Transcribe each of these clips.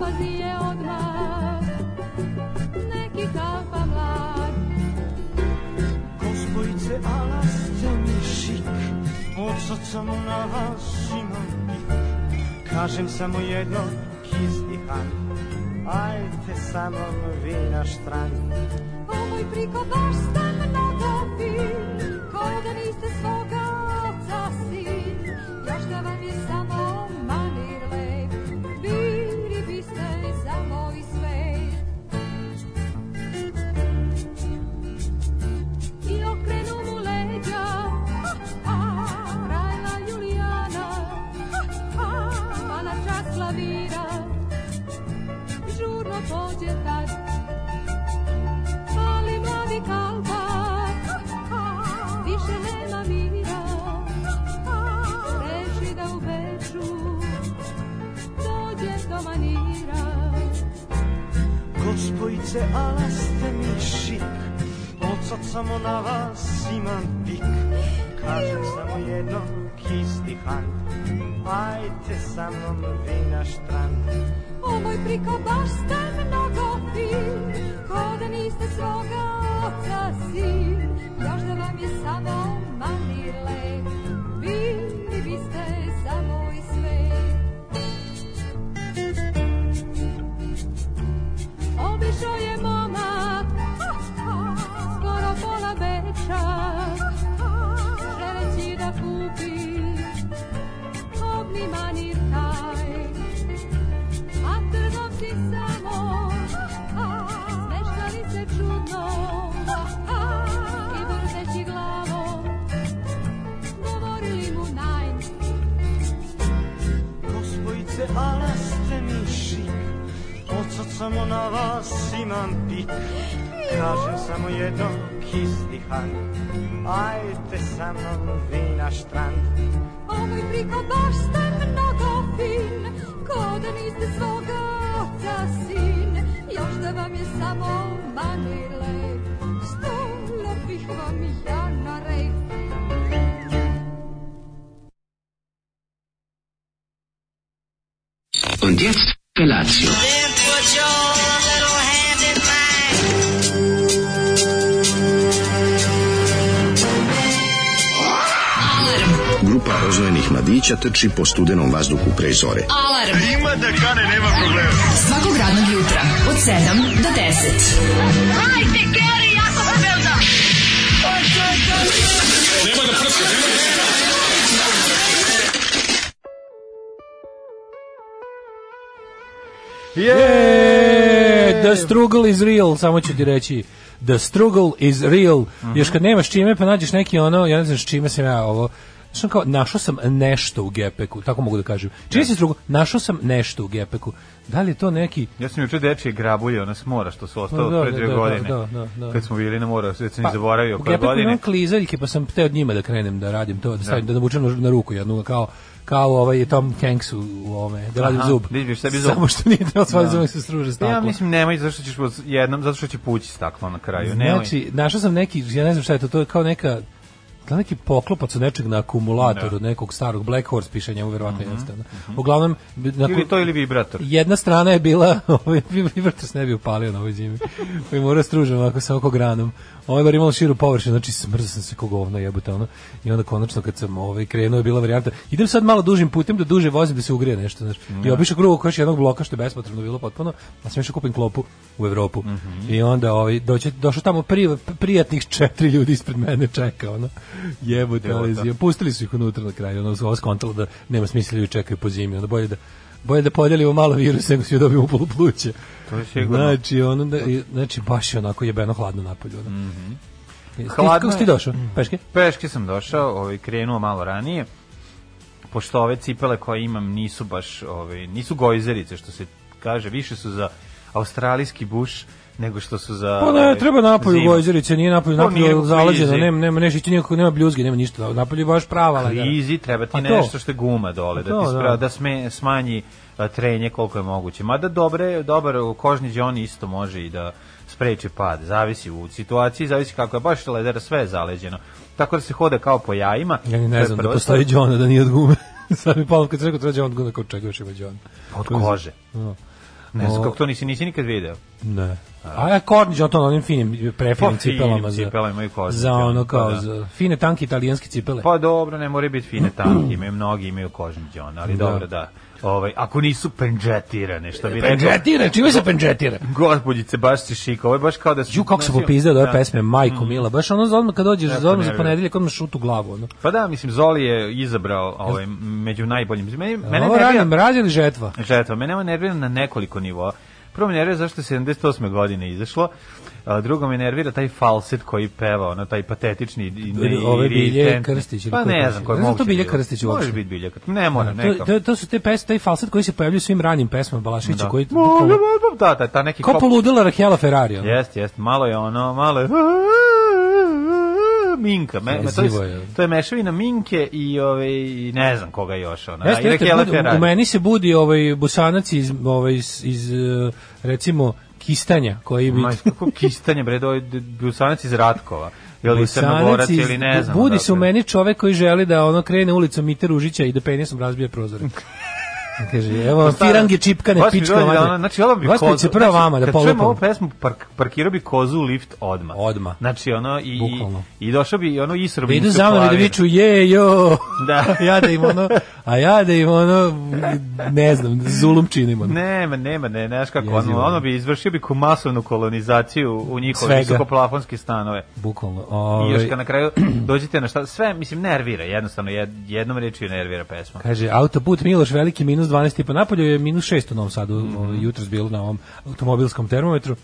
opazi je odmah neki kalpa mlad. Gospojice, ala ste mi šik, od srca mu na vas imam pik. Kažem samo jedno, kizdihan, ajte sa mnom vi na štrand. O moj priko, baš ste mnogo fin, ko da niste svoga Gospojice, ala ste mi šik, sad samo na vas imam pik. Kažem samo jedno, kizdihan, ajte sa mnom vi na štrand. O moj priko, baš ste mnogo fin, ko da niste svoga oca sin. Još da vam je samo manir lep, bili biste za Obišao je momak, skoro pola beča, želeći da kupi kobni manir samo na vas imam pik. Kažem samo jedno, kizdihan, ajte sa mnom vi na štrand. O moj priko, baš ste mnogo fin, ko da niste svoga oca sin. Još da vam je samo manir lep, bih vam ja na rejf. Und jetzt Felatio. Grupa rozvojenih mladića trči po studenom vazduhu pre zore. Alarm. Ima da kane, nema problema. Svakog radnog jutra, od 7 do 10. Hajde, Geri, jako se velda. Je, the struggle is real, samo ću ti reći. The struggle is real. Još kad nemaš čime, pa nađeš neki ono, ja ne znam s čime sam ja ovo, Znaš kao, našao sam nešto u gepeku, tako mogu da kažem. Čini se strugo, našao sam nešto u gepeku. Da li je to neki... Ja sam juče dečije grabulje, ona s mora što su ostalo Pa da, pre da, dve da, godine. da, da, da. Kad smo bili na mora, već sam Pa, pa, zaboravio u koje gepeku godine. imam klizaljke, pa sam te od njima da krenem da radim to, da stavim, da navučem na, na ruku jednu, kao kao ovaj Tom Hanks u, u ovome, da radim Aha, zub. da izbiješ sebi zub. Samo što nije da svoj Da. zub se struže Ja staklo. mislim nemoj zato što ćeš jednom zato što će pući staklo na kraju. Nemoj. Znači, našao sam neki, ja ne znam šta je to, to je kao neka da neki poklopac od nečeg na akumulatoru, od nekog starog Black Horse piše njemu verovatno jeste. ono. Uglavnom na Ili to ili vibrator. jedna strana je bila, ovaj vibrator se ne bi upalio na ovoj zimi. Koji mora stružen ovako sa oko granom. Ovaj bar imao širu površinu, znači smrzao sam se kog govno jebote ono. I onda konačno kad sam ovaj krenuo je bila varijanta. Idem sad malo dužim putem da duže vozim da se ugrije nešto, znači. I obišao krug oko još jednog bloka što je bespotrebno bilo potpuno. A sam išao kupim klopu u Evropu. I onda ovaj doći došao tamo pri, prijatnih četiri ljudi ispred mene čeka ono. Jebote, to. zim- pustili su ih unutra na kraju, ono ovo skontalo da nema smisla ljudi čekaju po zimi, onda bolje da bolje da podelimo malo virusa nego svi dobijemo upolu pluća. To je sigurno. Znači, ono, da, znači, baš je onako jebeno hladno napolju. Ono. Mm Hladno Kako si ti došao? Peške? Peške sam došao, ovaj krenuo malo ranije. Pošto ove cipele koje imam nisu baš, ovaj nisu gojzerice što se kaže, više su za australijski buš nego što su za Pa ne, treba napolju zimu. gojzerice, nije napolju, nije napolju u zaleđeno, krizi. nema, nema, ići nikako, nema bljuzge, nema ništa, napolju je baš prava. lagana. krizi treba ti A to? nešto što je guma dole, da To, ti da. spra, da sme, smanji trenje koliko je moguće. Mada dobre, dobar kožni džon isto može i da spreči pad. Zavisi u situaciji, zavisi kako je baš ledera, sve je zaleđeno. Tako da se hode kao po jajima. Ja ne je znam da postoji John, da nije od gume. Sad mi palo kad sam rekao treba John od gume, kao čega još ima John. Od kože. No. Ne znam kako to nisi, nisi nikad video. Ne. A ja Kornić, on to na onim finim, prefinim Pa, cipelama. Za, cipelama imaju kožne Za ono cipele, kao, pa da. za fine tanke italijanske cipele. Pa dobro, ne moraju biti fine tanke, imaju mnogi, imaju kožni džon, ali Da. dobro, da. Ovaj, ako nisu pendžetirane, što bi rekao... Pendžetira, čime se pendžetira? Gospodjice, baš si šika, ovo je baš kao da si... Ju kako se popizdao od ove Da. pesme, majko mila. Baš ono za odmah kad dođeš, Jako za odmah za nervira. ponedeljak, odmah šut u glavu. Ono. Pa da, mislim, Zoli je izabrao ovaj, među najboljim. Mene, mene Ovo radim, ili žetva? Žetva, mene ovo nervira na nekoliko nivoa. Prvo me nervira zašto je 78. godine izašlo, a drugo me nervira taj falset koji peva, ono, taj patetični i, i, Ove Bilje. Krstić Pa ne znam koji Ne znam moguće to Bilje. Krstić Može uopšte. biti Bilje Krstić. Ne mora, To, neka. to, to su te pesme, taj falset koji se pojavljaju u svim ranim pesmama Balašića, koji Može, da, da, ta neki Ko poludela Rahela Ferrari. Jeste, jeste, malo je ono, malo je Minka, me, me, to, je, to je mešavina Minke i ove i ne znam koga još ona. Jeste, jeste, budi- u meni se budi ovaj busanac iz, ovaj, iz, iz eh, recimo, kistanja, koji bi... Ma, kako kistanje, bre, doj, busanac iz Ratkova. Ili Crnogorac, ili ne znam. Budi se u meni čovek koji želi da ono krene ulicom Mite Ružića i da penisom razbije prozore. Kaže, evo Stara- firange čipkane pička da ono, Znači, ovo bi kozu. prvo znači, vama da Kad čujem ovu polupam. pesmu, park, parkirao bi kozu u lift odma. Odmah. Znači, ono, i, Bukvalno. i došao bi ono isro Da bi idu za mnom i da viču je, jo. Da. ja da im ono, a ja da im ono, ne znam, zulum činim. Ono. Nema, nema, ne, ne, znaš kako, ono, ono bi izvršio bi masovnu kolonizaciju u njihove visokoplafonske stanove. Bukvalno. I Ovaj, još kad na kraju dođete na šta, sve, mislim, nervira, jednostavno, jed, jednom rečju nervira pesma. Kaže, autoput Miloš veliki minus 12 i po napolju je minus 6 u Novom Sadu, mm jutros bilo na ovom automobilskom termometru.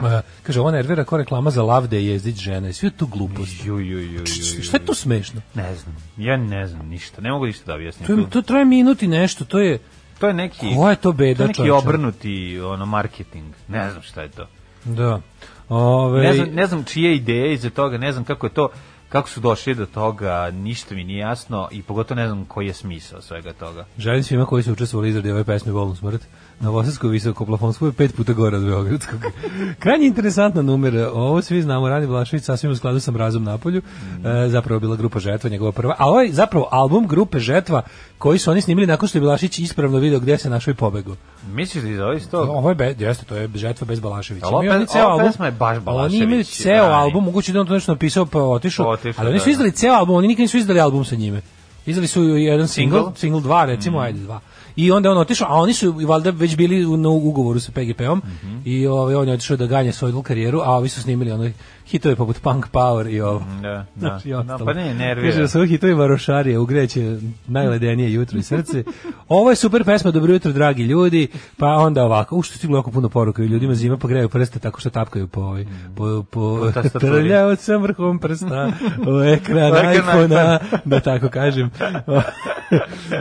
Uh, kaže, ovo nervira ko reklama za lavde jezdić žene. Sve to glupost. Ju, ju, ju, Šta je to smešno? Ne znam, ja ne znam ništa, ne mogu ništa da objasnim. To, je, to traje minut i nešto, to je... To je neki Koja je to beda, to je neki čoveče? obrnuti ono marketing. Ne znam šta je to. Da. Ove, Ne znam, ne znam čije ideje iza toga, ne znam kako je to kako su došli do toga, ništa mi nije jasno i pogotovo ne znam koji je smisao svega toga. Želim svima koji su učestvovali izradi ove pesme Bolnu smrt. Novosadsko visoko plafonsko je pet puta gore od Beogradskog. Krajnje interesantna numera. Ovo svi znamo, Rani Blašević sasvim u skladu sa Mrazom Napolju. E, zapravo je bila grupa Žetva, njegova prva. A ovo je zapravo album grupe Žetva koji su oni snimili nakon što je Blašić ispravno video gde se našao i pobegu. Misliš li da ovo isto? Ovo je, be, jeste, to je Žetva bez Balaševića. Oni pe- ceo album. pesma je baš Ali Oni imaju Balašević, ceo Rani. album, moguće da je on to nešto napisao pa otišao, Otišao, ali oni su da, izdali ceo album, oni nikad nisu izdali album sa njime. Izdali su jedan single, Single? single dva, recimo, ajde dva. I onda on otišao, a oni su i valjda već bili u, na ugovoru sa PGP-om i ovaj, on je otišao da ganja svoju karijeru, a ovi su snimili ono hitove poput Punk Power i ovo. Da, da. Znaš, i da ostalo. pa ne, nervira. Kaže da su hitovi varošarije, ugreće najledenije jutro i srce. Ovo je super pesma, dobro jutro, dragi ljudi. Pa onda ovako, u što stiglo jako puno poruka i ljudima zima pa greju prste tako što tapkaju po, ovaj, po, po, Po tastaturi. trljao sam vrhom prsta u ekran iPhone-a, da tako kažem.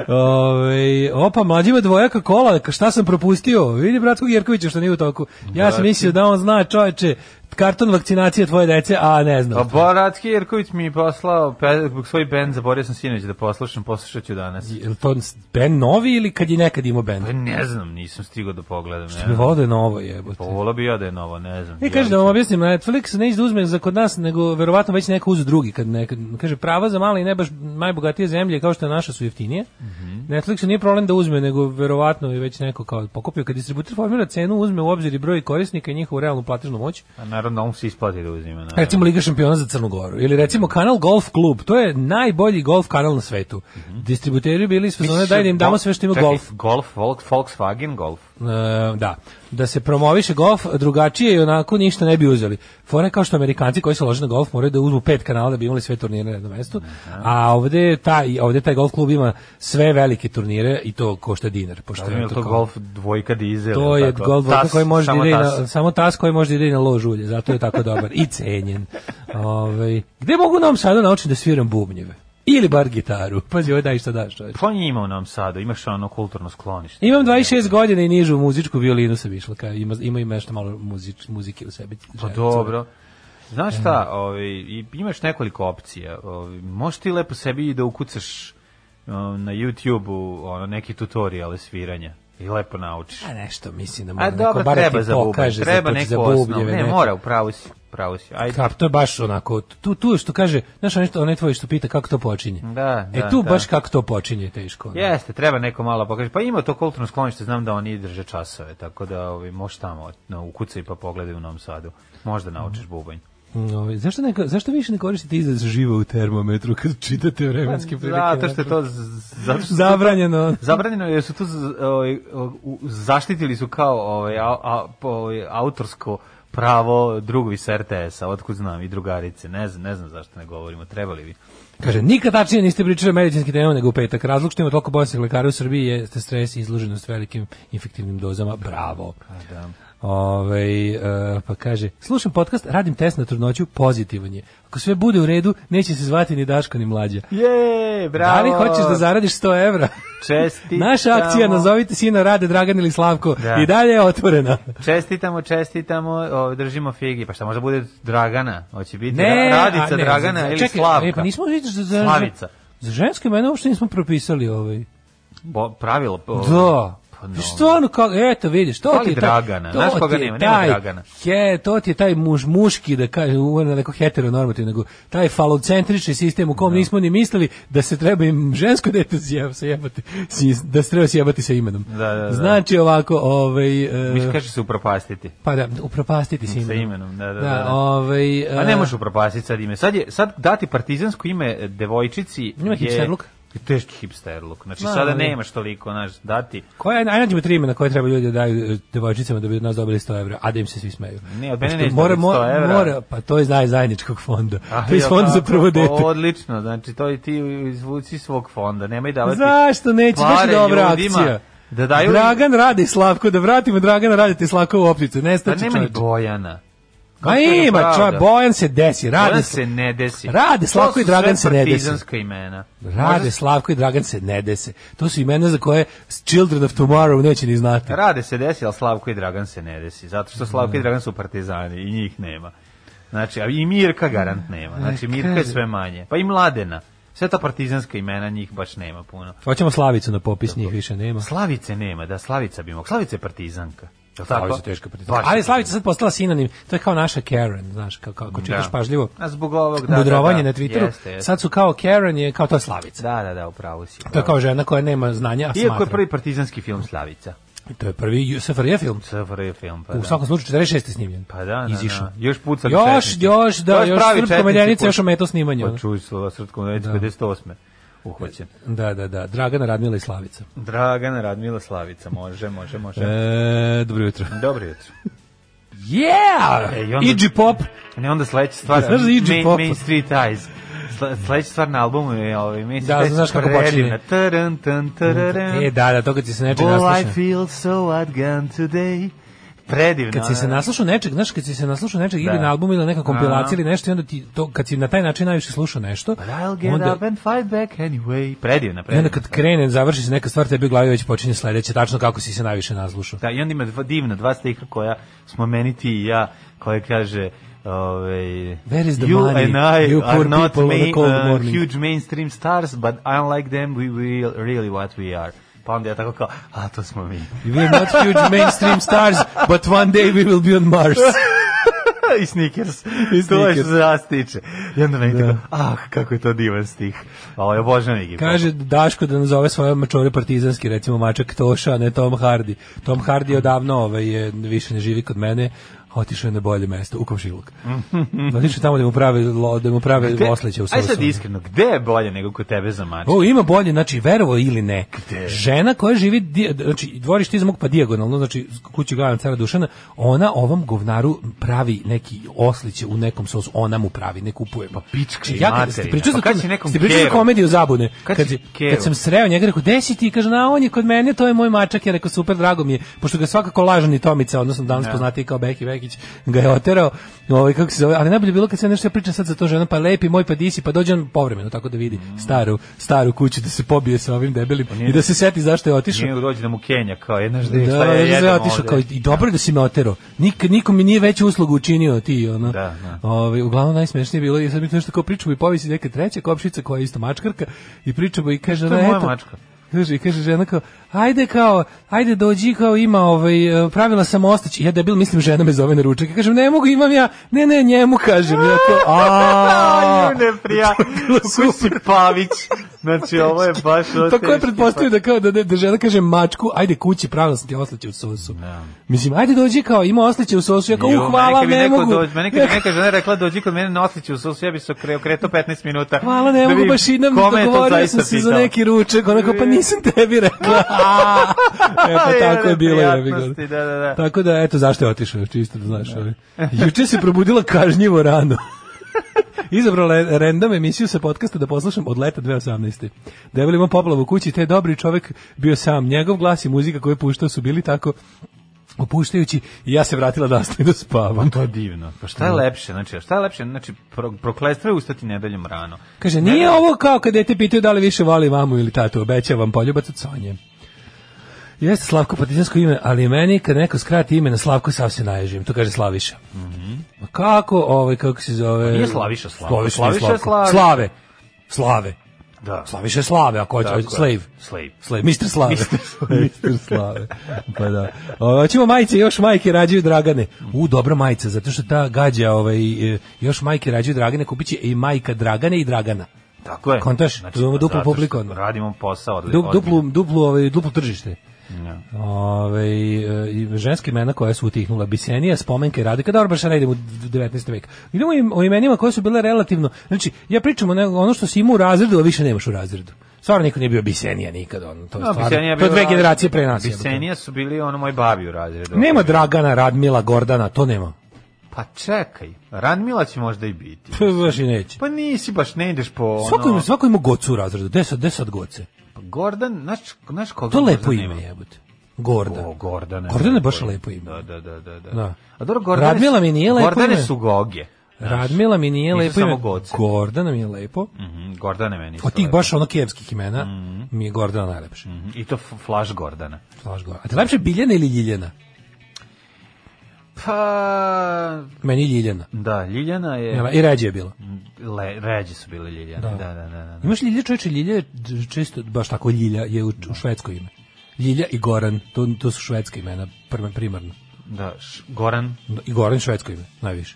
Ove, opa, mlađima dvojaka kola, šta sam propustio? Vidi Bratskog Jerkovića što nije u toku. Ja sam mislio da on zna čoveče karton vakcinacije tvoje dece, a ne znam. A Boratski Jerković mi je poslao pe, svoj bend, zaboravio sam sinoć da poslušam, poslušat ću danas. Je to band novi ili kad je nekad imao band? Pa ne znam, nisam stigao da pogledam. Što Ne bi volao da je novo jebote. Pa volao bi ja da je novo, ne znam. E, kaže da vam objasnim, Netflix da uzme za kod nas, nego verovatno već neko uzu drugi. Kad nekad, kaže, prava za male i ne baš najbogatije zemlje, kao što je naša, su jeftinije. Netflixu nije problem da uzme, nego verovatno je već neko kao pokupio. Kad distributer formira cenu, uzme u obzir i broj korisnika i njihovu realnu platežnu moć. A naravno, on se isplati da uzima. Naravno. Recimo Liga šampiona za Crnu Goru. Ili recimo kanal Golf Klub. To je najbolji golf kanal na svetu. Distributeri bili iz fazona daj da im damo sve što ima golf. Golf, Volks- Volkswagen Golf. E, da, da se promoviše golf drugačije i onako ništa ne bi uzeli. Fore kao što Amerikanci koji se lože na golf moraju da uzmu pet kanala da bi imali sve turnire na jednom mestu, a ovde taj, ovde taj golf klub ima sve velike turnire i to košta dinar. Pošto Da je to kao- golf dvojka dizel? to je tako? golf dvojka koji može da samo ide tas. na, samo tas koji može da ide na lož ulje, zato je tako dobar i cenjen. Ovaj gde mogu nam sada naučiti da sviram bubnjeve? Ili bar gitaru. Pazi, ovo daj šta daš, čoveče. Pa ima u Novom Sadu, imaš ono kulturno sklonište. Imam 26 godina i nižu muzičku violinu sam išla, kao ima ima i nešto malo muzič, muzike u sebi. Pa dobro. Znaš šta, ovaj, imaš nekoliko opcija. Ovaj, možeš ti lepo sebi da ukucaš um, na YouTube-u ono, neki tutoriale sviranja i lepo naučiš. A nešto mislim da A mora neko dobro, bar treba ti pokaže treba neko za osnov. Ne, neko. mora, upravo si. Pravo si. Ajde. Kap, to je baš onako, tu, tu što kaže, znaš onaj, onaj tvoj što pita kako to počinje. Da, e da, tu da. baš kako to počinje je teško. ono. Jeste, treba neko malo pokaže. Pa ima to kulturno sklonište, znam da oni drže časove, tako da ovaj, možeš tamo na, ukucaj pa pogledaj u Novom Sadu. Možda naučiš bubanj. Mm, ovaj, zašto, neka, zašto više ne koristite izraz živo u termometru kad čitate vremenske prilike? Pa, Zato što je to zato što Zabranjeno. Zabranjeno jer su tu zaštitili su kao ovaj, a, a, ovaj, autorsko pravo drugovi sa RTS-a, otkud znam, i drugarice. Ne znam, ne znam zašto ne govorimo, trebali bi. Kaže, nikad tačnije niste pričali o medicinskim temama nego u petak. Razlog što ima toliko bolesnih lekara u Srbiji jeste stres i izloženost velikim infektivnim dozama. Bravo. Da. Ove, e, pa kaže, slušam podcast, radim test na trudnoću, pozitivan je. Ako sve bude u redu, neće se zvati ni Daško ni mlađa. Je, bravo! Da li hoćeš da zaradiš 100 evra? Čestitamo. Naša akcija, nazovite sina Rade, Dragan ili Slavko, Da. i dalje je otvorena. Čestitamo, čestitamo, ovaj, držimo figi. Pa šta može bude Dragana? Hoće biti Ne, Ra- a Radica ne, Dragana za- ili čekaj, Slavka? E, pa nismo vidjeli za, za, Slavica. Za žensko ime uopšte nismo propisali ovaj. Bo, pravilo. ovaj, Da. Pa no. Stvarno kako eto vidiš to ti je taj, Dragana, to znaš koga nema? Nema taj- Dragana. Je, to ti je taj muž muški da kaže uvodno neko heteronormativno nego taj falocentrični sistem u kom nismo ni mislili da se treba im žensko dete sjeb- sjebati da se treba sjebati sa imenom. Da, da, da. Znači ovako, ovaj e, Mi kaže se upropastiti. pa da upropastiti sa imenom. Sa imenom, da, da, da. ovaj e, A ne možeš upropastiti sad ime. Sad, je, sad dati partizansko ime devojčici Ima je... hipsterluk? Teški hipsterluk. Znači, Da, sada da. nemaš toliko, znaš, dati... Koja aj nađemo tri imena koje treba ljudi da daju e, devojčicama da bi od nas dobili 100 evra, a da im se svi smeju. Ne, od mene Pošto neće mora, dobiti 100 mora, evra. mora, pa to je zaj zajedničkog fonda. Ah, to je iz fonda za prvo dete. Odlično, znači to i ti izvuci svog fonda, nemoj davati Zašto neće? Baš dobra ljudima akcija. Da daju Dragan radi Slavko, da vratimo Dragana radite Slavko u opticu. Nestaće nema ni čovječe. Bojana. Ma ima, čovjek, Bojan se desi, rade Bojan se, ne desi. Rade, Slavko i Dragan se ne desi. imena. Rade Možda- Slavko i Dragan se ne dese. To su imena za koje Children of Tomorrow neće ni znati. Rade se desi, ali Slavko i Dragan se ne desi. Zato što Slavko i Dragan su partizani i njih nema. Znači, a i Mirka garant nema. Znači, Mirka je sve manje. Pa i Mladena. Sve ta partizanska imena njih baš nema puno. Hoćemo Slavicu na popis, njih više nema. Slavice nema, da, Slavica bi mogla. Slavica je partizanka. Jel tako? Slavica teška. Baš Ali Slavica sad postala sinonim, to je kao naša Karen, znaš, kako, kako čitaš Da. pažljivo. A zbog ovog, da, mudrovanje da, da. na Twitteru. Jeste, jeste. Sad su kao Karen je kao to je Slavica. Da, da, da, upravo si. To je kao žena koja nema znanja, a Iako je smatra. prvi partizanski film Slavica. To je prvi SFRJ film. SFRJ film, pa U da. svakom slučaju 46. snimljen. Pa da, da, Izišao. da. Još pucali Još, četnici. još, da, još pravi meljenica, puc- još ometao snimanje. Pa čuj Da. 58. Uhvaćen. Da, da, da. Dragana Radmila i Slavica. Dragana Radmila Slavica, može, može, može. E, dobro jutro. Dobro jutro. Yeah! E, i onda- Iggy Pop. Ne, onda sledeća stvar, Znaš za Iggy Main, Pop? Main Street Eyes. Sle- Sledeća stvar na albumu je ovaj Main Da, znaš kako počinje. Taran. E, da, da, to kad si se nečeg Oh, I feel so outgunned today. Predivno. Kad si se ono. naslušao nečeg, znaš, kad si se naslušao nečeg ili Da. na albumu ili neka kompilacija ili nešto, i onda ti to, kad si na taj način najviše slušao nešto, But I'll get onda, up and fight back anyway. Predivna, i predivna. onda kad krene, završi se neka stvar, tebi u glavi već počinje sledeće, tačno kako si se najviše naslušao. Da, i onda ima dva, divna dva stiha koja smo meni ti i ja, koje kaže Ove, Where is the you money, and I you are not main, uh, huge mainstream stars, but unlike them, we will really what we are. Pa onda ja tako kao, a to smo mi. We are not huge mainstream stars, but one day we will be on Mars. I Snickers. I To je što se nas tiče. I onda meni tako, ah, kako je to divan stih. Ovo je Iggy Pop. Kaže Daško da nazove svoje mačore partizanski, recimo mačak Toša, ne Tom Hardy. Tom Hardy odavno ovaj, je, više ne živi kod mene, otišao je na bolje mesto, u komšiluk. otišao tamo da mu prave, lo- da mu prave Gde- osleće u Aj sad iskreno, gde je bolje nego kod tebe za mač? O, ima bolje, znači verovo ili ne. Gde? Žena koja živi, znači dvorište iza mog pa dijagonalno, znači kući gledam cara Dušana, ona ovom govnaru pravi neki osliće u nekom sosu, ona mu pravi, ne kupuje. Pa pička i ja, materina. ste pričali Pa za kad si nekom pričali keru? komediju zabune. Kad Kad, kad sam sreo njega, rekao, gde si ti? Kaže, na, on je kod mene, to je moj mačak. Ja rekao, super, drago mi je, pošto ga svakako lažani Tomica, odnosno danas poznati kao Beki Bekić, ga je oterao, ovaj, kako se zove, ali najbolje je bilo kad se nešto ja pričam sad za to žena, pa lepi moj, pa disi, pa dođe on povremeno, tako da vidi staru, staru kuću, da se pobije sa ovim debelim nije- i da se seti zašto je otišao. Nije dođe da mu Kenja, kao jedna žde, Da, šta da, je da, da, otišao kao i dobro je da si me otero. Nik niko mi nije veću uslugu učinio ti, ono. Da, da. Ovaj uglavnom najsmešnije je bilo i sad mi to nešto kao pričamo i povisi neka treća kopšica koja je isto mačkarka i pričamo i kaže je da, eto, mačka. Kaže, kaže žena kao, ajde kao, ajde dođi kao ima ovaj, e, pravila sam ostaći. Ja debil mislim žena me zove na ručak. Ja kažem, ne mogu, imam ja. Ne, ne, njemu kažem. Ja kao, a ne prija. Kusi Pavić. Znači, ovo je baš... ovo Tako je pretpostavio da kao da, da, da žena kaže mačku, ajde kući, pravila sam ti osleće u sosu. Mislim, ajde dođi kao, ima osleće u sosu. Ja kao, Ju, u, hvala, ne mogu. Dođe, meni kad neka žena rekla dođi kod mene na osliću u sosu, ja bi se okre- okretao 15 minuta. Hvala, ne da mogu baš idem, to dogovorio sam se za neki ručak, onako, pa nisam tebi rekla. e, pa tako je bilo. Neprijatnosti, Da, da, da. Tako da, eto, zašto je otišao, čisto da znaš. ovaj. Juče se probudila kažnjivo rano. Izabrala random emisiju sa podcasta da poslušam od leta 2018. Debeli ima poplavu u kući, te je dobri čovek bio sam. Njegov glas i muzika koju je puštao su bili tako opuštajući i ja se vratila da nastavim da spavam. To je divno. Pa šta je lepše? Znači, šta je lepše? Znači, pro, prokletstvo je ustati nedeljom rano. Kaže, nije ovo kao kad dete pitaju da li više voli mamu ili tatu, obećavam poljubac od Sonje. Jeste Slavko partizansko ime, ali meni kad neko skrati ime na Slavko sav se naježim, to kaže Slaviša. Ma kako, ovaj, kako se zove? Pa nije Slaviša Slavko. Slaviša, Slaviša. Slaviša. Slave. Slave. Da. Slaviša je Slave, ako hoće, slave. Slave. Slave, Mr. Slave. Mr. Slave. Pa da. O, Hoćemo majice, još majke rađaju Dragane. U, dobra majica, zato što ta gađa, ovaj, e, još majke rađaju Dragane, kupit će i majka Dragane i Dragana. Tako je. Kontaš? Imamo duplu publiku. Radimo posao od Du, duplu, duplu, ovaj, duplo tržište. Ja. Ove, i ženske imena koja su utihnula Bisenija, spomenka i Radika, dobro, baš ne idemo u 19. vek. Idemo im- o imenima koje su bile relativno, znači, ja pričam o ne- ono što si imao u razredu, a više nemaš u razredu. Stvarno niko nije bio Bisenija nikad, ono, to je No, stvarno, to je dve generacije pre nas. Bisenija su bili ono moj babi u razredu. Nema Dragana, Radmila, Gordana, to nema. Pa čekaj, Radmila će možda i biti. To baš i neće. Pa nisi baš, ne ideš po ono... Svako ima, svako ima gocu u razredu, desad, desad goce. Gordan, znaš, znaš koga To lepo ime, jebote. Gordan. O, Gordane. Gordane je baš lepo ime. Da, da, da, da. da. Da. A dobro, Gordane, Radmila mi nije lepo Gordane su goge. znaš. Radmila mi nije lepo ime. Gordana mi je lepo. Mhm, Gordane meni su Od tih baš ono kijevskih imena mi je Gordana najlepše. Mhm, I to f- Flash Gordana. Slaš Gordana. A te lepše Biljana ili Ljiljana? Pa... Meni Ljiljana. Da, Ljiljana je... I ređe je bilo. Le, ređe su bile Ljiljane. Da, da, da. da, da. Imaš Ljilja čoveče, Ljilja je često, baš tako Ljilja je u, u švedsko ime. Ljilja i Goran, to, to su švedska imena, primarno. Da, š, Goran. I Goran je švedsko ime, najviše.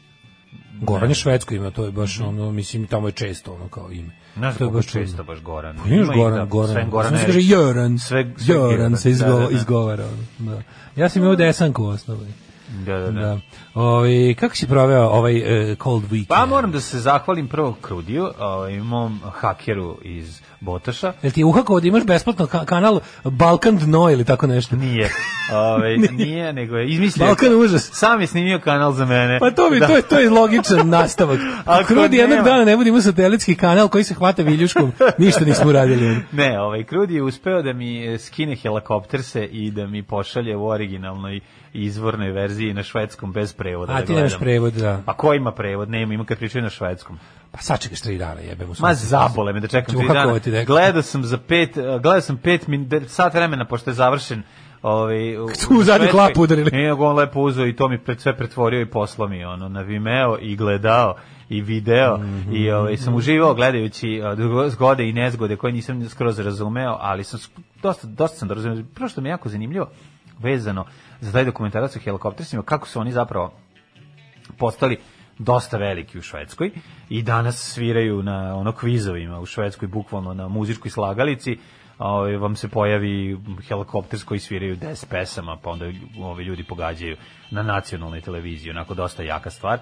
Goran je švedsko ime, to je baš ono, mislim, tamo je često ono kao ime. Ne znam baš često baš Goran. Pa imaš Goran, da, Goran. Sven Goran Erić. kaže Jöran. Sve, sve Jöran se Da, izgo, da, da. izgovara. ono, Da. Ja sam imao desanku u osnovi. Da, da, da. Da. Ovaj kako si proveo ovaj eh, cold weekend? Pa moram da se zahvalim prvo Krudiju, ovaj, mom hakeru iz Botoša. Jel ti je uhako da imaš besplatno ka- kanal Balkan dno ili tako nešto? Nije. Ovaj nije, nego je izmislio. Balkan užas. Sam je snimio kanal za mene. Pa to bi, Da. to je, to je logičan nastavak. Ako Krudi jednog nema- dana ne budemo satelitski kanal koji se hvata viljuškom, ništa nismo uradili. Ne, ovaj Krudi je uspeo da mi skine helikopterse i da mi pošalje u originalnoj izvornoj verziji na švedskom bez prevoda. A da ti nemaš prevod, da. Pa ko ima prevod? Nema, ima kad pričaju na švedskom. Pa sačekaš tri dana, jebemo. Ma zabole me da čekam tri dana. Gledao sam za pet, eh, gledao sam pet min, sat vremena pošto je završen ovaj u- u Švedskoj. klapu udarili. Nego on lepo uzeo i to mi pred sve pretvorio i poslao mi ono na Vimeo i gledao i video Mhm. i ovaj sam uživao gledajući eh, zgode i nezgode koje nisam skroz razumeo, ali sam dosta dosta sam razumeo. Prvo što mi je jako zanimljivo vezano za taj dokumentarac o helikoptersima kako su oni zapravo postali dosta veliki u Švedskoj i danas sviraju na ono kvizovima u Švedskoj bukvalno na muzičkoj slagalici ovaj vam se pojavi helikopter koji sviraju 10 pesama pa onda ovi ljudi pogađaju na nacionalnoj televiziji onako dosta jaka stvar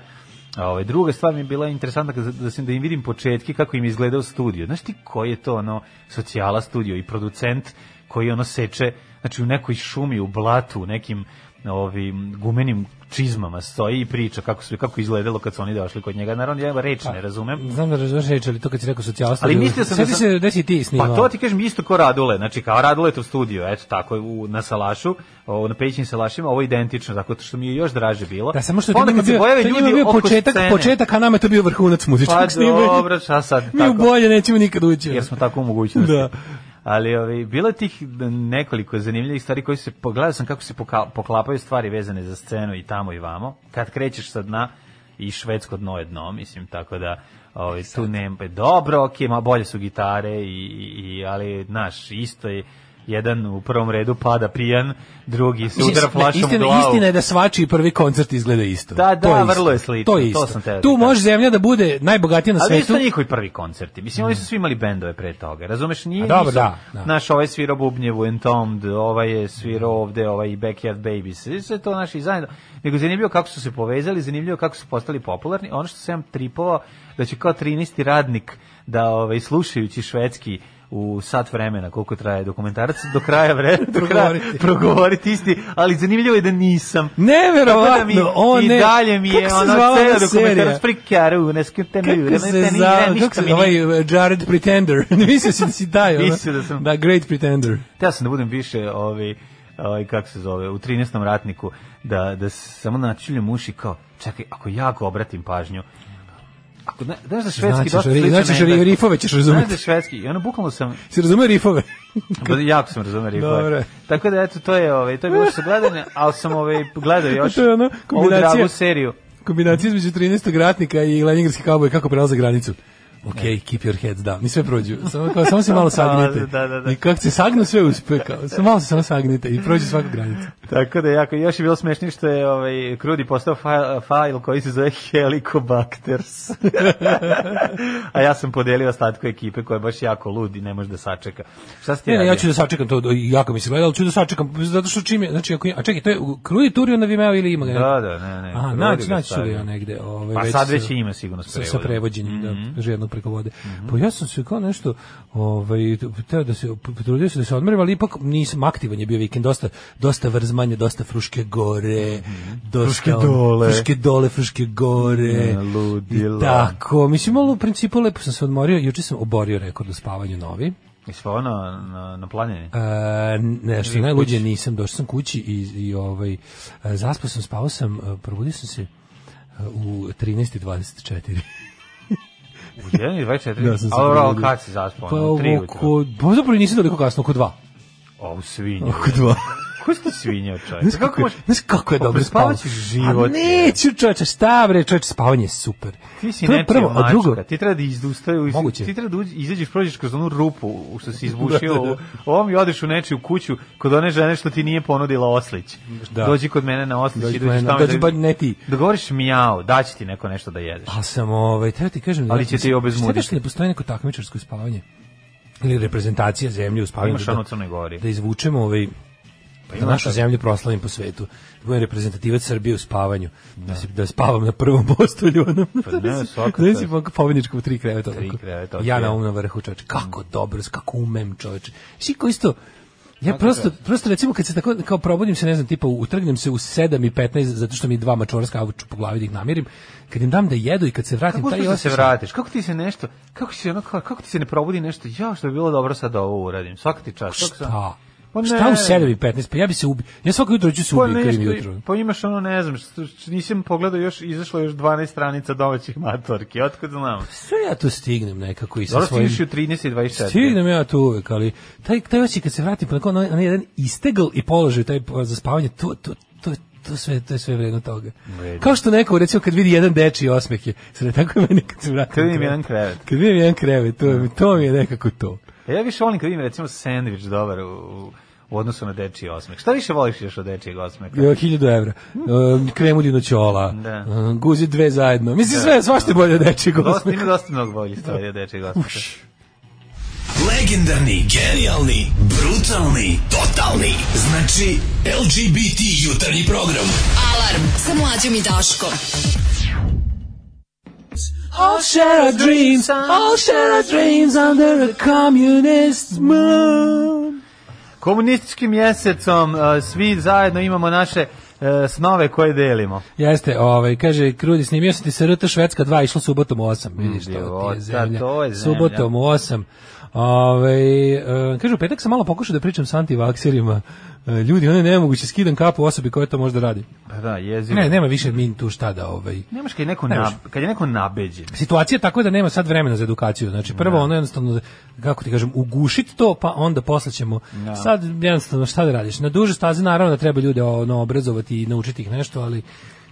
Ovaj druga stvar mi je bila interesantna da, da da im vidim početke kako im izgledao studio. Znaš ti koji je to ono socijala studio i producent koji ono seče znači u nekoj šumi u blatu u nekim ovim gumenim čizmama stoji i priča kako su kako izgledalo kad su oni došli kod njega. Naravno ja reč ne razumem. Znam da razumeš reč, ali to kad si rekao socijalnost. Ali mislio sam da sam- se gde si ti snimao. Pa to ti kažem isto ko Radule, znači kao Radule to studio, eto tako u, na Salašu, o, na Pećinim Salašima, ovo je identično, tako što mi je još draže bilo. Da, samo što Pa onda kad se bio, pojave to njima ljudi bio početak, scene, početak, a nama je to bio vrhunac muzičkog Pa snimanja. dobro, šta sad? Mi u tako? bolje nećemo nikad ući. jer smo tako u mogućnosti. Da. Ali ovi, bilo je tih nekoliko zanimljivih stvari koji se, pogledao sam kako se poklapaju stvari vezane za scenu i tamo i vamo. Kad krećeš sa dna i švedsko dno je dno, mislim, tako da ovaj, tu nema, dobro, ok, ma bolje su gitare, i, i- ali, znaš, isto je, Jedan u prvom redu pada pijan, drugi se udara flašom u istina, glavu. istina je da svačiji prvi koncert izgleda isto. Da, da, To isto. vrlo je slično, To je to isto. sam teo da tu kažem. može zemlja da bude najbogatija na Ali svetu. nisu to njihovi prvi koncerti. Mislim, oni su svi imali bendove pre toga. Razumeš, nije A dobro, nisu, da, da. Naš ovaj svirao Bubnjevu, Entombed, ovaj je svirao ovde, ovaj i Backyard Babies. Sve to naši zajedno. Nego zanimljivo kako su se povezali, zanimljivo kako su postali popularni. Ono što sam tripovao, da će kao 13. radnik da ovaj, slušajući švedski u sat vremena koliko traje dokumentarac do kraja vremena do kraja Progovoriti. progovoriti isti ali zanimljivo je da nisam Neverovatno, da mi, o i ne. dalje mi je se ona dokumentarac serija? prikaru ne skutene Kako se zove, kako se ovaj uh, Jared Pretender? Mislio si da si taj? Mislio da sam. Da, Great Pretender. Teo sam da budem više ovaj ovaj kako se zove u 13. ratniku da da samo načuljam uši kao čekaj ako ja ga obratim pažnju ako ne, znaš da švedski Značiš, dosta ri- sličan značiš, na engleski. ri- rifove ćeš Znaš razumeti. da švedski i ono bukvalno sam Si razume rifove? Pa jako sam razumeo rifove. Dobro. Tako da eto to je ovaj to je bilo što gledanje, ali sam ovaj gledao još To je ono ovu dragu seriju. Kombinacija između 13. ratnika i leningradski kauboj kako prelaze granicu. Ok, keep your heads down. Mi sve prođu. Samo, kao, samo se malo sagnite. Da, da, da. I kako se sagnu sve uspe. Kao, samo malo se samo sagnite i prođe svaku granicu. Tako da jako još je bilo smešnije što je ovaj Krudi postao fajl, fajl koji se zove Helicobacters. A ja sam podelio ostatku ekipe koja je baš jako lud i ne može da sačeka. Šta ste Ne, ne, ja ću da sačekam to, jako mi se gleda, ali ću da sačekam, zato što čim je, znači, ako, a čekaj, to je Krudi Turio na Vimeo ili ima ga? Da, da, ne, ne. Aha, naći, naći ću ga ja negde. Ovaj, Pa sad sa- već ima sigurno s sa, sa prevodom. Mhm. prevođenjem, da, žednog preko vode. Pa ja sam se kao nešto, ovaj, teo da se, potrudio se da se odmorim, ali ipak nisam aktivan je bio vikend, dosta, dosta vrzmanje, dosta fruške gore, dosta... Mhm. Fruške dole. Fruške dole, fruške gore. Ne, ludilo. I tako, mislim, ali u principu lepo sam se odmorio, juče sam oborio rekord u spavanju novi. I spavao na, na, na planini. E, nešto Ili najluđe nisam, došao sam kući i, i ovaj, e, zaspao sam, spavao sam, e, probudio sam se e, u 13.24. U 1.24? Da, sam se Ali, kad si zaspao? Pa u 3 ujutro. oko, pa zapravo nisam toliko kasno, oko 2. O, u svinju. Oko 2. Ko si ti svinjao, čovječ? Znaš kako, je- znaš kako je Pa dobro spavati? život, A neću čoveče, šta bre, čoveče, spavanje je super. Ti si nečija prvo, a mačka, drugo, ti treba da izdustaju, Moguće. ti treba da izađeš, prođeš kroz onu rupu u što si izbušio, u ovom i odeš u nečiju kuću kod one žene što ti nije ponudila oslić. Da. Dođi kod mene na oslić Dođi i dođeš tamo. dođi da- ne ti. Dogovoriš mijao, daći ti neko nešto da jedeš. A sam, ovaj, treba ti kažem... Ali će te i obezmuditi. Šta da ne postoji neko takmičarsko spavanje? Ili reprezentacija zemlje u spavanju? Da- Gori. Da izvučemo ovaj da ima našu zemlju proslavim po svetu. Da budem reprezentativac Srbije u spavanju. Da, se, da spavam na prvom postolju. Ono. Pa ne, Da si pobedničko u tri kreveta. Tri kreveta, Ja na ovom na vrhu čoveče. Kako dobro, kako umem čoveče. Svi ko isto Ja prosto, prosto recimo kad se tako kao probudim se, ne znam, tipa utrgnem se u 7 i 15 zato što mi dva mačora skavuću po glavi da ih namirim. Kad im dam da jedu i kad se vratim Kako taj da se osjećaj- vratiš? Kako ti se nešto, kako se ono, kako ti se ne probudi nešto? Ja, što bi bilo dobro sad da ovo uradim. Svaka ti čast. Kako Šta? Pa ne. Šta u 7 i 15? Pa ja bi se ubio. Ja svako jutro ću se Pa ubiti jutro. pa imaš ono, ne znam, što, što nisam pogledao još, izašlo još 12 stranica domaćih matorki, otkud znam. Sve ja to stignem nekako i sa Dobro svojim... stigneš i u 13 i 24. Stignem ja tu uvek, ali taj, taj osjećaj kad se vratim pa na onaj jedan istegl i položaj taj za spavanje, to, to, to, to sve to je sve vredno toga. Vredno. Kao što neko recimo kad vidi jedan dečiji osmeh je, sad tako je meni kad se vratim. Kad vidim jedan krevet. Kad vidim jedan krevet, to, to mi je nekako to. Ja više volim kad vidim recimo sandvič dobar u, u, u odnosu na dečiji osmeh. Šta više voliš još od dečijeg osmeha? Jo, hiljadu evra. Um, kremu dinoćola. Da. Um, guzi dve zajedno. Mislim, sve, svašta je bolje od dečijeg Dosta, osmeha. ima dosta mnogo boljih stvari od dečijeg osmeha. Legendarni, genijalni, brutalni, totalni. Znači, LGBT jutarnji program. Alarm sa mlađom i Daškom. All share our dreams, all share our dreams under a communist moon. Komunističkim mjesecom uh, svi zajedno imamo naše uh, snove koje delimo. Jeste, ovaj, kaže, Krudi, snimio sam ti se RT Švedska 2, išla subotom u 8. Vidiš, to to je zemlja. Subotom u 8. Ove, e, kaže, u petak sam malo pokušao da pričam s antivakserima. E, ljudi, ono je nemoguće, skidam kapu osobi koja to možda radi. Pa da, jezivo. Ne, nema više min tu šta da, ovaj, Nemaš kad je neko, Nemaš. na, kad je neko nabeđen. situacija je tako da nema sad vremena za edukaciju. Znači prvo ono jednostavno kako ti kažem ugušiti to pa onda posle ćemo. Sad jednostavno šta da radiš? Na duže staze naravno da treba ljude ono obrazovati i naučiti ih nešto, ali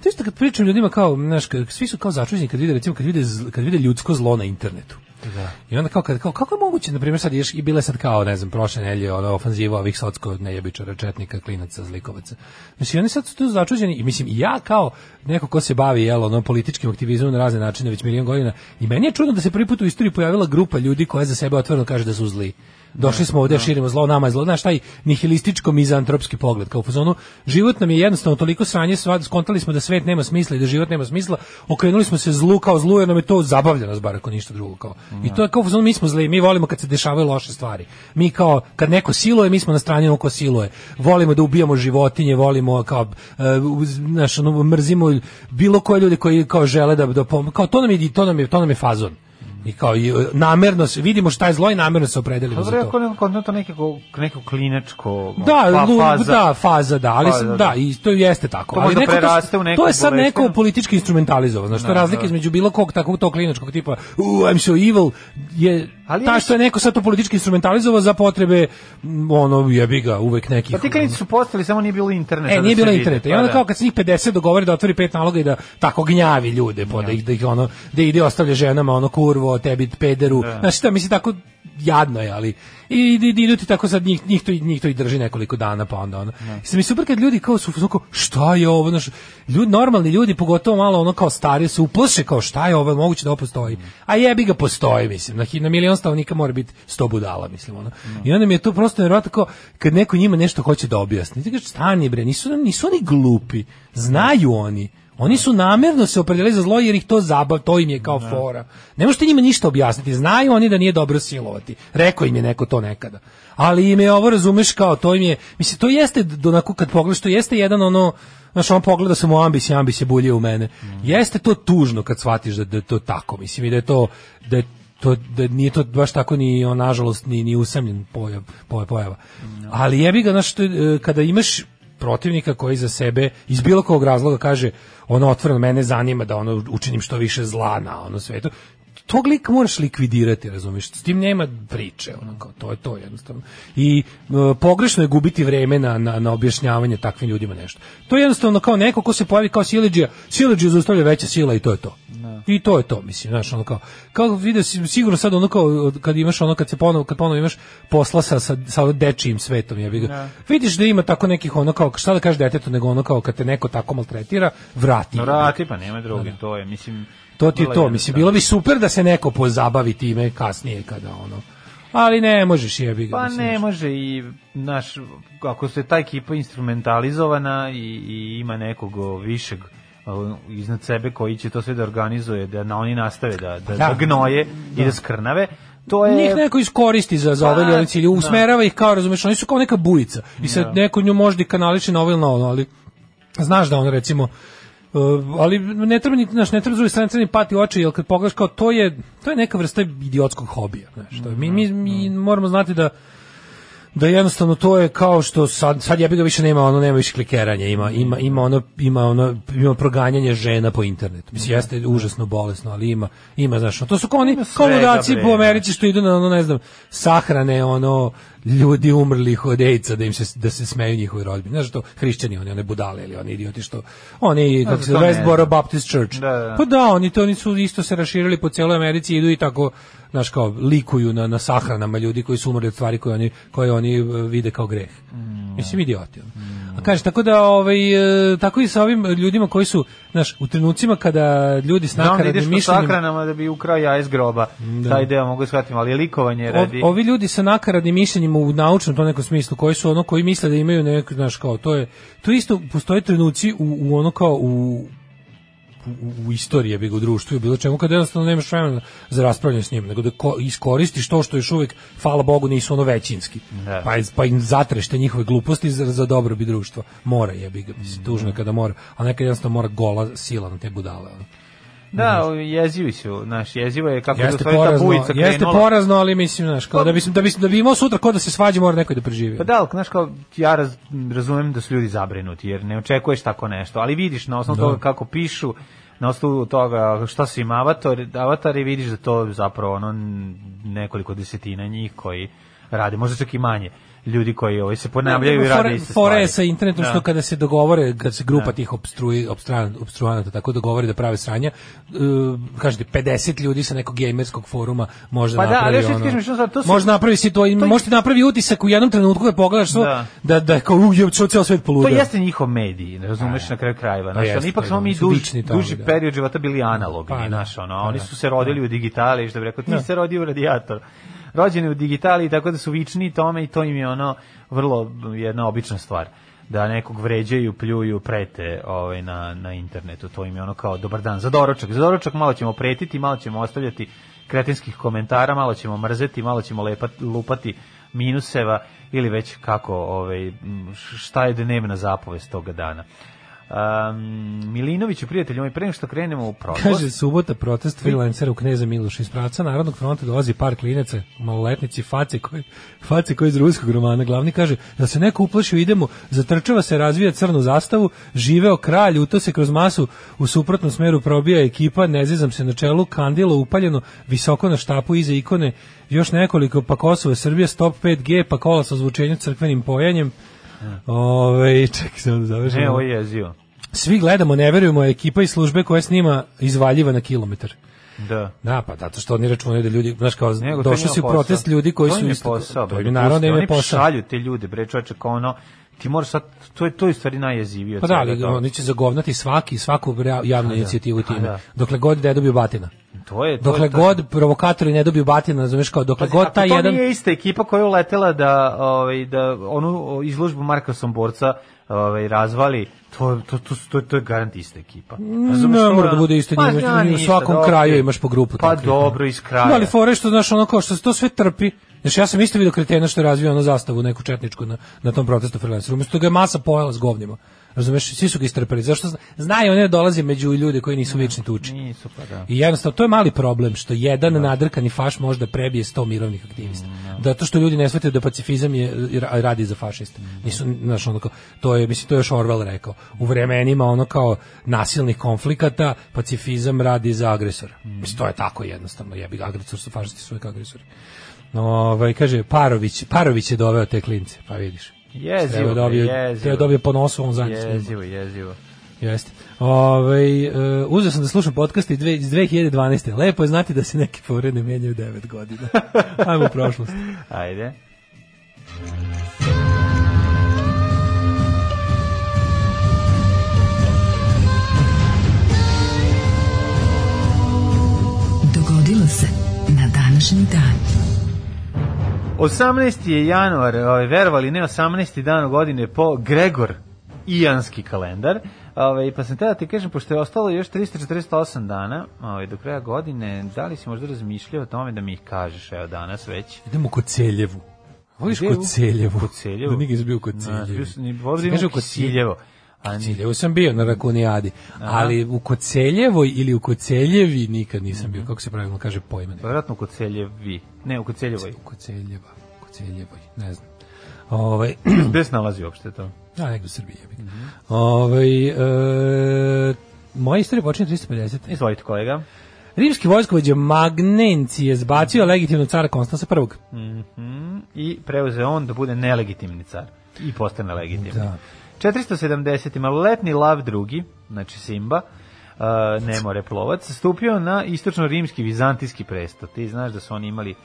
to isto kad pričam ljudima kao, znaš, svi su kao začuđeni kad vide, recimo, kad vide, kad vide ljudsko zlo na internetu. Da. I onda kao, kad, kao kako je moguće, na primjer sad ješ, i bile sad kao, ne znam, prošle nelje, ono, ofanziva ovih socko nejebičara, četnika, klinaca, zlikovaca. Znači, oni sad su tu začuđeni i mislim, i ja kao neko ko se bavi, jel, ono, političkim aktivizmom na razne načine već milion godina, i meni je čudno da se prvi put u istoriji pojavila grupa ljudi koja za sebe otvoreno kaže da su zli. Došli smo ovdje, širimo zlo, nama je zlo. Znaš, taj nihilističko mizantropski pogled, kao u fazonu, život nam je jednostavno toliko sranje, sva- skontali smo da svet nema smisla i da život nema smisla, okrenuli smo se zlu kao zlu, jer nam je to zabavlja nas bar ako ništa drugo. Kao. I to je kao u fazonu, mi smo zli, mi volimo kad se dešavaju loše stvari. Mi kao, kad neko siluje, mi smo na strani onog ko siluje. Volimo da ubijamo životinje, volimo kao, uh, znaš, ono, mrzimo bilo koje ljude koji kao žele da, da kao to nam je, to nam je, to nam je fazon. I kao i, e, namerno se, vidimo šta je zlo i namerno se opredelimo za Dobro, to. neko konto nekako, neko klinačko Da, pa, faza. da, faza, da, ali Faza, sam- da. da, i to jeste tako. To ali neko to- u To je sad neko bolestvenu- politički instrumentalizovano, znači to je Da, razlika da. između bilo kog takvog tog kliničkog tipa, uh, I'm so evil, je Ali ta što je neko sad to politički instrumentalizovao za potrebe, m, ono, jebi ga, uvek nekih... Pa ti klinici su postali, samo nije bilo interneta. E, da nije bilo interneta. I Pa onda da. kao kad se njih 50 dogovori da otvori pet naloga i da tako gnjavi ljude, po, da ih, da ih ono, da ide ostavlja ženama ono kurvo, tebi pederu. Znači, šta, mislim, tako jadno je, ali i i- idu ti tako sad njih, njih, to, i- njih to i drži nekoliko dana, pa onda ono. I sad mi super kad ljudi kao su kao, šta je ovo, znaš, ljudi, normalni ljudi, pogotovo malo ono kao stariji, se uplaše kao šta je ovo, moguće da ovo postoji. A jebi ga postoji, mislim, na, na milion stanovnika mora biti 100 budala, mislim, ono. I onda mi je to prosto nevjerojatno kao, kad neko njima nešto hoće da objasni, ti kažeš, stani bre, nisu, nisu oni glupi, znaju oni, Oni su namjerno se opredelili za zlo jer ih to zabav, to im je kao fora. Ne možete njima ništa objasniti. Znaju oni da nije dobro silovati. Rekao im je neko to nekada. Ali im je ovo, razumeš, kao to im je, mislim, to jeste, d- onako kad pogledaš, to jeste jedan ono, znaš, on pogleda sam u ambis i ambis je bulje u mene. Jeste to tužno kad shvatiš da, da je to tako, mislim, i da je to, da je to da nije to baš tako ni on nažalost ni ni usamljen pojav pojava, pojava. Ali jebi ga e, kada imaš protivnika koji za sebe iz bilo kog razloga kaže ono otvoreno mene zanima da ono učinim što više zla na ono svetu tog lika moraš likvidirati, razumiješ? S tim nema priče, ono, kao, to je to jednostavno. I e, pogrešno je gubiti vreme na, na, na objašnjavanje takvim ljudima nešto. To je jednostavno kao neko ko se pojavi kao sileđija, sileđija zaustavlja veća sila i to je to. I to je to, mislim, znaš, ono kao, kao vidio si, sigurno sad ono kao, kad imaš ono, kad se ponovo, kad ponovo imaš posla sa, sa, sa dečijim svetom, jebi ga. Vidiš da ima tako nekih ono kao, šta da kažeš detetu, nego ono kao, kad te neko tako maltretira, vrati. No, vrati, pa nema druge, to je, mislim... To ti je to, mislim, bilo bi super da se neko pozabavi time kasnije kada ono. Ali ne možeš jebi ga. Pa ne može i naš ako se ta ekipa instrumentalizovana i, i ima nekog višeg iznad sebe koji će to sve da organizuje, da na oni nastave da, da, da, Da. gnoje i da skrnave, to je... Njih neko iskoristi za, za ove Pa, ili one cilje, da. usmerava ih kao, razumeš, oni su kao neka bujica. I sad neko nju možda i kanališe na ovo ili na ono, ali znaš da on recimo ali ne treba ni znaš ne treba s druge strane treba ni pati oči jer kad pogledaš kao to je to je neka vrsta idiotskog hobija znaš to je, mi, mi, mi moramo znati da da jednostavno to je kao što sad sad jebi ga više nema ono nema više klikeranja ima ima ima ono ima ono ima proganjanje žena po internetu. Mislim jeste užasno bolesno ali ima ima znaš to su kao oni kao po Americi što idu na ono ne znam sahrane ono ljudi umrlih od AIDS-a da im se da se smeju njihovi rodbini znaš to hrišćani oni one budale ili oni idioti što oni kako se Westboro. Baptist Church Da, da. pa da oni to oni su isto se raširili po celoj Americi idu i tako znaš kao likuju na na sahranama ljudi koji su umrli od stvari koje oni koje oni e, vide kao greh. Mislim idioti. ono. A kaže tako da ovaj e, tako i sa ovim ljudima koji su znaš u trenucima kada ljudi s Da, nakaradnim sahranama da bi ukrao jaje iz groba. Taj deo mogu shvatiti, ali je likovanje O- radi... ovi ljudi sa nakaradnim mišljenjima u naučnom to nekom smislu koji su ono koji misle da imaju neko znaš kao to je to isto postoje trenuci u, u ono kao u u, u istoriji bi u društvu i bilo čemu kad jednostavno nemaš vremena za raspravljanje s njim, nego da ko, iskoristiš to što još uvijek, hvala Bogu, nisu ono većinski. Da. Pa, pa im zatrešte njihove gluposti za, za dobrobit društva. Mora jebi ga, mislim, tužno je kada mora, a nekad jednostavno mora gola sila na te budale. ono. Da, jezivi su, znaš, jezivo je kako Jeste stvari ta bujica jeste krenula. porazno, ali mislim, znaš, kao da bi, da bi, da bi imao sutra ko da se svađa, mora neko da preživi. Pa da, ali, znaš, kao, ja raz, razumem da su ljudi zabrinuti, jer ne očekuješ tako nešto, ali vidiš na osnovu Da. toga kako pišu, na osnovu toga šta su im avatar, avatari, vidiš da to zapravo ono nekoliko desetina njih koji rade, možda čak i manje, ljudi koji ovaj se ponavljaju i Fore- rade iste je stvari. sa internetom Da. što kada se dogovore, kad se grupa Da. tih obstruji, obstruan, obstruanata tako dogovori da prave sranja, uh, kažete 50 ljudi sa nekog gamerskog foruma može Pa da, napravi ali još ti ono, kažem, što to su- može napravi si to, to je- možete napravi utisak u jednom trenutku kad pogledaš to, Da. da, da kao u, je ceo svet To poludeo. jeste njihov mediji, ne razumeš na kraju krajeva. Znači, ono, ipak smo da, mi su duž, vični tome, duži da. period života bili analogni, Pa da. znaš, ono, a Pa oni da. su se rodili u digitali, što bi rekao, ti Da. se rodio u radijator. Rođeni u digitali, tako da su vični tome i to im je ono vrlo jedna obična stvar da nekog vređaju, pljuju, prete ovaj, na, na internetu. To im je ono kao dobar dan. Za doručak. Za doručak malo ćemo pretiti, malo ćemo ostavljati kretinskih komentara, malo ćemo mrzeti, malo ćemo lepati, lupati minuseva ili već kako, ovaj, šta je dnevna zapovest toga dana. Um, Milinović, prijatelj moj, pre što krenemo u prošlost, Kaže, subota protest freelancera u Kneza Miloša iz praca Narodnog fronta dolazi par klinaca, maloletnici, face koji, face koji iz ruskog romana. Glavni kaže, da se neko uplašio, idemo, zatrčava se, razvija crnu zastavu, živeo kralj, uto se kroz masu, u suprotnom smeru probija ekipa, ne zezam se na čelu, kandilo upaljeno, visoko na štapu iza ikone, još nekoliko, pa Kosovo, Srbija, stop 5G, pa kola sa ozvučenjem crkvenim pojanjem. Ove, čekaj, samo da završim. ne, ovo je jezio. Svi gledamo, ne verujemo, ekipa iz službe koja snima izvaljiva na kilometar. Da. Da, pa zato što oni računaju da ljudi, znaš kao, Nego, je došli su u protest ljudi koji to su je isto... posao, to je naravno da im je Oni posao. šalju te ljude, bre, čoveče, kao ono, ti moraš sad, to je, to je stvari najjezivije. Pa da, ali oni će zagovnati svaki, svaku javnu inicijativu Pa time. da. Dokle god ne dobiju batina. To je, to Dokle je, to god provokatori ne dobiju batina, razumeš kao, dokle Pazi, god ako taj to jedan... nije ista ekipa koja je uletela da, ovaj, da onu izložbu Marka Somborca ovaj, razvali, to, to, to, to, to je garant ista ekipa. Razumeš, Ne mora da bude isto, Pa, njima- njima u svakom dobro. kraju imaš po grupu Pa takvih, dobro, iz kraja. Da, ali fore što, znaš, ono kao što se to sve trpi. Znaš, ja sam isto vidio kretena što je razvio ono zastavu, neku četničku na, na tom protestu freelancera. Umesto ga je masa pojela s govnjima. Razumeš, svi su ga istrpeli. Zašto zna- znaju one da dolaze među ljude koji nisu vični tuči. Nisu, pa da. I jednostavno, to je mali problem, što jedan nadrkani faš može da prebije 100 mirovnih aktivista. Zato što ljudi ne shvataju da pacifizam je ra- radi za fašiste. Nisu, znaš, ono kao, to je, mislim, to je još Orwell rekao. U vremenima ono kao nasilnih konflikata, pacifizam radi za agresora. Mislim, to je tako jednostavno. Jebi ga, agresor su fašisti, su uvijek agresori. No, ovaj, kaže, Parović, Parović je doveo te klince, pa vidiš. Jezivo, da dobije, jezivo. treba da dobije po nosu, on zajedno. Jezivo, jezivo. Jeste. Ove, uh, uzeo sam da slušam podcast iz dve- iz 2012. Lepo je znati da se neki fore ne menjaju 9 godina. Ajmo u prošlost. Ajde. Dogodilo se na današnji dan. 18. je januar, ovaj, verovali ne, 18. dan godine po Gregor Ijanski kalendar. Ovaj, pa sam te da ti kažem, pošto je ostalo još 348 dana ovaj, do kraja godine, da li si možda razmišljao o tome da mi ih kažeš, evo danas već? Idemo kod Celjevu. Voliš kod Celjevu? Kod Celjevu? Da nikad bio kod Znaš, Celjevu. bio sam- ni- ovdje Kaže imamo u Koceljevu. Kisiljevo. A ni- Celjevu sam bio na Rakunijadi, ali u Koceljevoj ili u Koceljevi nikad nisam bio. Kako se pravilno kaže pojme? Vjerojatno u Koceljevi. Ne, u Koceljevoj. U Koceljeva, Koceljevoj, ne znam. Ovaj Gde se nalazi uopšte to? Da, negdje u Srbiji je. Ovaj, e, moja istorija počinje 350. Izvolite kolega. Rimski vojskovođa Magnenci je zbacio legitimnog cara Konstansa I. Mhm. I preuzeo on da bude nelegitimni car. I postane legitimni. Da. 470. maloletni Lav drugi, znači Simba, uh, Nemore plovac, stupio na istočno-rimski vizantijski presto. Ti znaš da su oni imali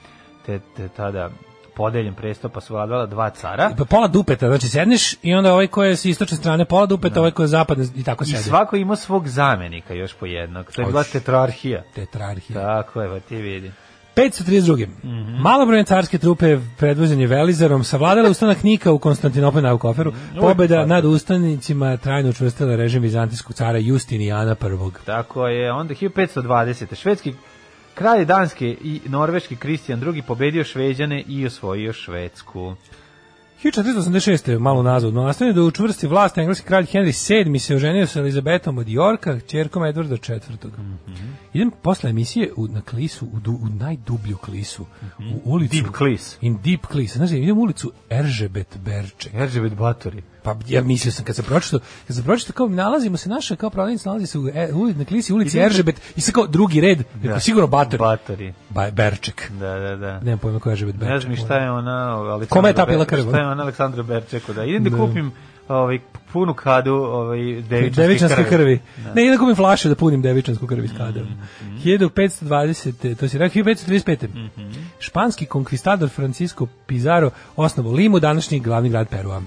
te, te tada podeljen presto, pa su vladala dva cara. Pa pola dupeta, znači sedneš i onda ovaj ko je s istočne strane pola dupeta, ovaj ko je zapadne i tako I sedi. svako imao svog zamenika još po jednog. To je bila tetrarhija. Tetrarhija. Tako je, pa ti vidi. 532. Mhm. Malobrojne carske trupe predvođenje Velizarom savladale ustanak Nika u Konstantinopolju na Koferu. Pobeda nad ustanicima trajno učvrstila režim vizantijskog cara Justinijana I. Tako je, onda 1520. Švedski kralj Danske i norveški Kristijan II pobedio Šveđane i osvojio Švedsku. 1486. malo nazad, no nastavio da učvrsti vlast engleski kralj Henry VII se oženio sa Elizabetom od Jorka, čerkom Edvarda IV. Idem posle emisije u, na klisu, u, du, u najdublju klisu, u ulicu... Deep Klis. In Deep Klis. Znaš, idem u ulicu Eržebet Berček. Eržebet Batori. Pa ja mislio sam kad se pročitao, kad se pročitao kao nalazimo se naša kao prodavnica nalazi se u, e, u na klisi ulici Eržebet i sad kao drugi red, da. sigurno Bator. Batori. Ba, Berček. Da, da, da. Nemam pojma ko je Eržebet Berček. Ne znam šta je ona, ali Kome je tapila krv? Šta je on Aleksandra Berčeku, da idem da, kupim ovaj, punu kadu ovaj, devičanske, Devičanske krvi. Da. Ne, da kupim flaše da punim devičansku krv iz kada. Mhm, 1520. To si rekao 1535. Mhm. Španski konkvistador Francisco Pizarro osnovao Limu, današnji glavni grad Perua.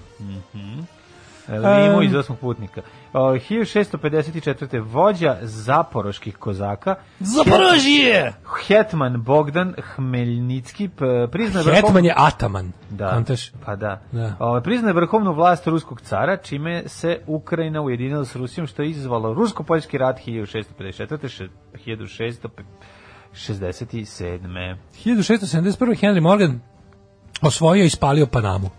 Limu iz osmog putnika. O, 1654. vođa zaporoških kozaka Zaporožije! Hetman Bogdan Hmeljnicki p- priznao je Hetman je ataman. Da, Kontaš? pa da. Da. Priznaje vrhovnu vlast ruskog cara, čime se Ukrajina ujedinila s Rusijom, što je izazvalo rusko-poljski rat 1654. še- 1667. 1671. Henry Morgan osvojio i spalio Panamu.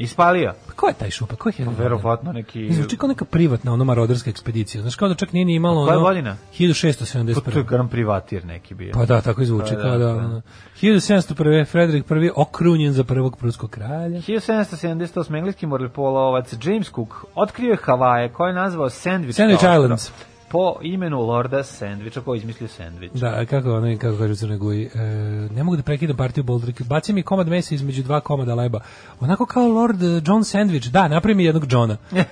Ispalio? Pa ko je taj šupa? Ko je Henry Morgan? Verovatno neki... Zvuči kao neka privatna, ono marodarska ekspedicija. Znaš, kao da čak nije ni imalo... Koja ono, godina? Pa to je 1671. garan privatir neki bio. Pa da, tako i zvuči. Pa kao da, da, da. ono. 1701. Frederik I. okrunjen za prvog pruskog kralja. 1778. engleski morepolovac James Cook otkrio je Havaje koje je nazvao Sandwich, Sandwich Islands. Po imenu Lorda Sandwicha koji izmislio sandvič. Da, kako ono, kako kaže u Crnoj Guji, e, ne mogu da prekidam partiju Boldrika, baci mi komad mesa između dva komada leba. Onako kao Lord eh, John Sandwich, da, napravi mi jednog Johna.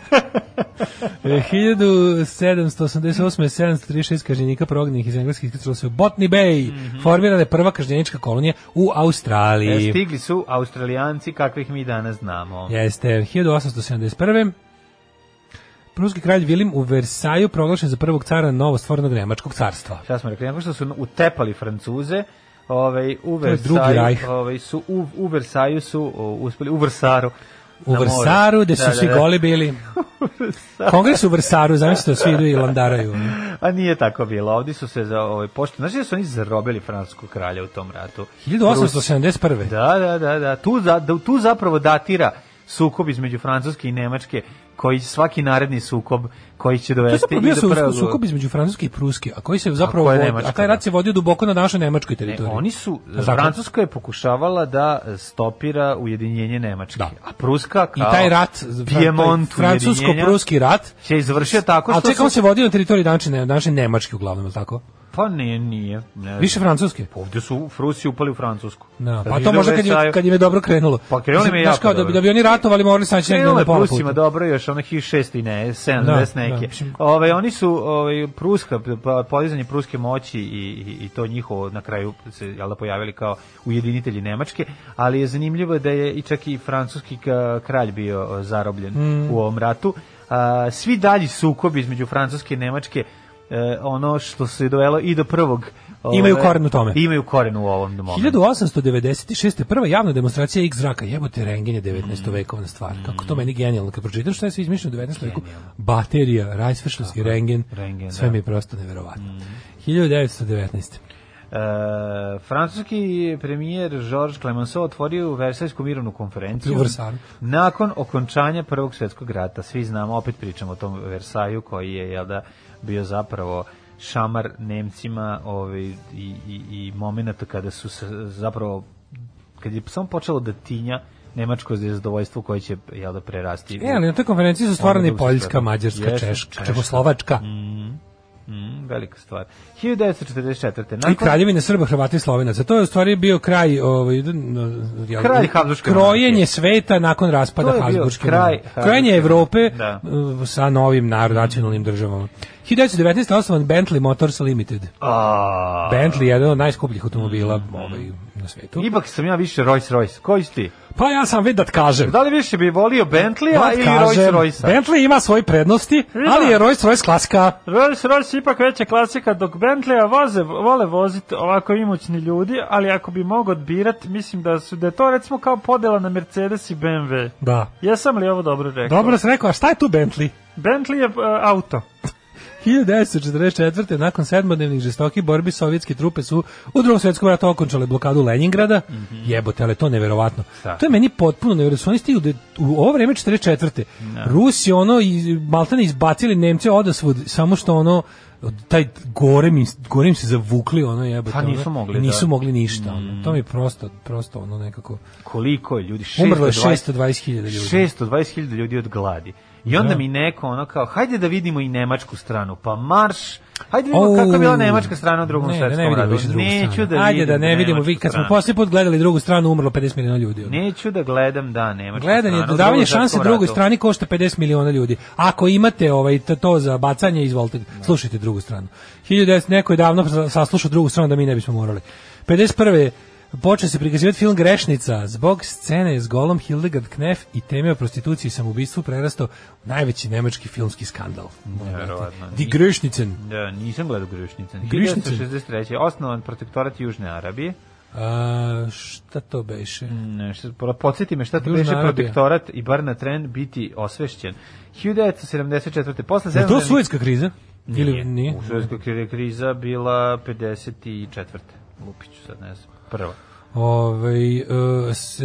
E, 1788. 736 kažnjenika prognanih iz engleskih iskrcalo se u Botany Bay. Formirana je prva kažnjenička kolonija u Australiji. E, stigli su Australijanci kakvih mi danas znamo. Jeste, 1871. Pruski kralj Vilim u Versaju proglašen za prvog cara novostvorenog nemačkog carstva. Šta smo rekli, nakon što su utepali Francuze, ovaj, u Versaju, ovaj, su, u, u Versaju su o, uspeli, u Versaru, U. Versaru, gde su Da, svi da, da. goli bili. Kongres u Versaru, zamislite, svi idu i landaraju. A nije tako bilo. Ovdje su se za ovaj pošto, znači da su oni zarobili francuskog kralja u tom ratu. 1871. Da, da, da, da. Tu, da, tu zapravo datira sukob između Francuske i Nemačke, koji svaki naredni sukob koji će To je dovesti zapravo i bio sukob između Francuske i Pruske, a koji se zapravo je vodi- Nemačka, a taj rat da? se vodio duboko na našoj nemačkoj Ne, teritoriji. oni su, Zakon. Francuska je pokušavala da stopira ujedinjenje Nemačke, Da. a Pruska I kao taj rat, Piemont ujedinjenja francusko-pruski rat, će izvršio tako a što čekaj, on su... se vodio na teritoriji današnje, današnje Nemačke uglavnom, je tako? Pa ne, nije. Ne, Više francuske. Ovdje su Rusi upali u Francusku. Da, pa to možda kad Versaju- kad im je dobro krenulo. Pa krenulo im je jako kao da, bi, dobro. da bi oni ratovali morali saći negdje na je pola Prusima puta. dobro još onih 6 i ne, 70 Da, neke. da, mislim- Ove, oni su ovaj, Pruska, pa, podizanje pruske moći i, i, i to njihovo na kraju se jel da, pojavili kao ujedinitelji Nemačke, ali je zanimljivo da je i čak i francuski kralj bio zarobljen Mm. u ovom ratu. A, svi dalji sukobi između Francuske i Nemačke e, ono što se dovelo i do prvog Imaju ove, koren u tome. Imaju koren u ovom momentu. 1896. prva javna demonstracija X zraka, jebote rengen je 19. vekovna stvar. Kako Mm. to meni genijalno kad pročitam šta je sve izmišljeno u 19. veku. Baterija, Rajsvršnost i rengen. rengen, sve da. mi je prosto neverovatno. 1919. E, francuski premijer Georges Clemenceau otvorio Versajsku mirovnu konferenciju nakon okončanja Prvog svjetskog rata. Svi znamo, opet pričamo o tom Versaju koji je jel da, bio zapravo šamar Nemcima ovaj, i, i, i momenta kada su se zapravo kad je samo počelo da tinja nemačko zadovoljstvo koje će jel da prerasti. E, ali na toj konferenciji su stvarane Ono i drugo Poljska. Mađarska, Jeste, Češka, Češka. Čekoslovačka. Mm, velika stvar. 1944. I Nakon, kraljevine Srba, Hrvata i Slovenaca. To je u stvari bio kraj ovaj jel, Kralj Habsburške krojenje sveta nakon raspada Habsburške kraj Krojenje Evrope Da. uh, sa novim nacionalnim državama. 1919. osnovan Bentley Motors Limited. A, Bentley je jedan od najskupljih automobila ovaj, na svetu. Ipak sam ja više Rolls Royce. Koji si ti? Pa ja sam već da kažem. Da li više bi volio Bentleya Da ili Rolls Royce? Bentley ima svoje prednosti, ali je Rolls Royce klasika. Rolls Royce ipak veća klasika, dok Bentleya voze, vole voziti ovako imućni ljudi, ali ako bi mogao odbirat, mislim da su da je to recimo kao podela na Mercedes i BMW. Da. Jesam li ovo dobro rekao? Dobro sam rekao, a šta je tu Bentley? Bentley je uh, auto. 1944. nakon sedmodnevnih žestokih borbi sovjetske trupe su u drugom svjetskom ratu okončale blokadu Leningrada. Jebote, ali to je neverovatno. Da. To je meni potpuno neverovatno. Oni da- u ovo vreme 44. Rusi ono i maltene izbacili Nemce odasvud samo što ono taj gore mi gore im se zavukli ono jebote. Pa nisu ono, mogli, i nisu da. mogli ništa. Ono. To mi je prosto prosto ono nekako Koliko je ljudi? umrlo je 620 620.000 ljudi. 620.000 ljudi od gladi. I onda Da. mi neko ono kao, hajde da vidimo i nemačku stranu, pa marš, hajde vidimo kako je bila nemačka strana u drugom ne, da svetskom ne ratu. Neću da Ajde vidim da ne vidimo, vi kad smo posljednji put gledali drugu stranu, umrlo 50 miliona ljudi. ono. Neću da gledam, da, nemačku Gledanje, stranu. u davanje šanse drugoj strani košta 50 miliona ljudi. Ako imate ovaj to- za bacanje, izvolite, slušajte drugu stranu. 1900 neko je davno saslušao drugu stranu da mi ne bismo morali. 51. Počeo se prikazivati film Grešnica zbog scene s golom Hildegard Knef i teme o prostituciji i samoubistvu prerastao u najveći nemački filmski skandal. Nevjerovatno. Die Grešnicen. Da, nisam gledao Grešnicen. Grešnicen. 1963. Osnovan protektorat Južne Arabije. A, šta to beše? Ne, pro- podsjeti me šta to Južna beše Arabija. protektorat i bar na tren biti osvešćen. 1974. Posle Je to Suetska kriza? Ili Nije. nije? U kri- kriza bila 54. Lupiću sad, ne znam. Prva. Ovaj uh,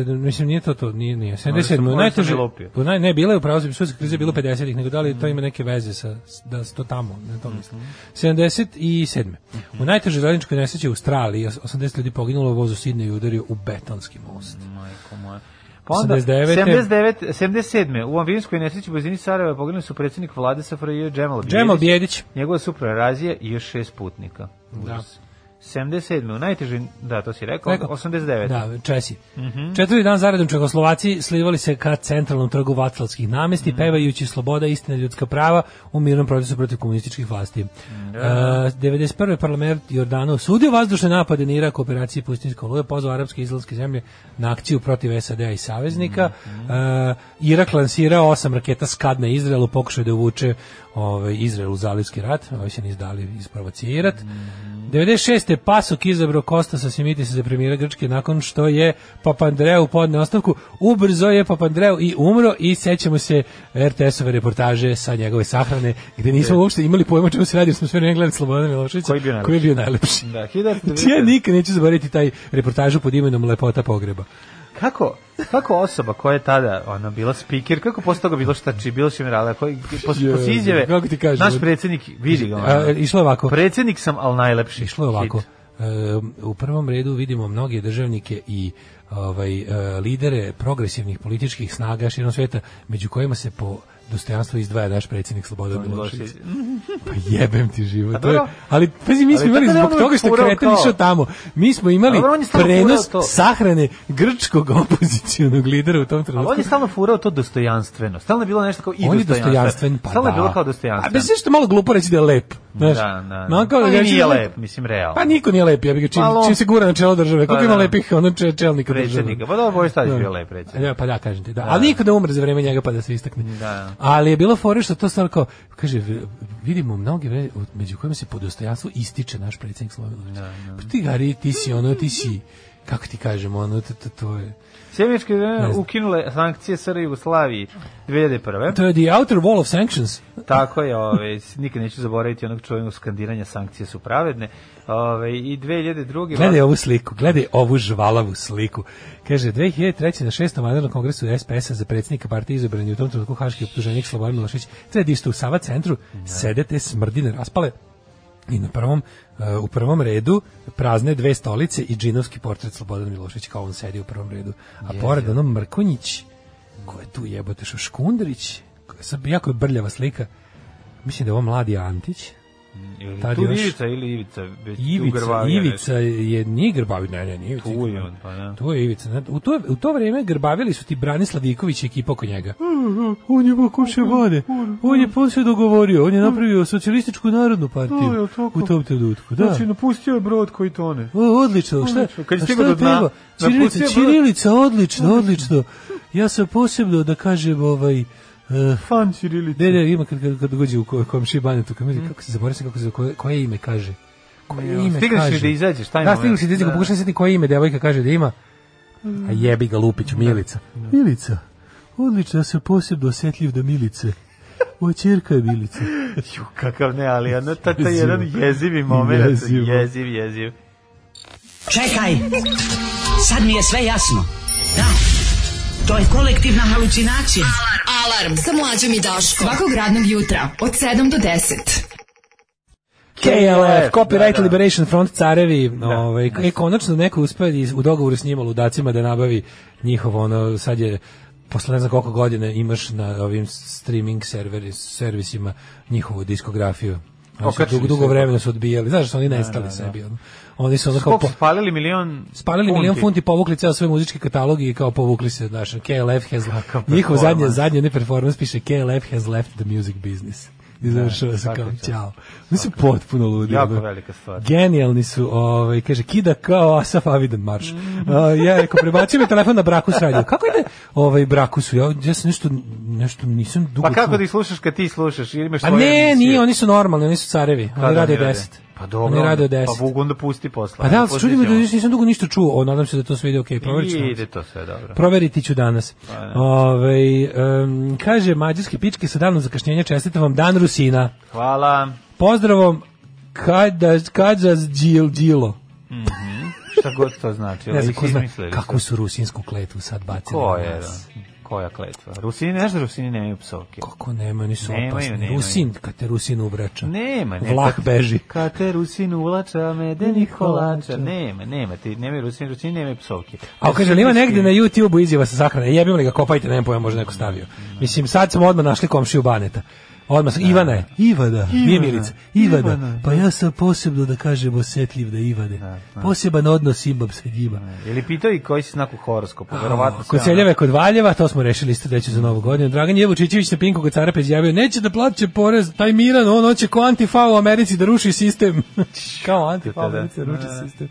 mislim nije to to, nije nije. 77. Možda sam najteže. u Naj ne bila je upravo suška kriza je bilo 50-ih, nego da li to ima neke veze sa da se to tamo, ne to mislim. 77. U najtežoj željezničkoj nesreći u Australiji 80 ljudi poginulo, u Sidneju udario u betonski most. Majko moja. Pa onda, 89. 79. 77. U Amvinskoj nesreći u blizini Sarajeva poginuli su predsjednik vlade SFRJ Džemal Bijedić, Džemal Bijedić. njegova supra Razija i još šest putnika. Užas. 77. U najtežoj, da, to si rekao, Rekao. 89. Da, Česi. Četvrti dan zaredom Čehoslovaci slivali se ka centralnom trgu Vaclavskih namesti, pevajući sloboda, istina, ljudska prava u mirnom protestu protiv komunističkih vlasti. E, 91. parlament Jordana osudio vazdušne napade na Irak u operaciji Pustinjska oluja, pozvao arapske i izraelske zemlje na akciju protiv SAD-a i saveznika. E, Irak lansirao osam raketa Skad na Izrael u pokušaju da uvuče ovaj, Izrael u zalivski rat, ovi se nisu dali isprovocirati. 96. je Pasok izabrao Kostasa Simitisa za premijera Grčke nakon što je Papandreou podne ostavku. Ubrzo je Papandreou i umro i sećamo se RTS-ove reportaže sa njegove sahrane gde nismo uopšte imali pojma čemu se radi, smo sve vreme gledali Slobodana Miloševića Koji je bio koji je bio najlepši. Da, 1990. Znači, ja nikad neću zaboraviti taj reportažu pod imenom Lepota pogreba. Kako, kako osoba koja je tada ona bila speaker, kako posle toga bilo šta či bilo šemirala, koji posle posle izjave, kako ti kažem, naš predsjednik vidi ga. A, ono, išlo je ovako. Predsjednik sam, al najlepši. Išlo je ovako. E, u prvom redu vidimo mnoge državnike i ovaj e, lidere progresivnih političkih snaga širom sveta, među kojima se po dostojanstvu izdvaja naš predsjednik Slobodan Milošević. Pa jebem ti život. A To je, ali pazi, mi smo Ali imali da zbog toga što kreten išao tamo. Mi smo imali A prenos sahrane grčkog opozicionog lidera u tom Ali trenutku. on je stalno furao to dostojanstveno. Stalno je bilo nešto kao i on je dostojanstven. dostojanstven, pa Stalno je da. bilo kao A dostojanstven. bez što malo glupo reći da je lep. Znaš, Da, da. Kao da Ali ga- nije lep, mislim, realno. Pa niko nije lep, ja bih ga čim, Pa, čim se gura na čelo države. Koliko Pa, ima da. lepih ono če, čelnika države? Pa dobro, Boris Tadić Da. bio lep predsjednik. Ja, pa da, kažem ti, da. Ali niko ne umre za vreme njega pa da se istakne. Da. Ali je bilo fore što to stvarno kao, kaže, vidimo mnoge, ve- među kojima se po dostojanstvu ističe naš predsjednik Slobodan Milošević. Pa ti, Gari, ti si ono, ti si, kako ti kažemo, ono, to, to, to je... Sjemeničke znam. ukinule sankcije SR Jugoslaviji 2001. To je the outer wall of sanctions. Tako je, ove, nikad neću zaboraviti onog čuvenog skandiranja sankcije su pravedne. Ove, I 2002. Gledaj ovu sliku, gledaj ovu žvalavu sliku. Kaže, 2003. na šestom vanrednom kongresu SPS-a za predsjednika partije izabran je u tom trenutku haški optuženik Slobodan Milošević. Treba isto u Sava centru, sedete smrdine raspale i na prvom, uh, u prvom redu prazne dve stolice i džinovski portret Slobodan Milošević kao on sedi u prvom redu. A pored ono Mrkonjić, ko je tu jebote što Škundrić, ko je jako je brljava slika. Mislim da je ovo mladi Antić, Ili tad tu još- Ivica ili Ivica. već Ivica, Ivica je nije Grbavi, ne, ne, nije Ivica. Tu je on, pa da. Tu je Ivica. Znate, U to, u to vrijeme Grbavili su ti Branislav Iković i ekipa oko njega. On je pokuše vode. On je se dogovorio. On je napravio socijalističku narodnu partiju tako? u tom trenutku. Da. Znači, napustio je brod koji tone. O, odlično. Šta, Odlično. Kad je šta do dna, treba? Brod. Ćirilica, odlično, odlično. Ja sam posebno da kažem ovaj uh, Fan Ćirilice. Ne, ne, ima kad, kad, kad dođe u ko- komši banetu, kad mi kako se zaboravio se kako se koje, koje ime kaže. Koje ime Stigneš kaže. li da izađeš, taj Da, si da izađeš, Da. pokušaj se setiti koje ime devojka kaže da ima. A jebi ga Lupiću, Milica. Milica. Odlično, ja sam posebno osjetljiv da Milice. Moja čerka je Milica. Ju, kakav ne, ali ono, ta, ta jedan jezivi moment. Jezivo. Jeziv, jeziv. Čekaj, sad mi je sve jasno. Da, to je kolektivna halucinacija. Alarm sa mlađom i Daškom. Svakog radnog jutra od 7 do 10. KLF, Copyright da, da. Liberation Front carevi, ovaj, e, konačno neko uspeo i u dogovoru s njima ludacima da nabavi njihovo ono, sad je posle ne znam koliko godina imaš na ovim streaming serveri, servisima njihovu diskografiju. Okačili dugo, dugo vremena su odbijali. Znaš da su oni nestali da, da. sebi. ono. Oni su. Koliko po- spalili milion spalili milion funti, povukli ceo svoj muzički katalog i kao povukli se, znaš, KLF has njihov zadnje, zadnje ne performance piše KLF has left the music business. I završava se kao, ćao. Oni su potpuno ludi. Jako velika stvar. Genijalni su, ovaj, kaže, kida kao Asaf Avidan marš. Uh, ja rekao, prebacio mi telefon na Brakus radio. Kako ide ovaj Brakusu? Ja, ja sam nešto, nešto nisam dugo Pa kako čuo. da slušaš kad ti slušaš? Ili imaš A svoje ne, nije, oni su normalni, oni su carevi. Kada Oni rade? 10. Pa dobro. Oni rade od onda- 10. Pa Bugu onda pusti posle. Pa da, ali Pustit čudi me da nisam dugo ništa čuo. O, nadam se da to sve ide okej. Proverit ću. Ide to sve dobro. Proveriti ću danas. Ovaj, em, kaže, mađarske pičke sa danom zakašnjenja čestitam vam dan Rusina. Hvala. Pozdravom kada, kada džil, džilo. Šta god to znači. Ne znam Ovi ko zna izmislili kakvu su. rusinsku kletvu sad bacili. Ko je? da? Koja kletva? Rusini, znaš da Rusini nemaju psovke? Kako nema, oni su Nemaju, opasni. nemaju. Rusin, kad te Rusin uvrača. Nema, ne. Vlah kad- beži. Kad te Rusin ulača, medenih kolača. Nema, nema, ti nemaju Rusini, Rusini nemaju psovke. A kaže, ali ima negde na YouTube-u izjava sa sahrane. Jebimo li ga, kopajte, nema pojma, možda neko stavio. Mislim, sad smo odmah našli komšiju Baneta. Odmah, Ivana je. Ivada, nije Milica. Ivada. Ivana, Pa ja sam posebno, da kažem, osetljiv da Ivane. Poseban odnos imam sa njima. Ili pitao i koji si znak u horoskopu, verovatno Kod Seljeve, kod Valjeva, to smo rešili isto reći za novu godinu. Dragan Jevučićević na Pinku kod Carapa izjavio, neće da plaće porez, taj Miran, on hoće ko Antifa u Americi da ruši sistem. Kao Antifa u Da, da. Americi da ruši sistem.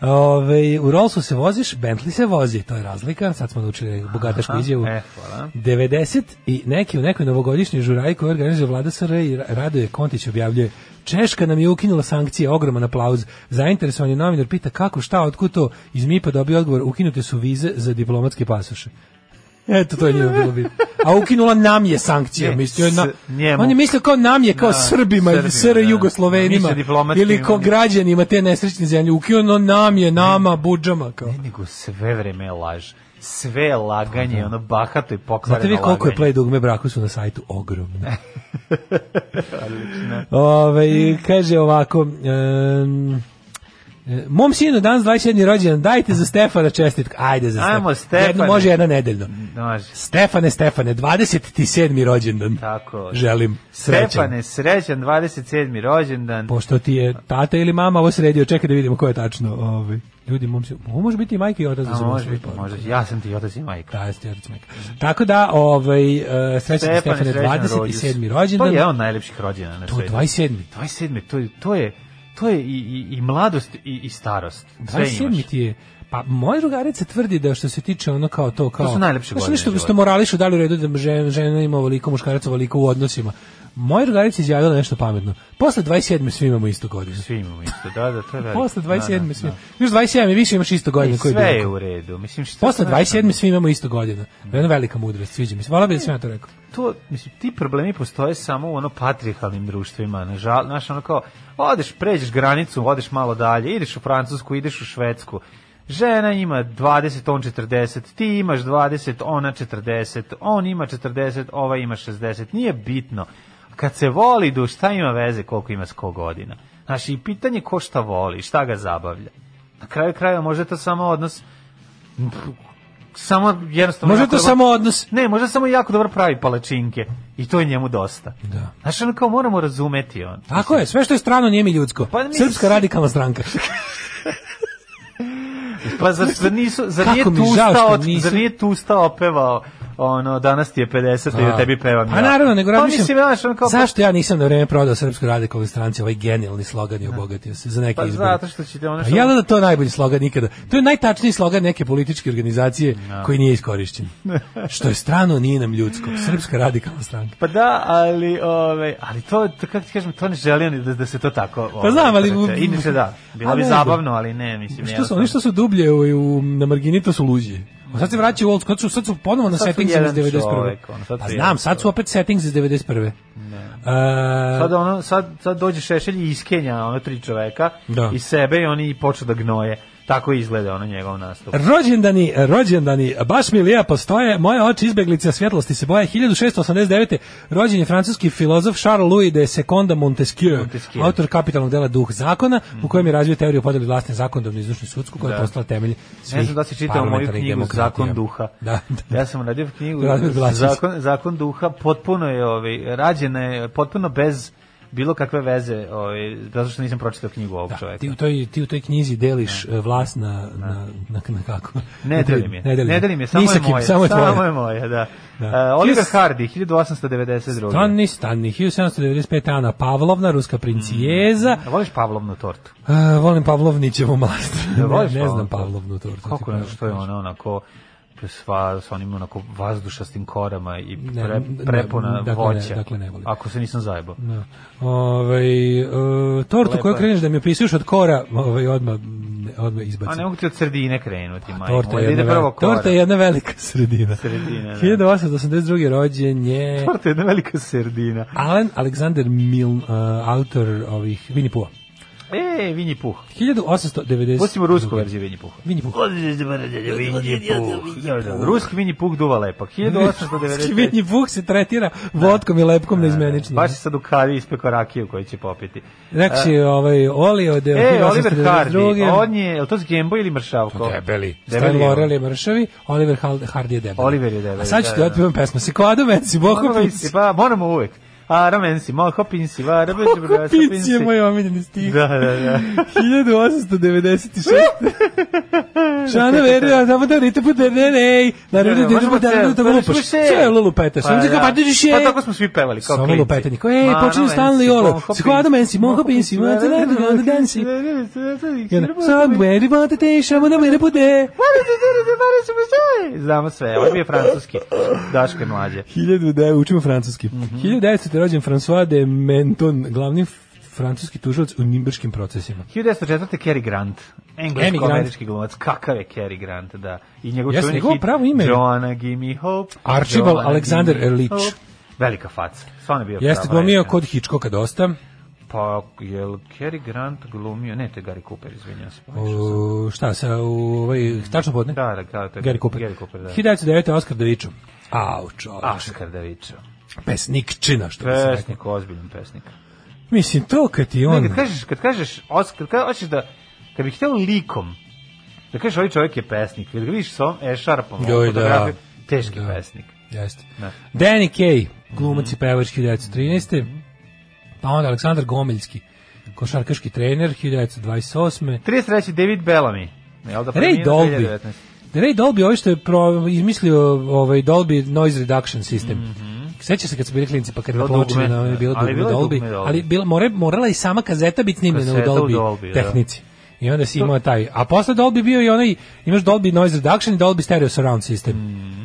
Ove, u Rollsu se voziš, Bentley se vozi, to je razlika, sad smo naučili bogatašku izjavu. E, hvala. 90 i neki u nekoj novogodišnjoj žuraji koju organizuje vlada SR i Ra- Radoje Kontić objavljuje Češka nam je ukinula sankcije, ogroman aplauz. Zainteresovani novinar pita kako, šta, otkud to? Iz MIPA dobio odgovor, ukinute su vize za diplomatske pasoše. Eto, to je njima bilo bitno. A ukinula nam je sankcije, Ne, mislio je na, njemu. on je mislio kao nam je, kao Da, Srbima, ili Srbima, SR da. Jugoslovenima, ili kao građanima te nesrećne zemlje, ukinulo nam je, nama, budžama, kao. Ne, nego sve vreme je laž. Sve je laganje, ono bahato i pokvareno Znate vi koliko je play dugme braku su na sajtu? Ogromno. Ove, kaže ovako, e, mom sinu danas 27. rođendan, dajte za Stefana čestitku. Ajde za Ajmo, Stefana. Stefane. Jedno može jedna nedeljno. Može. Stefane, Stefane, 27. rođendan. Tako. Želim srećan. Stefane, srećan 27. rođendan. Pošto ti je tata ili mama ovo sredio, čekaj da vidimo ko je tačno. Ovaj. Ljudi, mom sinu, ovo može biti i majka i otac. da može biti, može. Ja sam ti otac i majka. Da, jeste otac i majka. Tako da, ovaj, uh, srećan Stefane, srećan 27. To rođendan. je jedan od najlepših rođena na To, svetu. 27. 27. To je, to je, to je i, i, i mladost i, i starost. Sve 27 imaš. ti je Pa moja drugarica tvrdi da što se tiče ono kao to kao su najlepše godine nešto života. što morališu da li u redu da žena, žena ima ovoliko muškarac ovoliko u odnosima. Moja drugarica je izjavila nešto pametno. Posle 27 svi imamo isto godinu. Svi imamo isto, da, da, to veliko. Posle 27 Da, da, svi. da. Još 27 i više imaš isto godinu koji sve je u redu. Mislim, šta Posle znaš, 27 svi imamo isto godinu. Jedna velika mudrost, sviđa mi se. Hvala bi da sam ja to rekao. to, mislim, ti problemi postoje samo u ono patrihalnim društvima. Nažal, znaš, ono kao, odeš, pređeš granicu, odeš malo dalje, ideš u Francusku, ideš u Švedsku. Žena ima 20, on 40, ti imaš 20, ona 40, on ima 40, ova ima 60. Nije bitno. Kad se voli duš, šta ima veze koliko ima sko godina? Znaš, i pitanje ko šta voli, šta ga zabavlja. Na kraju kraja možda je to samo odnos samo jednostavno Može to dobro- samo odnos. ne, možda samo jako dobro pravi palačinke i to je njemu dosta. Da. Znaš, ono kao moramo razumeti on. Tako je, sve što je strano nije mi ljudsko. Pa mislim- Srpska radikalna stranka. Pa zar, zar, nisu, zar, Kako nije mi tusta, nisu- zar nije tusta opevao ono, danas ti je 50 i da tebi pevam Pa ja. naravno, nego pa razmišljam, mislim, kao, zašto ja nisam na vreme prodao Srpskoj radikalnoj stranci ovaj genijalni slogan i obogatio se za neke Pa izbore. zato što ćete ono što... jel da to je najbolji slogan nikada? To je najtačniji slogan neke političke organizacije koji nije iskorišćen. Što je strano, nije nam ljudsko. Srpska radikalna stranka. Pa da, ali, ove, ali to, to, kako ti kažem, to ne želim da, da se to tako... Ove, Pa znam, ali-. Inače da, bilo A bi zabavno, ali ne, mislim, Što su, oni što su dublje u, u, na margini, to su luđi. A sad se vraćaju u old school, sad su, ponovo na Sad su settingsima iz jedan 91. čovek, ono, sad pa znam, sad su opet settings iz 91. Ne. Sad, ono, sad, sad dođe Šešelj i iskenja ono tri čoveka Da. i sebe i oni počnu da gnoje. Tako izgleda ono njegov nastup. Rođendani, rođendani, baš mi lijepo stoje, moje oči izbeglice svjetlosti se boje. 1689. rođen je francuski filozof Charles Louis de Seconda Montesquieu, Montesquieu. autor kapitalnog dela Duh zakona, u kojem je razvio teoriju podeli vlasti zakonodavnu izvršnu sudsku, koja je Da. postala temelj svih Ne znam da si čitao moju knjigu demokratija. Zakon duha. Da, da. Ja sam radio knjigu. Zakon, Zakon duha, potpuno je ovaj, rađena je potpuno bez bilo kakve veze, ovaj, zato što nisam pročitao knjigu ovog Da, čoveka. ti u toj ti u toj knjizi deliš e, vlast na na na, na kako? Ne delim je. Ne delim. Ne delim je, samo Ni je moje. Samo je tvoje. je moje, da. Da. E, Oliver Hiljadu- Hardy, 1892. Stani, stani, 1795. Ana Pavlovna, ruska princijeza. A Voliš Pavlovnu tortu? E, volim Pavlovnićevu mast. Ne ne, ne znam Pavlovnu tortu. Kako ne, što je ona onako sva sa onim onako vazdušastim korama i Ne, pre, ne, prepuna dakle ne, voća. dakle ne volim. Ako se nisam zajebao. Da. Ovaj e, tortu Lepo koju kreneš da mi opisuš od kora, ovaj odmah odmah izbacim. A ne mogu ti od sredine krenuti, majko. Torta je, jedna prvo kora. torta je jedna velika sredina. Sredina, da. 1882. rođen je Torta je jedna velika sredina. Alan Alexander Milne, uh, autor ovih Winnie Pooh. E, Vinji Puh. 1890. Pustimo rusku verziju Vinji Pooh. Vinji Puh. Da, da, Ruski Vinji Puh duva lepak. 1895. Winnie Pooh se tretira vodkom i lepkom neizmenično. Baš je sad u kavi ispekao rakiju koju će popiti. Rekao si ovaj Oli od E, Oliver 1892. Hardy, on je, je li to Gembo ili Mršavko? Debeli. Debeli Stan je. Laurel je mršavi, Oliver Hardy je debeli. Oliver je debeli, A sad ću da, ti da. otpivam pesmu. Se kvado menci, boho Moramo pinci. isti, Pa, moramo uvek. A, ramensi, moho pinsi, va, rabeđe, Boho pinci je moj omiljeni stih. Da, da, da. 1896. Šana verio, samo da rite puta ne ne. Redu da Možemo da ceo- da pa lupaš. možemo sve. Sve lupete. Samo da pa diš je. Pa tako smo svi pevali, kao Samo klinci. lupete. Niko, ej, Ma, počinju ramensi, Stanley Olo. moho Se kvado menci, moho pinci, ma te ne da da dansi. I onda, Somewhere about the day, samo da mene pude. Znamo sve, ovo je francuski. Daško je mlađe. 1009, učimo francuski. Mhm. 1900. je rođen François de Menton, glavni francuski tužilac u nimberškim procesima. 1904. Cary Grant, englesko-američki glumac. Kakav je Cary Grant, da. I njegov Jeste, čuveni hit pravo ime Joanna, give me hope. Archibald Joanna, Alexander hope. Velika faca. Stvarno je bio Jeste glumio kod Hitchcocka dosta. Pa, je li Cary Grant glumio? Ne, to je Gary Cooper, izvinjam se. U, šta sa u ovaj tačno podne? Da, da, da, to je Gary Cooper. Gary Cooper, da. 1909. Oscar Davičo. Au, čovječ. Oskar Davičo. Pesnikčina, što bi se rekao. Pesnik, ozbiljan pesnik. Mislim, to kad ti on... Ne, kad kažeš, kad kažeš, Oskar, kad hoćeš da, kad bih hteo likom, da kažeš ovaj čovjek je pesnik, kad ga vidiš sa ovom e-sharpom, ovom Joj, da. teški Da. pesnik. Jeste. Da. Danny Kaye, glumac i pevač 1913. Pa onda Aleksandar Gomeljski, košarkaški trener 1928. 33. David Bellamy. Jel da Ray preminuo Dolby. 2019? Ray Dolby, ovaj što je pro, izmislio ovaj Dolby Noise Reduction System. Seća se kad su bili klinci, pa kad Bilo je dugme, na je bilo ali dugme Dolby. ali bila, more, morala i sama kazeta biti snimljena u Dolby, da. tehnici. I onda si imao taj, a posle Dolby bio i onaj, imaš Dolby Noise Reduction i Dolby Stereo Surround System,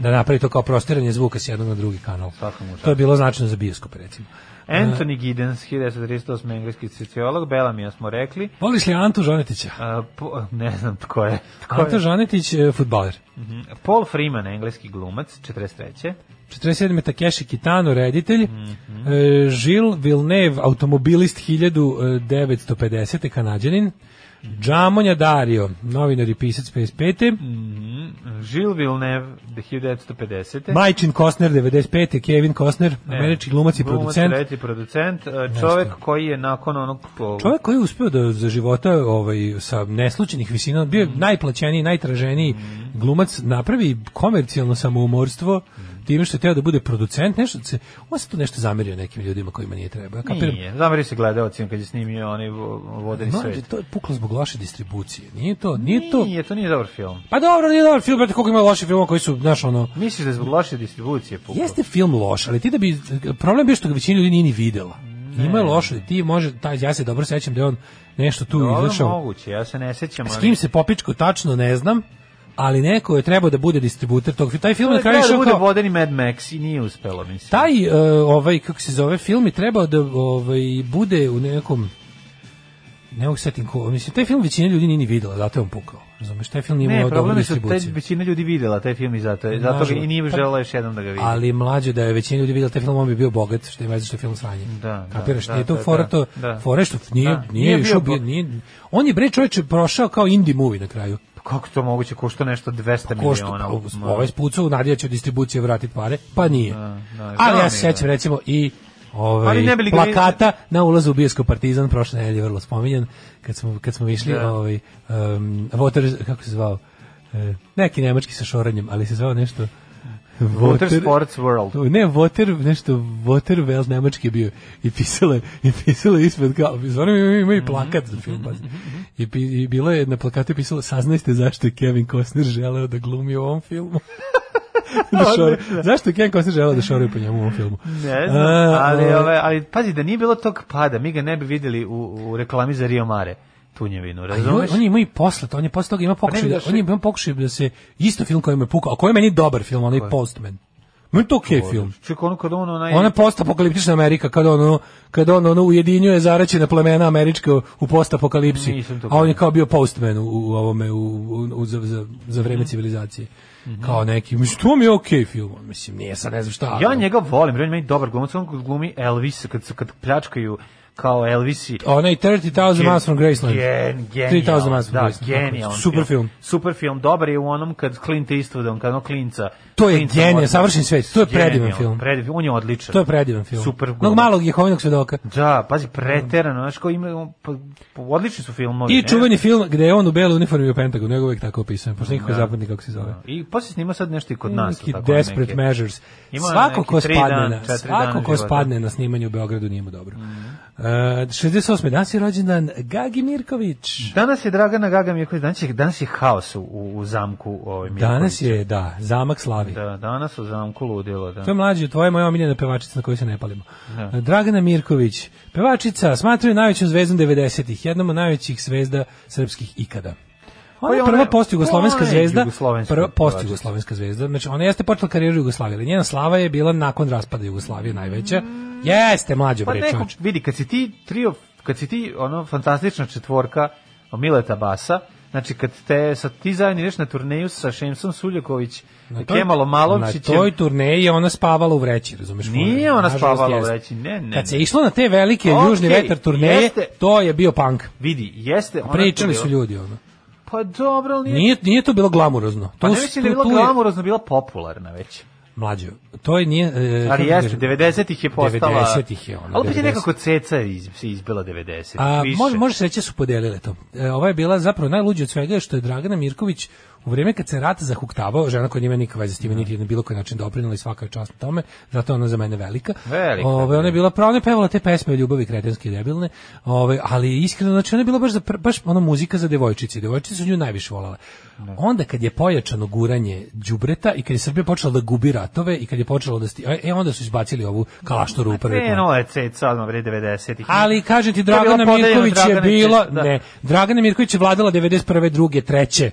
da napravi to kao prostiranje zvuka s jednog na drugi kanal. Mu. To je bilo značajno za bioskop, recimo. Anthony Giddens, 1938. engleski sociolog, Bellamy smo rekli. Voliš li Antu Žanetića? A, po, ne znam tko je. Tko Anta je? Žanetić, e, futbaler. Mhm. Paul Freeman, engleski glumac, 43. 47. Takeshi Kitano, reditelj. Mhm. e, Žil Villeneuve, automobilist 1950. kanadjanin. Džamonja Dario, novinar i pisac 55. Mhm. Gilles Villeneuve, 1950. Majčin Kostner, 95. Kevin Kostner, američki glumac i Glumac, producent. reditelj, producent, e, čovek koji je nakon onog... Čovjek koji je uspio da za života ovaj, sa neslučenih visina, bio je Mhm. najplaćeniji, najtraženiji glumac, napravi komercijalno samoumorstvo, time što je teo da bude producent, nešto se, on se tu nešto zamerio nekim ljudima kojima nije treba. Ja kapiram, Nije, zamerio se gledaocima kad je snimio onaj vo- vodeni Mlađe, svet. to je puklo zbog loše distribucije. Nije to, nije to. Nije, to nije dobar film. Pa dobro, nije dobar film, brate, koliko ima loših filmova koji su, znaš, ono, Misliš da je zbog loše distribucije puklo? jeste film loš, ali ti da bi, problem je što ga većina ljudi nije ni videla. Ima je loše, ti može, taj, ja se dobro sećam da je on nešto tu Dobro, izašao. moguće, ja se ne sećam. S kim se popičko tačno ne znam, ali neko je trebao da bude distributer tog. Taj film To je je kraju da bude kao, vodeni Mad Max i nije uspelo, mislim. taj uh, ovaj kako se zove film je trebao da ovaj bude u nekom ne mogu setim ko, mislim, taj film većina ljudi nije ni videla, zato je on pukao. Razumeš, taj film nije Ne, imao dobru problem je što distribuciju. većina ljudi videla taj film i zato, je- zato ga i nije želela još jednom da ga vidi. Ali mlađe da je većina ljudi videla taj film, on bi bio bogat, što ima veze što je film sranje. Da, da, Kapiraš, da, nije to da, fora da, to, da. fora je što nije, Da, nije, nije bio bio, nije, on je bre čovječe prošao kao indie movie na kraju. Pa Kako to moguće, košta nešto 200 Košta, miliona? pa, ovaj spucao, nadija će distribucije vratiti pare, pa nije. da, Ali žao mi ja se sećam da. recimo i ovaj, Ali ne bi li ga- plakata na ulazu u bioskop Partizan prošle nedelje vrlo spominjan kad smo kad smo išli Da. ovaj um, Water kako se zvao E, neki nemački sa šoranjem ali se zvao nešto Water Sports World. Ne, Water, nešto, Water Well nemački je bio i pisalo je, i pisalo je ispred kao, stvarno ima, i plakat za film, pazi. I, pi, I bilo je, na plakatu je pisalo, saznajte zašto je Kevin Costner želeo da glumi u ovom filmu. da šore. Zašto je Kevin Costner želeo da šore po njemu u ovom filmu? Ne znam, A, ali, ovaj, ove, ali pazi, da nije bilo tog pada, mi ga ne bi videli u, u reklami za Rio Mare, tunjevinu, razumeš? on, on je imao i posle, to, on je posle toga ima pokušaj, ne bi da, došli- on je imao pokušaj da se, isto film koji me pukao, a koji je meni dobar film, onaj Postman. Meni je to okej film. Ček, ono kad on onaj... Ona postapokaliptična Amerika kada ono kada on ono ujedinjuje zaraćena plemena američka u postapokalipsi. A on je kao bio postman u, u ovome u, u, u- za, za, za vreme civilizacije. Kao neki, mislim, to mi je okej film. Mislim, nije sad ne znam šta. Ja njega volim, on je meni dobar glumac, on glumi Elvis, kad, kad pljačkaju kao Elvisi. Onaj 30,000 Miles from Graceland. Gen, 3000 genijalan, Miles from da, Graceland. genijalan Super film. Super film, dobar je u onom kad Clint Eastwoodom, kad ono klinca. To je mora- savršen svet. To je predivan film. Predivan, on je odličan. To je predivan film. Super glumac. malog Jehovinog svedoka. Da, pazi, preterano, znaš, kao ima, pa, pa, odlični su filmovi. I ne? čuveni film gde je on u beloj uniformi u Pentagonu, nego uvijek tako opisujem, pošto nikako Da. zapadni kako se zove. I posle snima sad nešto i kod nas. neki tako desperate neke- measures. Ima svako ko spadne na svako ko spadne na snimanju u Beogradu nije mu dobro. Uh, 68. danas je rođendan Gagi Mirković. Danas je Dragana Gaga Mirković, danas je, danas je haos u, u zamku ovaj Danas Mirkovića. je, da, zamak slavi. Da, danas u zamku ludilo, da. To je mlađe, tvoja je moja omiljena pevačica na koju se ne palimo. Dragana Mirković, pevačica, smatraju najvećom zvezdom 90-ih, jednom od najvećih zvezda srpskih ikada. Ona je Pa i prva post-jugoslovenska je zvezda, prva post-jugoslovenska zvezda, znači ona jeste počela karijeru ali njena slava je bila nakon raspada Jugoslavije najveća. Jeste, mlađo Pa neko, vidi, kad si ti trio, kad si ti ono fantastična četvorka Mileta Basa, znači kad te, sad ti zajedno ideš na turneju sa Šemsom Suljaković, Na toj- Kemalo Na Malovčićem, toj turneji je ona spavala u vreći, razumeš? Nije ona spavala u vreći, ne, ne, Kad se išlo na te velike Okej, južni vetar turneje, jeste. to je bio punk. vidi, jeste ona Pričali to su ljudi ono. Pa dobro, ali nije, Nije, nije to bilo glamurozno. pa Tu- ne mislim da je je- glamurozno, bila popularna već. Mlađo, to je nije... e, Ali jeste, kažem, 90-ih je postala... 90-ih je ona. Ali opet je 90. nekako ceca iz, se izbila 90 A, više. može, može se reći su podelile to. E, ova je bila zapravo najluđe od svega što je Dragana Mirković u vrijeme kad se rat zahuktavao, žena koja njima nikakve veze s time niti na bilo koji način doprinula i svaka je čast tome, zato ona za mene velika. Velika, Ove, ona je bila je pevala te pesme o ljubavi kretenske i debilne, ove, ali iskreno, znači ona je bila baš, za, baš ona muzika za devojčice. Devojčice su nju najviše volale. Onda kad je pojačano guranje đubreta i kad je Srbija počela da gubi ratove i kad je počelo da sti, e onda su izbacili ovu kalaštoru u prvi plan. Je ceca odmah bre 90-ih. Ali kažem ti Dragana Mirković je bila, da. ne, Dragana Mirković je vladala 91. druge, treće.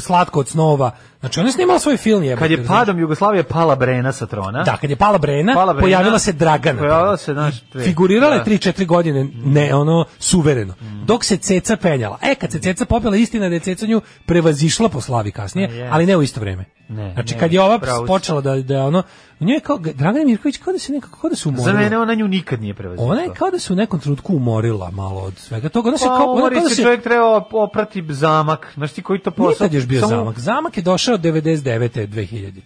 Slatko od snova. Znači ona je snimala svoj film jebote. Kad je padom Jugoslavije pala Brena sa trona. Da, kad je pala Brena, Pala Brena, pojavila se Dragana. pojavila se, dve. Figurirala je Da. Mm. 3-4 godine, ne, ono, suvereno. Dok se Ceca penjala. E, kad se Ceca popela, istina da je Ceca nju prevazišla po slavi kasnije, je. ali ne u isto vreme. Ne, znači, ne, kad je ova počela da, da ono, u njoj je kao, Dragana Mirković kao da se nekako, kao da se umorila. Za mene ona nju nikad nije prevazišla. Ona je kao da se u nekom trenutku umorila malo od svega toga. Ona se Pa, kao, ona kao da se čovjek treba oprati zamak. Znaš ti koji to posao? Nikad još bio Samo- zamak. Zamak je došao 99. 2000.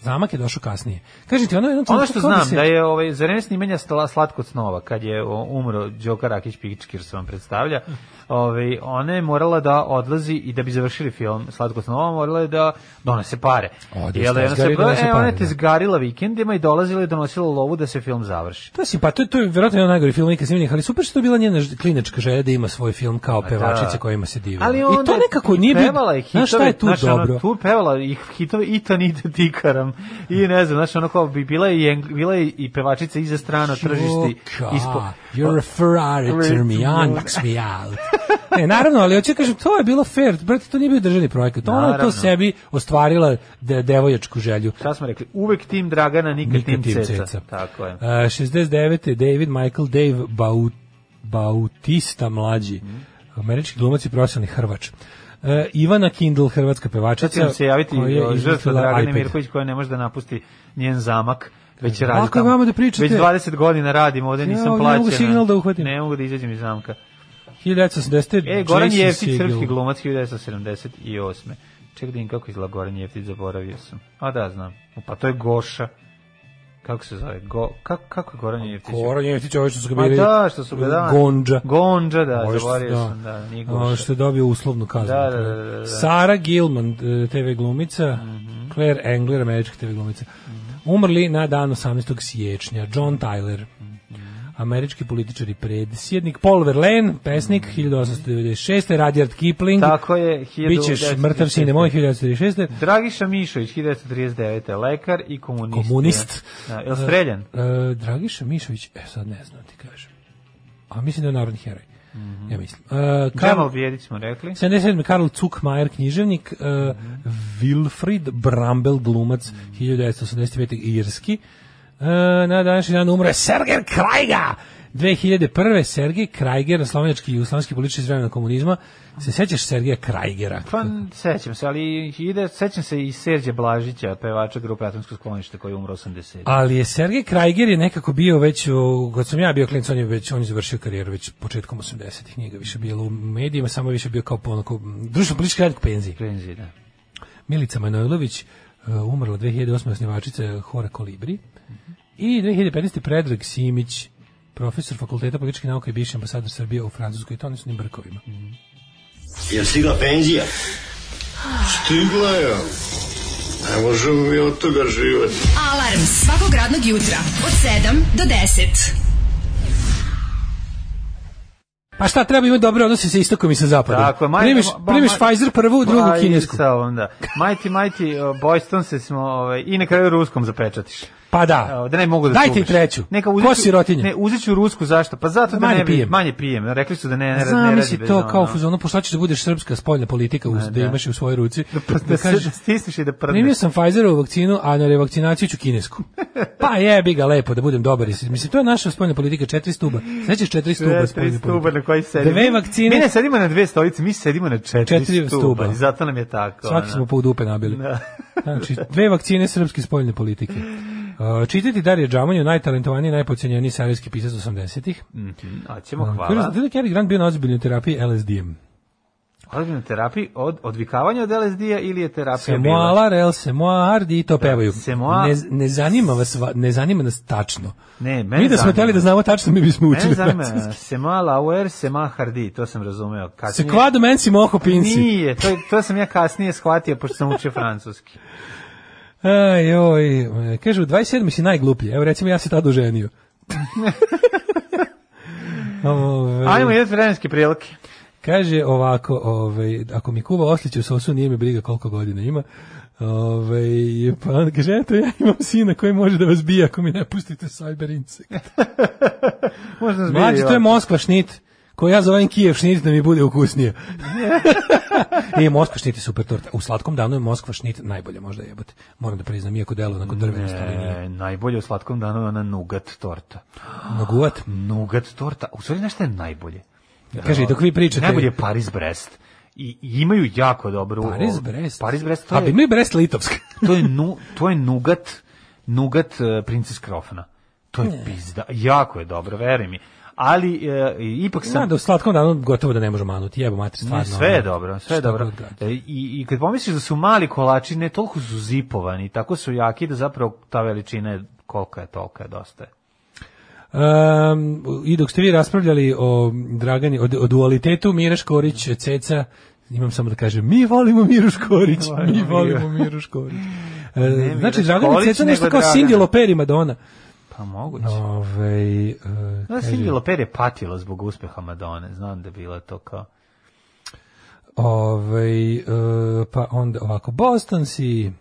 Zamak je došao kasnije. Kažete, ono Ono što kao znam, se- da je ovaj, za vreme snimanja Stala Slatko snova, kad je umro Đoka Rakić Pičkir, se vam predstavlja, ovaj, ona je morala da odlazi i da bi završili film Slatko snova, morala je da donese pare. Ode, Jel, ona, se, i donese e, ona je da. tezgarila vikendima i dolazila i donosila lovu da se film završi. To je si, pa to je, to je vjerojatno jedan najgori film ikad snimljenih, ali super što je bila njena klinačka želja da ima svoj film kao pevačica da. kojima se divi. Ali I onda to nekako nije pevala je hitove, znaš šta je tu znaš, ono, dobro? tu pevala i hitove i tanite tikaram i ne znam, znaš, ono kao bi bila je, i bila je i pevačica iza strano tržišti. Ispo- You're a Ferrari, turn me on, me out. Ne, naravno, ali hoću da kažem, to je bilo fair, brate, to nije bio državni projekat. Ona je to sebi ostvarila de, devojačku želju. Šta smo rekli? Uvek tim Dragana, nikad, Nikad tim, tim Ceca. Ceca. Tako je. Uh, 69. David Michael Dave Baut Bautista mlađi, američki glumac i profesionalni hrvač. E, Ivana Kindle, hrvatska Sad pevačica. će nam se javiti žrtva Dragane. Mirković koja ne može da napusti njen zamak. Već Lako radi je tamo. vama da pričate. Već 20 godina radim, ovde nisam ovdje ne mogu signal da uhvatim. Ne mogu da izađem iz zamka. 1980. E, Goran Jeftić, srpski glumac, 1978. Ček da vidim kako izgleda Goran Jeftić, zaboravio sam. A da, znam. Pa to je Goša. Kako se zove? Go, kako, kako je Goran Jeftić? Goran Jeftić, ovo što su ga bili... da, što su ga da. Gonđa. Gonđa, da, Ovo zaboravio sam, da, nije Ovo Goša. što je dobio uslovnu kaznu. Da, da, da, da, da. Sara Gilman, eh, TV glumica, Mhm. Claire Engler, američka TV glumica. Umrli na dan 18. siječnja. John Tyler, američki političar i predsjednik. Paul Verlaine, pesnik, 1896. Rudyard Kipling, Tako je, 1936. Bićeš mrtav sine moj, 1936. Dragiša Mišović, 1939. lekar i komunist. Komunist. Da, je li streljan? E, Dragiša Mišović, e sad ne znam ti kažem. A mislim da je narodni heroj. Ja mislim. E, Džemal Bijedić smo rekli. 77. Karl Zuckmajer, književnik, uh, Wilfried Brambel, glumac, 1985. irski. Uh, na današnji dan umre Sergej Krajga, 2001. Sergej Krajger, slovenački i jugoslovenski politički iz vremena komunizma. Se sećaš Sergeja Krajgera? Pa, sećam se, ali ide, sećam se i Serđe Blažića, pevača grupe Atomsko sklonište koji je umro 80. Ali je Sergej Krajger je nekako bio već, u, kad sam ja bio klinac, on je već, on je završio karijeru već početkom 80-ih, nije ga više bilo u medijima, samo više bio kao ponako, društveno politički radnik u penziji. Penziji, da. Milica Manojlović, uh, umrla 2008. osnivačica Hora Kolibri. I 2015. Predrag Simić, profesor fakulteta političkih nauka i bivši ambasador Srbije u Francuskoj i to oni su njim brkovima. Je stigla penzija? Stigla je. Ne možemo mi od toga živati. Alarm svakog radnog jutra od 7 do 10. Pa šta, treba imati dobre odnose sa istokom i sa zapadom. Tako, maj- primiš, ba- primiš maj- Pfizer prvu, drugu i kinesku. sa onda. Mighty, mighty, uh, Boyston se smo, ovaj, i na kraju ruskom zapečatiš. Pa da. Da ne mogu da Dajte i treću. Neka Ko uzet ću- sirotinja? Ne, uzet ću rusku, zašto? Pa zato da Manje ne bi, pijem. manje pijem. Rekli su da ne, ne, ne Znam, radi misli bez to kao u fazonu, pošto ćeš da budeš srpska spoljna politika, uz, da, da. imaš u svojoj ruci. Da, da, se- stisneš i da prdneš. Primio sam Pfizerovu vakcinu, a na revakcinaciju ću kinesku. Pa jebi ga lepo da budem dobar. Mislim, to je naša spoljna politika, četiri stuba. Sećaš četiri stuba spoljne stuba politike? na koji sedimo. Dve vakcine. Mi ne sedimo na dve stolice, mi sedimo na četiri, Četiri stuba. I zato nam je tako. Svaki smo po dupe nabili. Da. Znači, dve vakcine srpske spoljne politike. Uh, čitati Darija Džamanju, najtalentovaniji, najpocenjeniji serijski pisac 80-ih. Mhm, A ćemo, Kaže hvala. da je Grant bio na ozbiljnoj terapiji LSD-em. Ozbiljna terapija od odvikavanja od LSD-a ili je terapija Se bila? moala, rel se moardi i to pevaju. se moa- Ne, ne zanima vas, va- ne zanima nas tačno. Ne, mene Mi da smo hteli da znamo tačno, mi bismo učili Mene zanima. Sema Lauer, Sema Hardi, to sam razumeo. Se Kasnije, kvado men si moho pinci. Nije, to, je- to sam ja kasnije shvatio, pošto sam učio francuski. Aj, oj, e, kaže, u 27. si najgluplji. Evo, recimo, ja se tada oženio. Ove, Ajmo, jedne vremenske prilike. Kaže ovako, ovaj, ako mi kuva oslić u sosu, nije mi briga koliko godina ima. Ovaj, pa onda kaže, eto, ja imam sina koji može da vas bije ako mi ne pustite cyber insekt. Možda zbije Mlađi, to je. Moskva šnit, koji ja zovem Kijev šnit da mi bude ukusnije. e, Moskva šnit je super torta. U slatkom danu je Moskva šnit najbolje možda jebote. Moram da priznam, iako delo onako drveno. E, najbolje u slatkom danu je ona nugat torta. Noguat. Nugat torta. U stvari, nešto je najbolje? Kaže, dok vi pričate- Najbolje je Paris-Brest. I, I imaju jako dobru... Paris Brest. Paris-Brest, to A bi je... mi Brest Litovsk. to je nu, to je nugat nugat uh, princes Krofna. To je pizda. Jako je dobro, veruj mi. Ali e, ipak sam Znam da u slatkom danu gotovo da ne može manuti, jebo mater, Ne, stvarno. sve je dobro, sve je dobro. E, I, I kad pomisliš da su mali kolači, ne toliko su zipovani, tako su jaki da zapravo ta veličina je kolika je, tolika je, dosta je. Um, I dok ste vi raspravljali o Dragani, o, o dualitetu Mira Škorić, Ceca, imam samo da kažem, mi volimo Miru Škorić, mi volimo Miru Škorić. E, Mira znači, Škorić, Ceca nešto kao. Cindy Loper i Madonna. Pa moguće. Ove, uh, No, Cindy Loper je patila zbog uspeha Madone, znam da je bila to kao... Ove, uh, pa onda ovako, Boston si,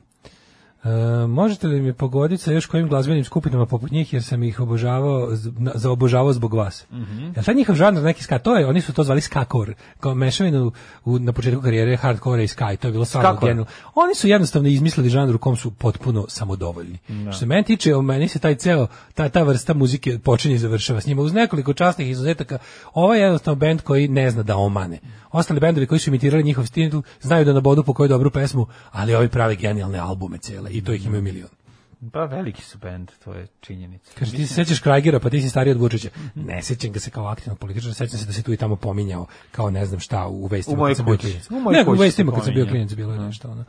E, možete li mi pogoditi sa još kojim glazbenim skupinama poput njih, jer sam ih obožavao, z- na- zaobožavao zbog vas. Mhm. Ja sad njihov žanr neki ska, to je, oni su to zvali skakor, kao mešavinu u, na početku karijere hardcore i ska, i to je bilo stvarno genijalno. Oni su jednostavno izmislili žanr u kom su potpuno samodovoljni. Što se meni tiče, o meni se taj ceo, ta, ta vrsta muzike počinje i završava s njima. Uz nekoliko časnih izuzetaka, ovo je jednostavno bend koji ne zna da omane. Ostali bendovi koji su imitirali njihov stil znaju da nabodu po koju dobru pesmu, ali ovi prave genijalne albume cele i to ih imaju milion. Pa veliki su bend, to je činjenica. Kaže, ti se sećaš Krajgera, pa ti si stariji od Vučića. Ne sećam ga se kao aktivnog političara, sećam se da se tu i tamo pominjao kao ne znam šta u vestima U mojoj kući. U mojoj Ne, u se vestima kad sam bio klinac bilo je nešto. Ono.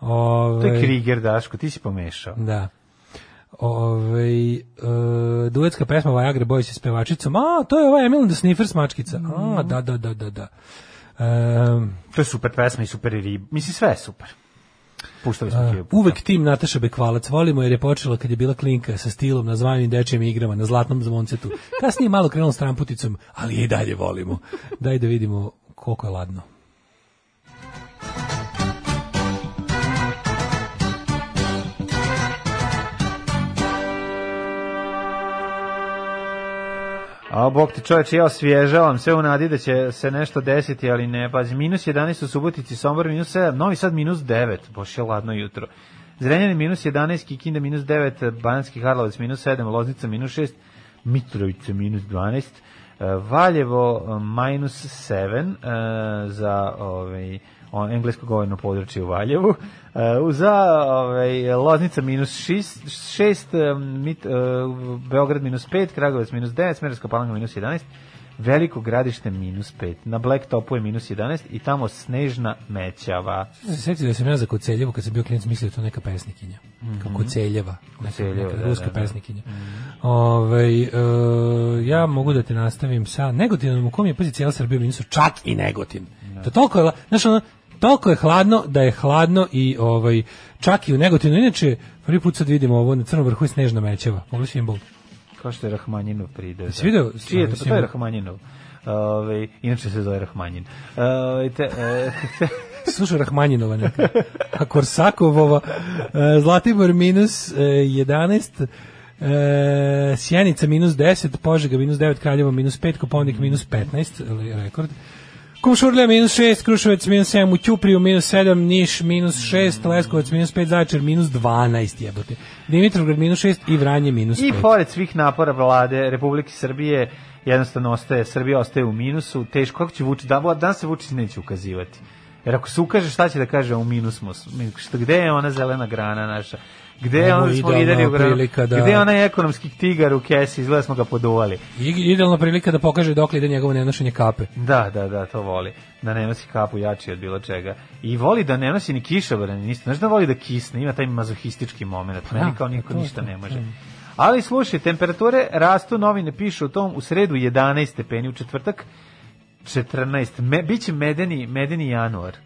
To Ove, je Kriger, Daško, ti si pomešao. Da. Ove, e, duetska pesma Viagra Boys sa pevačicom. A, to je ova Emil the Sniffers mačkica. A, da, da, da, da, da. Ehm, To je super pesma i super rib. Mislim, sve je super. Puštali smo je. uvek tim Nataša Bekvalac volimo jer je počela kad je bila klinka sa stilom na zvanim dečijim igrama na zlatnom zvoncetu. Kasnije malo krenula s tramputicom, ali je i dalje volimo. Daj da vidimo koliko je ladno. A bog ti čoveče, ja osvježavam sve u nadi da će se nešto desiti, ali ne, pazi, minus 11 u Subotici, Sombor minus 7, Novi Sad minus 9, baš je ladno jutro. Zrenjanin minus 11, Kikinda minus 9, Banski Karlovac minus 7, Loznica minus 6, Mitrovica minus 12, e, Valjevo e, minus 7 e, za ovaj, englesko govorno područje u Valjevu, e, u- za ovaj, Loznica minus 6, 6 mit, e, Beograd minus 5, Kragovac minus 9, Smerovska palanka minus 11, Veliko gradište minus 5, na Black Topu je minus 11 i tamo snežna mećava. Se sjećam da sam ja za Koceljevu kad sam bio klinac mislio da to neka pesnikinja. Kao Koceljeva. Neka, Koceljeva, neka da, ruska da, da. pesnikinja. Ovaj, e, ja mogu da te nastavim sa Negotinom u kom je pazi cijela Srbija minusu, čak i Negotin. To toliko je, znaš ono, toliko je hladno da je hladno i ovaj čak i u Negotinu. Inače, prvi put sad vidimo ovo na crnom vrhu je snežna mećava. Mogli simbol. Kao što je Rahmanjinov pride. Jesi video? Čiji je to? Pa to je Rahmanjinov. Ove, inače se zove Rahmanjin. Ove, te, e, Slušaj Rahmanjinova neka. A Korsakovova, e, Zlatibor minus e, 11, e, Sjenica minus 10, Požega minus 9, Kraljevo minus 5, Koponik minus 15, ili rekord. Kumšurlja minus 6, Kruševac minus 7, u Ćupriju minus 7, Niš minus 6, Leskovac minus 5, Zaječar minus 12, jebote. Dimitrovgrad minus 6 i Vranje minus 5. I pored svih napora vlade Republike Srbije, jednostavno ostaje, Srbija ostaje u minusu, teško, kako će Vučić, da, danas se Vučić neće ukazivati. Jer ako se ukaže, šta će da kaže, u minus smo, gde je ona zelena grana naša? Gde je ona, smo videli u da- Gde je onaj ekonomski tigar u kesi, izgleda smo ga poduvali. I, idealna prilika da pokaže dokle ide njegovo nenošenje kape. Da, da, da, to voli. Da ne nosi kapu jači od bilo čega. I voli da ne nosi ni kišobran, ni ništa. Znaš da voli da kisne, ima taj mazohistički moment. Meni da, kao pa niko ništa ne može. Ali slušaj, temperature rastu, novine pišu o tom, u sredu 11 stepeni, u četvrtak 14. Me, biće medeni, medeni januar.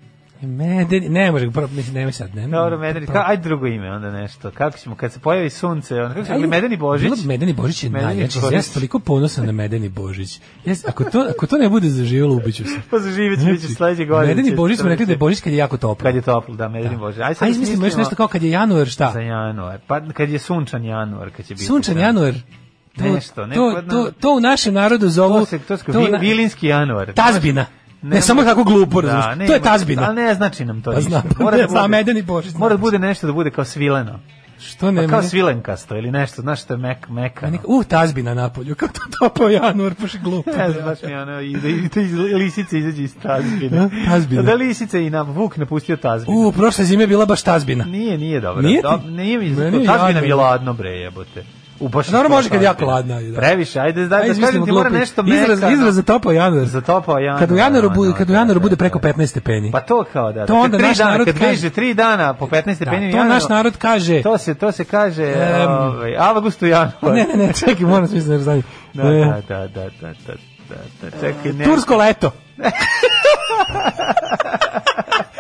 Medeni, ne može, mislim, nemoj sad, ne. Dobro, medeni, ka, ajde drugo ime onda nešto. Kako ćemo, kad se pojavi sunce, onda, kako Ajde, medeni Božić? bilo- Medeni Božić je Medeni najjači. Ja Božić. sam toliko ponosan na Medeni Božić. Ja, ako, to, ako to ne bude zaživjelo, ubiću se. Pa zaživjet će, bit će sledeće godine. Medeni Božić smo rekli da je. Božić kad je jako toplo. Kad je toplo, da, medeni Božić. Aj, sad Ajde, izmislimo još nešto kao kad je januar, šta? Za januar. Pa kad je sunčan januar, kad će biti. Sunčan da. januar. To, Nešto, to, to, to u našem narodu zovu... To se to na- vilinski januar. Tazbina. Ne, Ne samo tako glupo, Da, razumiješ. ne, to je tazbina. Ali ne znači nam to Pa ništa. znam, Mora ne da znam, bude- medeni Božić Mora da bude nešto da bude kao svileno. Što ne? Pa kao ne- svilenkasto ili nešto, znaš što je mek, mekano. Nek- Uh, tazbina na polju, kao to topao januar, baš je glupo. Ne znam, baš mi ono, i da, i da lisice izađe iz tazbine. Tazbina. Da lisice i na Vuk napustio tazbinu. U, prošle zime je bila baš tazbina. Nije, nije dobro. Nije ti? Dob, nije mi, tazbina mi je ladno bre jebote. U baš je Dobro, skoro može kad je jako ladno, ajde, da. Previše, ajde da, da, Ajde, kažem izmislimo ti mora nešto izraz, mekano. izraz za topao januar. Za topao januar. Kad u januaru da, bude, da, kad u da, januaru da, bude da. preko 15 stepeni. Pa to kao da. To onda tri naš dana, narod kad kaže- veže tri dana po 15 stepeni Da, to januaru, naš narod kaže... To se to se kaže Em, ovaj avgust u januar. Ne, ne, ne, čekaj, moram smisliti nešto znanje. Da, E, da, da, da, da, da, da, da, čekaj, ne. Tursko leto.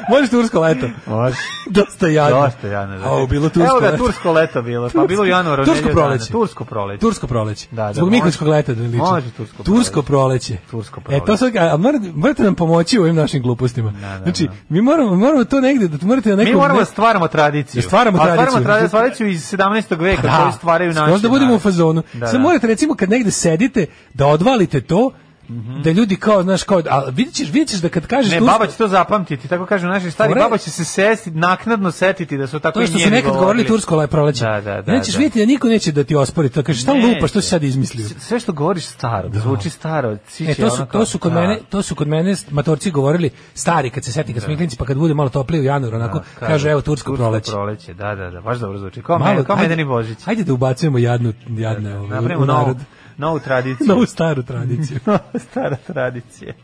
Može tursko leto. Može. Dosta jadno. Dosta jadno. Da. Au, bilo tursko Evo ga, leto. tursko leto bilo. Pa bilo u januaru. Tursko proleće. dana. Tursko proleće. Tursko proleće. Da, da, Zbog. Mikulskog leta da liči. Može tursko Tursko proleće. Tursko E, to sad, a morate, morate nam pomoći u ovim našim glupostima. da, znači, da. mi moramo, moramo to negde, da morate na nekom... Mi moramo da stvaramo tradiciju. Da stvaramo A tradiciju. Stvaramo tradiciju, iz 17. veka Pa koju stvaraju naši. da budemo u fazonu. Da, Sad da. morate recimo kad negde sedite da odvalite to Mhm. da ljudi kao, znaš, kao, a ćeš, vidit ćeš da kad kažeš Ne, tursko- baba će to zapamtiti, tako kažu naši stari, Fore- baba će se sesti, naknadno setiti da su tako To što su nekad govorili govorili. tursko le proleće. Da, da, da. Nećeš da. vidjeti da niko neće da ti ospori to. Kažeš, šta Neće. lupa, što si sad izmislio? Sve što govoriš staro, da. zvuči staro. E, to su, to su kod da. mene, to su kod mene matorci govorili stari kad se seti kad smo klinci pa kad bude malo toplije u januaru onako Da, kaže evo tursko proleće. proleće, da, da, da, baš dobro zvuči. Kao, kao Medeni Božić. Ajde da ubacujemo jadnu jadne Napravimo u narod. Novu tradiciju. Novu staru tradiciju. Stara tradicija.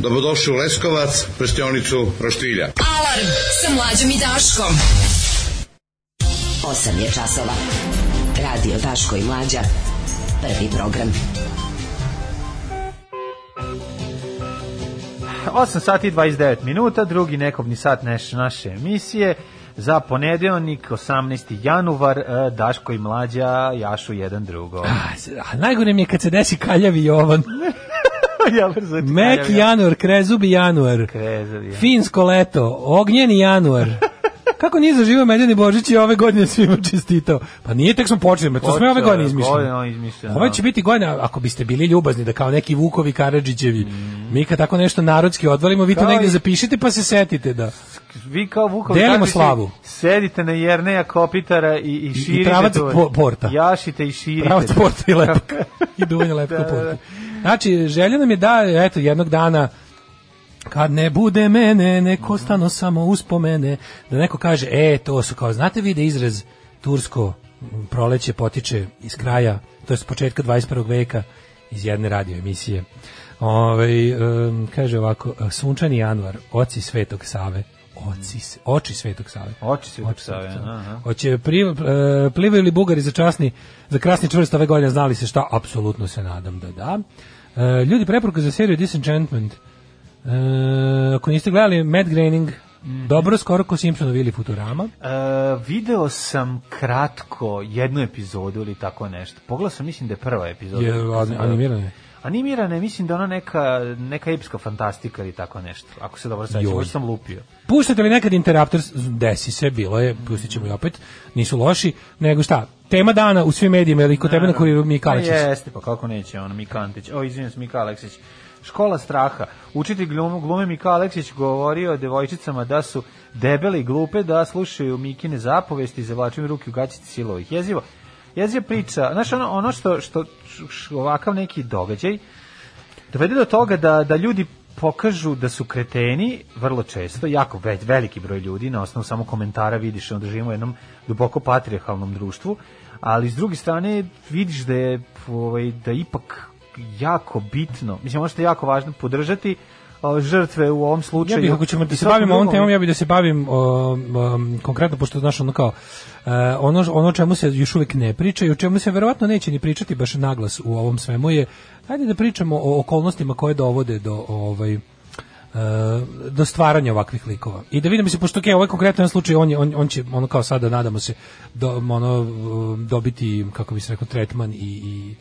Dobrodošli u Leskovac, prštionicu Roštilja. Alarm sa mlađom i Daškom. 8 je časova. Radio Daško i Mlađa. Prvi program. 8 sati i 29 minuta, drugi nekobni sat neš, naše emisije. Za ponedeljnik, 18. januar, e, Daško i Mlađa jašu jedan drugo. A najgore mi je kad se desi kaljavi Jovan. ja Meki januar, krezubi januar. Krezubi, ja. Finsko leto, ognjeni januar. Kako nije zaživao Medeni Božić i ove godine svima čestitao? Pa nije, tek smo počeli, to smo ove godine izmišljali. godine Ovo da. će biti godina, ako biste bili ljubazni, da kao neki Vukovi Karadžićevi, mi kad tako nešto narodski odvalimo, vi to Mm. I- zapišite pa se setite da... Vi kao Vukovi Delimo slavu. Sedite na Jerneja Kopitara i, i širite pravac to. po- porta. Jašite i širite. Pravac porta i lepak. I duvanje lepka Da, da, porta. da. Znači, želja nam je da, eto, jednog dana kad ne bude mene, neko stano samo uspomene, da neko kaže, e, to su kao, znate vi da izraz tursko proleće potiče iz kraja, to je s početka 21. veka, iz jedne radio emisije. Ove, kaže ovako, sunčani januar, oci Svetog Save, oci, oči Svetog Save. Oči Svetog Save, aha. Hoće e, plivaju li Bugari za časni za krasni čvrst ove godine znali se šta? Apsolutno se nadam da da. E, ljudi preporuka za seriju Disenchantment. E, ako niste gledali Matt Groening, Mhm. dobro skoro ko Simpsonovi ili Futurama. E, video sam kratko jednu epizodu ili tako nešto. Pogledao sam, mislim da je prva epizoda. Je Kad sam ani- gledao. animirane? Animirane, mislim da je ona neka, neka epska fantastika ili tako nešto. Ako se dobro Joj. možda sam lupio. Puštate li nekad Interrupters? Desi se, bilo je, pustit ćemo i opet, nisu loši, nego šta, tema dana u svim medijima, ili kod tebe na kuriru Mika Pa Aleksić. Jeste, pa kako neće on, Mika Antić. O, izvinim se, Mika Aleksić. Škola straha. Učitelj glume, glume Mika Aleksić govorio o devojčicama da su debele i glupe, da slušaju Mikine zapovesti i zavlačuju ruke u gaćici silovih. Jezivo. Jeziva priča, znaš, ono, ono što, što ovakav neki događaj dovede do toga da, da ljudi pokažu da su kreteni vrlo često, jako ve, veliki broj ljudi, na osnovu samo komentara vidiš da živimo u jednom duboko patrijarhalnom društvu, ali s druge strane vidiš da je ovaj, da ipak jako bitno, mislim ono što je jako važno podržati žrtve u ovom slučaju. Ja bih, ako ćemo da se bavimo ovom temom, ja bih da se bavim o, o, konkretno, pošto znaš ono kao, e, ono, ono čemu se još uvijek ne priča i o čemu se verovatno neće ni pričati baš naglas u ovom svemu je, hajde da pričamo o okolnostima koje dovode do ovaj, e, do stvaranja ovakvih likova. I da vidimo se pošto okay, ovaj konkretan slučaj on je on, on će ono kao sada nadamo se do, ono dobiti kako bi se rekao tretman i i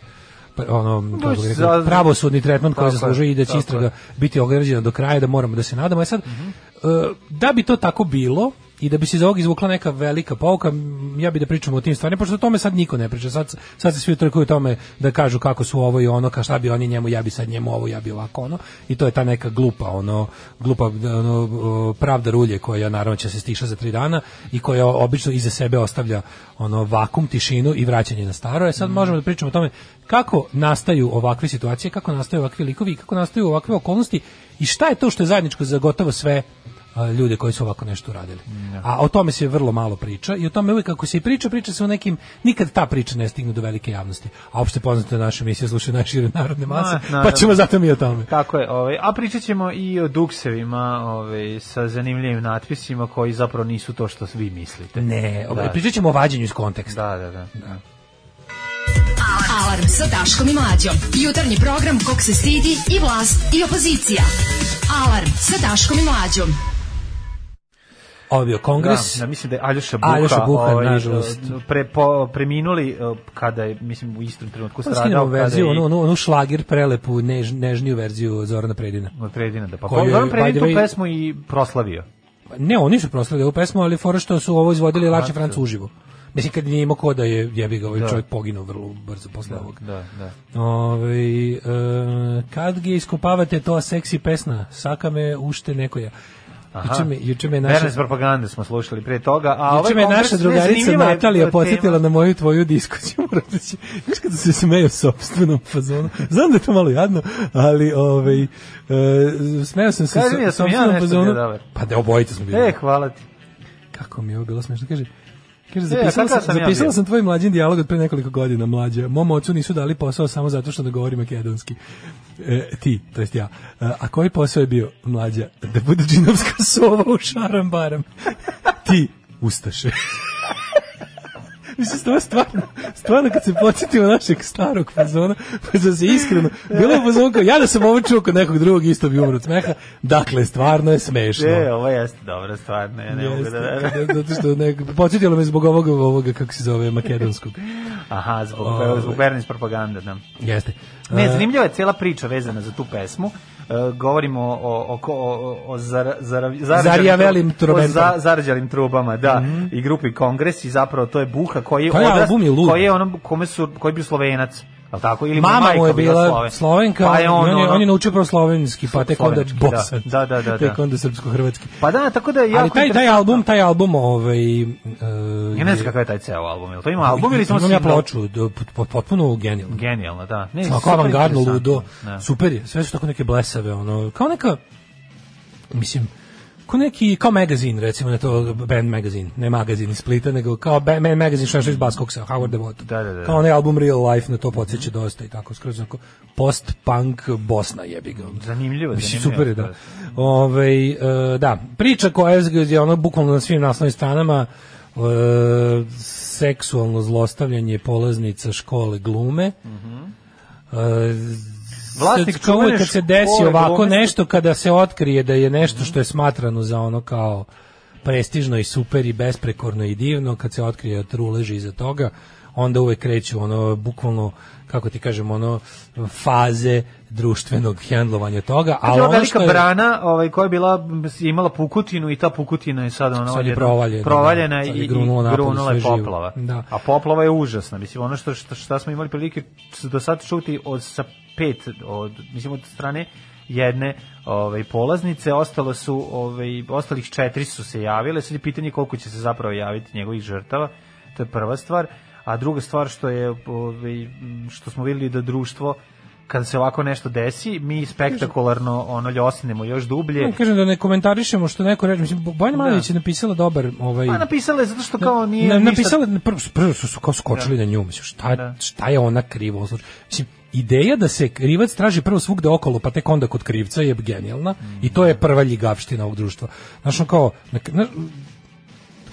ono bih rekao, za- pravosudni tretman koji zaslužuje i da će istraga biti ograđena do kraja da moramo da se nadamo. A sad e, da bi to tako bilo i da bi se iz ovog izvukla neka velika pouka, m, ja bi da pričamo o tim stvarima, pošto o tome sad niko ne priča. Sad, sad se svi utrkuju o tome da kažu kako su ovo i ono, ka šta bi oni njemu, ja bi sad njemu ovo, ja bi ovako ono. I to je ta neka glupa, ono, glupa ono, pravda rulje koja naravno će se stiša za tri dana i koja obično iza sebe ostavlja ono vakum, tišinu i vraćanje na staro. E sad možemo da pričamo o tome kako nastaju ovakve situacije, kako nastaju ovakvi likovi, kako nastaju ovakve okolnosti i šta je to što je zajedničko za gotovo sve ljude koji su ovako nešto uradili. A o tome se vrlo malo priča i o tome uvijek kako se i priča, priča se o nekim, nikad ta priča ne stigne do velike javnosti. A opšte poznate da naše emisije slušaju najšire narodne mase, Ma, pa ćemo zato mi o tome. Tako je, ovaj, a pričat ćemo i o duksevima ovaj, sa zanimljivim natpisima koji zapravo nisu to što vi mislite. Ne, Da. pričat ćemo o vađenju iz konteksta. Da, da, da. da. Alarm sa Daškom i Mlađom. Jutarnji program kog se stidi i vlast i opozicija. Alarm sa Daškom i Mlađom. Ovo bio kongres. Da, da, mislim da je Aljoša Buha, Aljoša Buha, ovaj, nažalost. pre, po, preminuli eh, kada je, mislim, u istom trenutku Pa stradao. skinemo verziju, je- onu, onu, onu šlagir prelepu, než, nežniju verziju Zorana Predina. Predina, da. Pa Koju Zoran Predin tu way- pesmu i proslavio. Ne, oni su proslavili ovu pesmu, ali fora što su ovo izvodili Lače Franc to. uživo. Mislim, kad nije imao ko da je jebi ga, ovaj Da. čovjek poginuo vrlo brzo posle ovog. Da, da. Ove, e, kad ga iskopavate to seksi pesna, saka me ušte nekoja. Juče me, juče me naša... Bernes propagande smo slušali pre toga, a ovaj Juče me kongres- naša drugarica Natalija tema. podsjetila na moju tvoju diskusiju. Moram reći, Znaš kada se smeju sopstvenom fazonu. Znam da je to malo jadno, ali ovaj, e, smeo sam se da ja sopstvenom nešto fazonu. Pa da obojice smo bili. E, hvala ti. Kako mi je ovo bilo smešno. Kaže, kaže E, zapisala, a sam, sam ja zapisala bio? sam tvoj mlađin dijalog od pre nekoliko godina, mlađa. Mom ocu nisu dali posao samo zato što ne govori makedonski. E, ti, to jest ja. E, a koji posao je bio mlađa? Da bude džinovska sova u šaram baram. ti, ustaše. Mislim, stvarno, stvarno, stvarno kad se podsjetimo našeg starog fazona, pa da se iskreno, bilo je fazon kao, ja da sam ovo čuo kod nekog drugog isto bi umro od smeha, dakle, stvarno je smešno. E, ovo jeste dobra stvar, ne, ne mogu da... kada- zato što nek, podsjetilo me zbog ovoga, ovoga, kako se zove, makedonskog. Aha, zbog, Ove. zbog Bernis propagande, da. Jeste. Ne, zanimljiva je cijela priča vezana za tu pesmu. E, govorimo o, o, o, o, zar, zar, Zarijavelim o za, zarađalim trubama, da, i grupi Kongres i zapravo to je Buha koji je Koji odrast, album je koji je ono, kome su, koji je bio slovenac, al tako? Ili Mama majka mu je bila bila Sloven. slovenka, pa je on, on, je, on je naučio prvo slovenski, pa tek onda da. bosan. Da, da, da, da. Tek onda srpsko-hrvatski. Pa da, tako da je jako Ali taj, taj album, taj album, ovaj... Uh, Ja ne znam kakav je taj ceo album, jel to ima album ili samo Imam ja ploču, potpuno genijalno. Genijalno, da. Ne, Svako avangardno ludo, Da. super je, sve su tako neke blesave, ono, kao neka, mislim, kao neki, kao magazin, recimo, ne to band magazin, ne magazin iz Splita, nego kao band, band magazin što je iz Baskoksa, Howard Devoto. Da, da, da. Kao onaj album Real Life, na to podsjeća dosta i tako, skroz onako, post-punk Bosna jebi ga. Zanimljivo, Mislim, zanimljivo, super je, da. Ovaj, e, da, priča koja je, ono bukvalno na svim naslovnim stranama, e, seksualno zlostavljanje polaznica škole glume, E, Vlasnik čuvene kad se desi ovako nešto, kada se otkrije da je nešto što je smatrano za ono kao prestižno i super i besprekorno i divno, kad se otkrije da truleži iza toga, onda uvek kreću ono, bukvalno, kako ti kažem, ono, faze društvenog hendlovanja toga, A ono velika što je... brana, ovaj koja je bila imala pukutinu i ta pukutina je sad ono Sad je provaljena, provaljena da. Sad i, i napolje grunula je poplava. Da. A poplava je užasna. Mislim ono što što šta smo imali prilike do sad čuti od sa pet od mislim od strane jedne ovaj polaznice ostalo su ovaj ostalih četiri su se javile sad je pitanje koliko će se zapravo javiti njegovih žrtava to je prva stvar a druga stvar što je ovaj što smo videli da društvo kada se ovako nešto desi, mi spektakularno ono ljosnemo još dublje. Ja kažem da ne komentarišemo što neko reče, mislim Bojana Malović je napisala dobar ovaj Pa napisala je zato što kao nije Na, ništa- napisala prvo, prvo su, su kao skočili na nju, mislim šta Da. šta je ona krivo? Mislim ideja da se krivac traži prvo svugde okolo, pa tek onda kod krivca je genijalna i to je prva ljigavština ovog društva. Znaš, ono kao, na, na,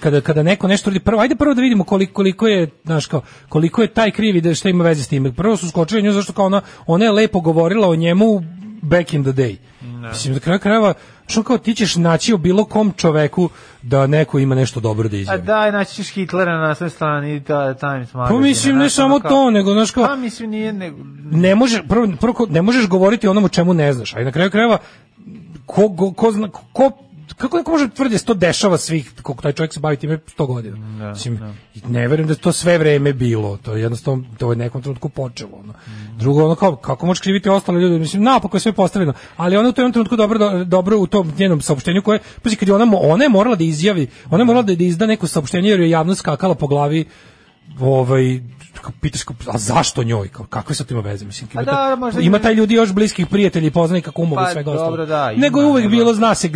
kada kada neko nešto radi prvo ajde prvo da vidimo koliko koliko je znaš kao koliko je taj krivi da šta ima veze s tim. Prvo su skočili nju zašto kao ona ona je lepo govorila o njemu back in the day. Mislim da kraju krajeva što kao ti ćeš naći u bilo kom čoveku da neko ima nešto dobro da A izjavi. daj, naći ćeš Hitlera na sve strani ta, Times pa magazine. mislim ne samo kao- to nego znaš kao Pa mislim nije... Ne, ne možeš prvo, prvo ne možeš govoriti o onom o čemu ne znaš, a i na kraju krajeva ko, ko, ko ko, kako neko može tvrditi da to dešava svih, koliko taj čovjek se bavi time 100 godina. Da, Mislim, ne verujem da je to sve vreme bilo, to je jednostavno, to je nekom trenutku počelo. Ono. Drugo, ono kao, kako možeš kriviti ostale ljude, mislim, napako je sve postavljeno, ali ona u tom trenutku dobro, do- dobro u tom njenom saopštenju koje, pazi, kad je ona, ona je morala da izjavi, ona je morala da, da izda neko saopštenje jer je javnost skakala po glavi ovaj kao pitaš kao, a zašto njoj kao kakve su to ima veze mislim A ima, da, možda ima taj ljudi još bliskih prijatelja i poznanika kumova Pa, i svega dobro, da, ima, nego je uvek bilo zna se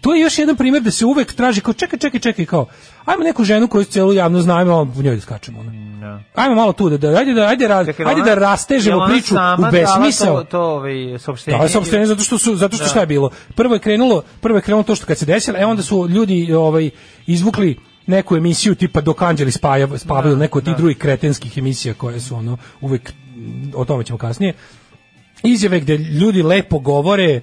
to je još jedan primjer da se uvek traži kao čekaj čekaj čekaj kao ajmo neku ženu koju celu javno znamo u njoj da skačemo ono. da. ajmo malo tu da, da ajde da ajde, ra- Čekaj, ajde da rastežemo ona priču u besmisao To, to ovaj, saopštenje. da, je saopštenje zato što su zato što Da. šta je bilo? Prvo je krenulo, prvo je krenulo to što kad se desilo, e onda su ljudi ovaj izvukli neku emisiju tipa dok anđeli spavaju, spavaju neku od tih drugih kretenskih emisija koje su ono uvek o tome ćemo kasnije. Izjave gde ljudi lepo govore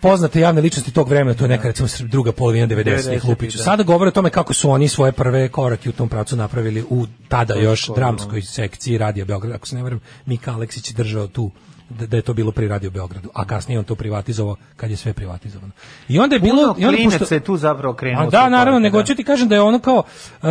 poznate javne ličnosti tog vremena, to je neka recimo druga polovina 90-ih 90-ih, Lupić. da. Sada govore o tome kako su oni svoje prve korake u tom pravcu napravili u tada još dramskoj sekciji Radija Beograd. Ako se ne varam, Mika Aleksić je držao tu da, da je to bilo pri Radio Beogradu, a kasnije on to privatizovao kad je sve privatizovano. I onda je bilo Puno i onda pošto- je tu zapravo u da, naravno, korake, nego da. hoću ti kažem da je ono kao e,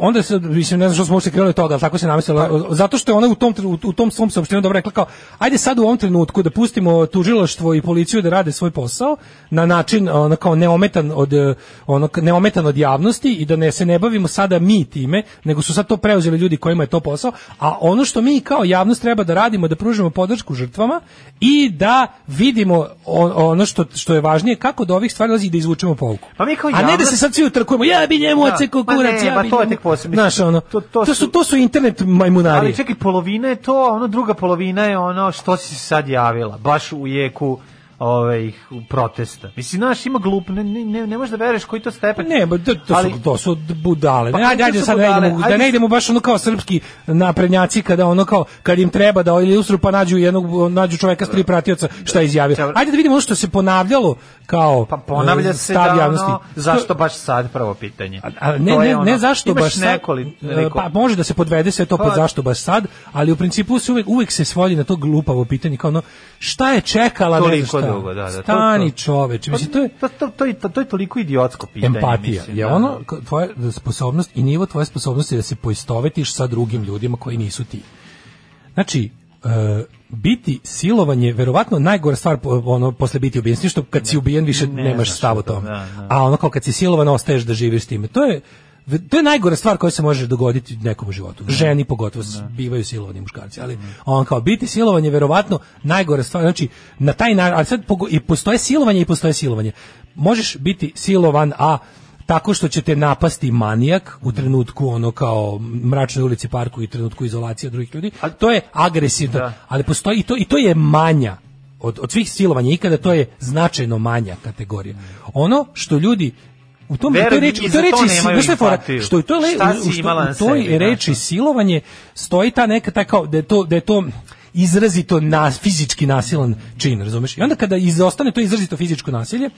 onda se mislim ne znam što smo uopšte krenuli od toga, ali tako se namislila, zato što je ona u tom u tom svom saopštenju dobro rekla kao ajde sad u ovom trenutku da pustimo tužilaštvo i policiju da rade svoj posao na način ono kao neometan od ono neometan od javnosti i da ne se ne bavimo sada mi time, nego su sad to preuzeli ljudi kojima je to posao, a ono što mi kao javnost treba da radimo da pružimo podršku žrtvama i da vidimo ono što što je važnije kako do ovih stvari dolazi da izvučemo pouku. Pa mi kao A ne da javnost- se sad svi utrkujemo, ja bi njemu Da, ocekao ma kurac, ne, ja bi to je tek posebno. Znaš, ono, To- to, to su, su- to su internet majmunari. Ali čekaj, polovina je to, a ono druga polovina je ono što si se sad javila, baš u jeku ovaj protesta. Mislim, znaš, ima glup, ne, ne, ne, ne možeš da veruješ koji to stepen. Ne, ba, to, to, Ali- su, to su budale. Pa, Ne, ajde, ajde sad ne budale. idemo, da Ajde ne s- idemo baš ono kao srpski naprednjaci kada ono kao kad im treba da ilustru pa nađu jednog nađu čoveka s tri pratioca šta je izjavio. Ajde da vidimo ono što se ponavljalo kao Pa ponavlja e, se da ono, zašto baš sad prvo pitanje. A ne, To je ne, ono, ne zašto baš sad, nekoli- e, neko- pa može da se podvede sve to pod Pa- zašto baš sad, ali u principu se uvek, uvek se svodi na to glupavo pitanje kao ono šta je čekala ne Šta. dugo, da, da, to- Stani to- čoveče, mislim to je to, to, to, je- to, je toliko idiotsko pitanje. empatija mislim, je da. ono tvoja sposobnost i nivo tvoje sposobnosti da se poistovetiš sa drugim ljudima koji nisu ti. Znači, e, biti silovanje verovatno najgora stvar ono posle biti ubijen, što kad si ubijen više Ne nemaš stav o to, tome. da, da. A ono kao kad si silovan ostaješ da živiš s time. To je to je najgora stvar koja se može dogoditi nekom u životu. Ženi pogotovo s- bivaju silovani muškarci, ali on kao biti silovan je verovatno najgora stvar. Znači na taj način, ali sad pogo- i postoje silovanje i postoje silovanje. Možeš biti silovan, a tako što će te napasti manijak u trenutku ono kao mračnoj ulici parku i trenutku izolacije drugih ljudi. To je agresivno, Da. ali postoji i to i to je manja od, od svih silovanja ikada to je značajno manja kategorija. Ono što ljudi u tom u Veruj toj mi, reči, u toj to reči šta je fora? što i to le, u, što- u toj sebi, reči silovanje stoji ta neka taj kao da je to da je to izrazito na fizički nasilan čin, razumeš? I onda kada izostane to izrazito fizičko nasilje,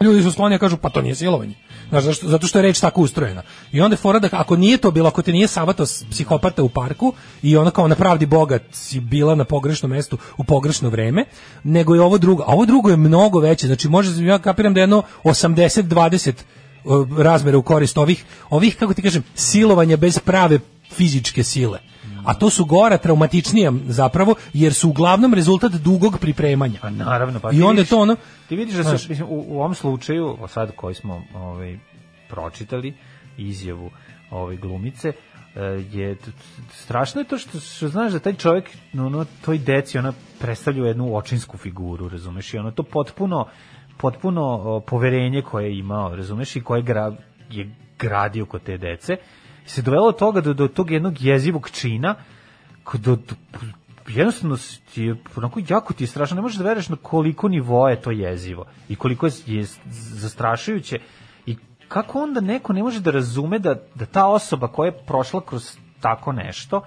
ljudi su skloni kažu pa to nije silovanje. Znaš, zašto, zato što je reč tako ustrojena. I onda fora da ako nije to bilo, ako te nije sabato psihopata u parku i ona kao na pravdi boga si bila na pogrešnom mestu u pogrešno vreme, nego je ovo drugo. A ovo drugo je mnogo veće. Znači, može, ja kapiram da je jedno 80-20 o, razmera u korist ovih, ovih, kako ti kažem, silovanja bez prave fizičke sile. A to su gora, traumatičnija zapravo, jer su uglavnom rezultat dugog pripremanja. Pa naravno, pa I onda vidiš- to ono... Ti vidiš da znaš, se, mislim, u, u ovom slučaju, sad koji smo ovaj, pročitali, izjavu ovaj, glumice, e, je strašno je to što, što znaš da taj čovjek no, ono, toj deci ona predstavlja jednu očinsku figuru razumeš i ono to potpuno potpuno poverenje koje je imao razumeš i koje gra, je gradio kod te dece se dovelo do toga do, do tog jednog jezivog čina do, do, jednostavno ti onako jako ti je strašno, ne možeš da veruješ na koliko nivoa je to jezivo i koliko je, je zastrašujuće i kako onda neko ne može da razume da, da ta osoba koja je prošla kroz tako nešto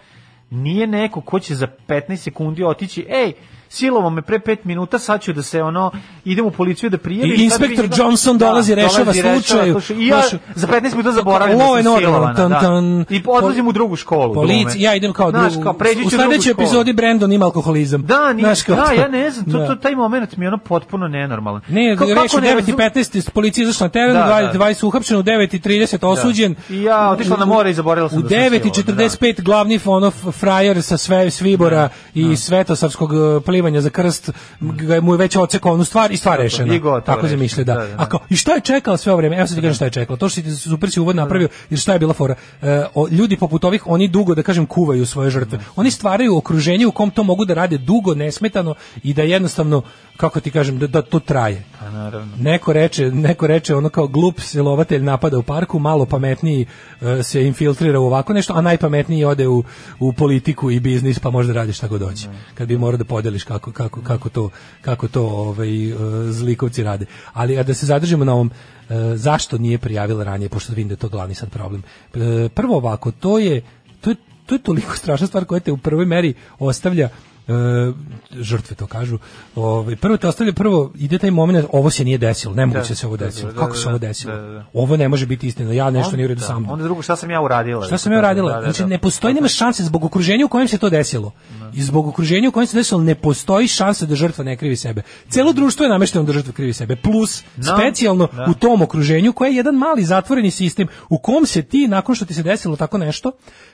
nije neko ko će za 15 sekundi otići, ej, silovo me pre 5 minuta, sad ću da se ono, idem u policiju da prijavim. I inspektor njega- Johnson dolazi, rešava dolazi, slučaj. I ja Znaš, za 15 minuta zaboravim da sam silovana. tan, da. tan. I odlazim u drugu školu. Polici, glume. ja idem kao Znaš, drugu. kao pređi ću u sledećoj epizodi Brandon ima alkoholizam. Da, nije, Znaš, kao da, ja ne znam, to, Da. to, taj moment mi je ono potpuno nenormalan. Ne, Kao- kako u ne 9 i razum- 15 policija izašla na teren, Da, 20, da. 20 uhapšen, u 9 i 30 osuđen. I ja otišla na more i zaboravila sam U da sam 9 i silovan, 45 glavni ono frajer sa sve svibora i svetosavskog uh, plivanja za krst, ga mu je već ocekao onu stvar i stvar rešena. Tako rešeno. zamišlja, da. Da, da, da. A kao, i šta je čekalo sve ovo vreme? Evo sad ti kažem šta je čekalo. To što si super si uvod napravio, jer šta je bila fora? E, o, ljudi poput ovih, oni dugo, da kažem, kuvaju svoje žrtve. Oni stvaraju okruženje u kom to mogu da rade dugo, nesmetano i da jednostavno, kako ti kažem, da, da to traje. A naravno. Neko reče, neko reče ono kao glup silovatelj napada u parku, malo pametniji e, se infiltrira u ovako nešto, a najpametniji ode u, u politiku i biznis pa može da radi šta god hoće. Kad bi morao da podeliš kako, kako, kako to, kako to ovaj, e, zlikovci rade. Ali a da se zadržimo na ovom e, zašto nije prijavila ranije, pošto vidim da je to glavni sad problem. Prvo ovako, to je, to je, to je toliko strašna stvar koja te u prvoj meri ostavlja žrtve to kažu. Ovaj prvo te ostavlja prvo ide taj momenat ovo se nije desilo, ne moguće Da, da se ovo da, desilo. da, Kako da, se ovo da, desilo? da, da. Ovo ne može biti istina. Ja nešto nije u redu Da, sa mnom. Onda drugo, šta sam ja uradila? Šta sam ja uradila? Da, da, Znači da. ne postoji nema šanse zbog okruženja u kojem se to desilo. I zbog okruženja u kojem se desilo ne postoji šanse da žrtva ne krivi sebe. Celo društvo je namešteno da žrtva krivi sebe. Plus Da, specijalno da. u tom okruženju koje je jedan mali zatvoreni sistem u kom se ti nakon što ti se desilo tako nešto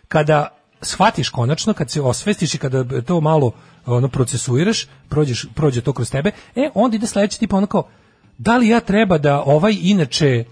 kada shvatiš konačno kad se osvestiš i kada to malo ono procesuiraš, prođeš prođe to kroz tebe, e onda ide sledeći tip ono kao da li ja treba da ovaj inače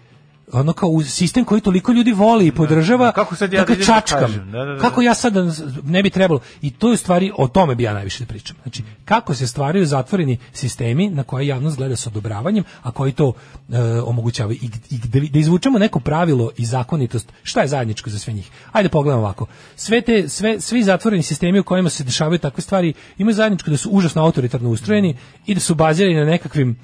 ono kao sistem koji toliko ljudi voli i podržava, Kako sad ja da da da čačkam. kažem? Da, da, da. Kako ja sad da- ne bi trebalo. I to je u stvari, o tome bi ja najviše da pričam. Znači, kako se stvaraju zatvoreni sistemi na koje javnost gleda sa odobravanjem, a koji to e, omogućavaju. I, i da, da izvučemo neko pravilo i zakonitost, šta je zajedničko za sve njih? Ajde pogledamo ovako. Sve te, sve, svi zatvoreni sistemi u kojima se dešavaju takve stvari imaju zajedničko da su užasno autoritarno ustrojeni i da su bazirani na nekakvim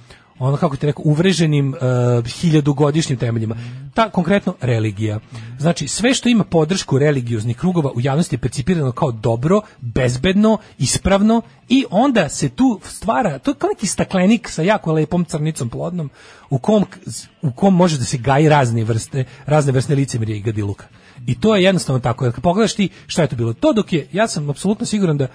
ono kako ti rekao uvreženim uh, hiljadugodišnjim temeljima. Ta konkretno religija. Znači sve što ima podršku religioznih krugova u javnosti je percipirano kao dobro, bezbedno, ispravno i onda se tu stvara to je kao neki staklenik sa jako lepom crnicom plodnom u kom u kom može da se gaji razne vrste razne vrste licemerja i gadiluka. I to je jednostavno tako. Kad pogledaš ti šta je to bilo? To dok je ja sam apsolutno siguran da e,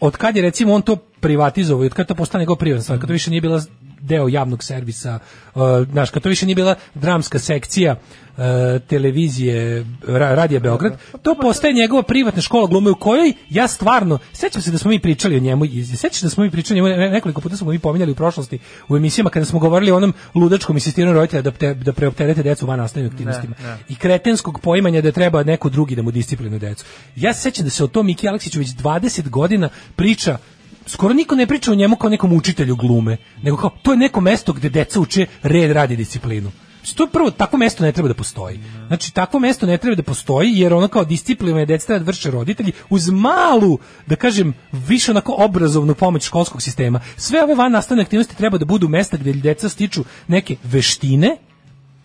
od kad je recimo on to privatizovao i od kad to postane njegov privatna stvar, kad to više nije bila deo javnog servisa, uh, znaš, kad to više nije bila dramska sekcija uh, televizije ra, Radija Beograd, to postaje njegova privatna škola glume u kojoj ja stvarno, sećam se da smo mi pričali o njemu, i sećam se da smo mi pričali o njemu, ne- nekoliko puta smo mi pominjali u prošlosti u emisijama kada smo govorili o onom ludačkom insistiranju roditelja da, te, da preopterete decu van nastavnim aktivnostima Ne, ne. i kretenskog poimanja da treba neko drugi da mu disciplinuje decu. Ja se sećam da se o tom Miki Aleksiću već 20 godina priča skoro niko ne priča o njemu kao nekom učitelju glume, nego kao to je neko mesto gde deca uče red, rad i disciplinu. Znači, To je prvo, takvo mesto ne treba da postoji. Znači, takvo mesto ne treba da postoji, jer ono kao disciplinovane deca treba da vrše roditelji uz malu, da kažem, više onako obrazovnu pomoć školskog sistema. Sve ove van nastavne aktivnosti treba da budu mesta gde deca stiču neke veštine,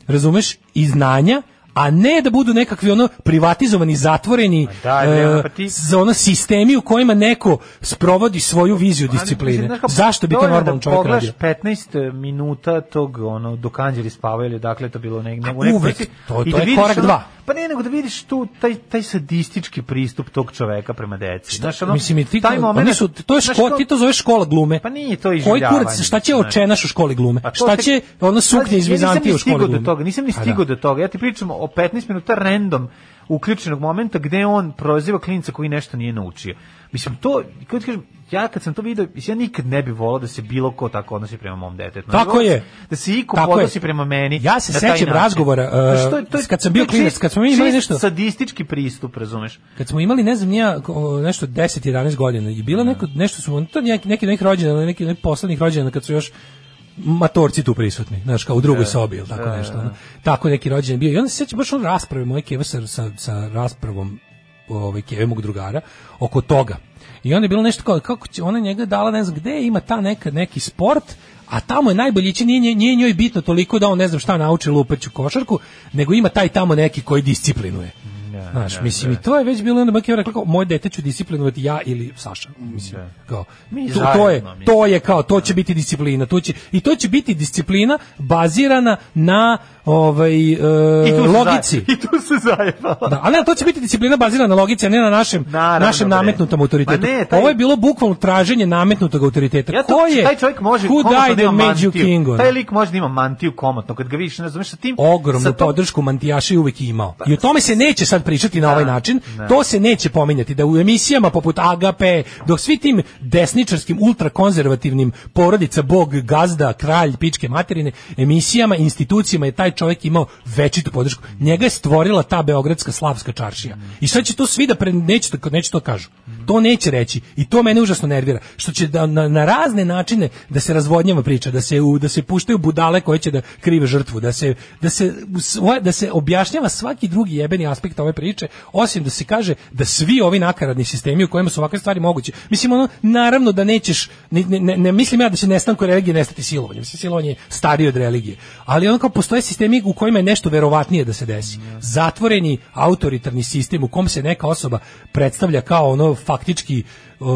razumeš, i znanja, a ne da budu nekakvi ono privatizovani, zatvoreni daj, bre, ono, e, pa ti- za ono sistemi u kojima neko sprovodi svoju viziju discipline. Ali, kako, Zašto bi to normalan da čovjek radio? 15 minuta tog ono dok anđeli spavaju ili dakle to bilo neg, nego uvek, to- i to da je vidiš korak ono- dva. Pa ne, nego da vidiš tu taj taj sadistički pristup tog čoveka prema deci. Znaš, ono, Mislim, ti, taj moment, oni su, to je to- ti to zoveš škola glume. Pa nije to Koji iživljavanje, kurac, šta će očenaš u školi glume? Pa to Šta će ono suknje iz Vizantije u nisam ni školi glume? do toga, nisam ni Pa da. stigao do toga. Ja ti pričam o 15 minuta random uključenog momenta gde on proziva klinca koji nešto nije naučio. Mislim, to, kako ti kažem, ja kad sam to mislim, ja nikad ne bi volao da se bilo ko tako odnosi prema mom detetu. Tako Znači, je. Da se iko Tako podnosi prema meni. Ja se sećam razgovora, uh, Znaš, to je- to je- kad sam bio klinac, kad smo mi imali nešto- sadistički pristup, razumeš? kad smo imali ne znam nija nešto 10 11 godina i bilo neko nešto su to neki neki neki rođendan neki neki poslednjih rođendana kad su još matorci tu prisutni, znaš, kao u drugoj Da, sobi ili tako da, nešto. da. ono. Tako neki rođendan bio. I onda se sećam baš on rasprave moje keve sa, sa, sa raspravom ovaj keve mog drugara oko toga. I onda je bilo nešto kao kako će ona njega dala ne znam gde ima ta neka neki sport a tamo je najbolji će nije, nije njoj bitno toliko da on ne znam šta nauči lupeću košarku, nego ima taj tamo neki koji disciplinuje. Znaš, da, mislim, da. i to je već bilo onda bak je rekao, kao, moje dete ću disciplinovati ja ili Saša. Mislim, kao, Mi to, to je, to je kao, to će biti disciplina. To će, I to će biti disciplina bazirana na ovaj, e, I logici. I tu se zajebala. Da, ali ne, to će biti disciplina bazirana na logici, a ne na našem, Naravno, našem nametnutom autoritetu. Ne, taj- Ovo je bilo bukvalno traženje nametnutog autoriteta. Ja to, Ko je? taj čovjek može da mantiju. king? ono? Taj lik može da ima mantiju komotno. Kad ga vidiš, ne znaš, sa tim... ogromnu sa tom- podršku mantijaša je uvek imao. I o tome se neće sad pričati na ovaj način. da. To se neće pominjati da u emisijama poput Agape, dok svi tim desničarskim ultrakonzervativnim porodica bog, gazda, kralj, pičke materine, emisijama, institucijama je taj čovjek imao većitu podršku. Njega je stvorila ta beogradska slavska čaršija. I sad će to svi da pre, neće, neće to kažu. To neće reći i to mene užasno nervira, što će da, na, na razne načine da se razvodnjava priča, da se u, da se puštaju budale koje će da krive žrtvu, da se da se da se objašnjava svaki drugi jebeni aspekt ove priče, osim da se kaže da svi ovi nakaradni sistemi u kojima su ovakve stvari moguće. Mislim ono naravno da nećeš ne, ne, ne mislim ja da će nestanku religije nestati silovanjem. Mislim silovanje je od religije. Ali ono kao postoje sistemi u kojima je nešto verovatnije da se desi. Zatvoreni autoritarni sistem u kom se neka osoba predstavlja kao ono faktički uh,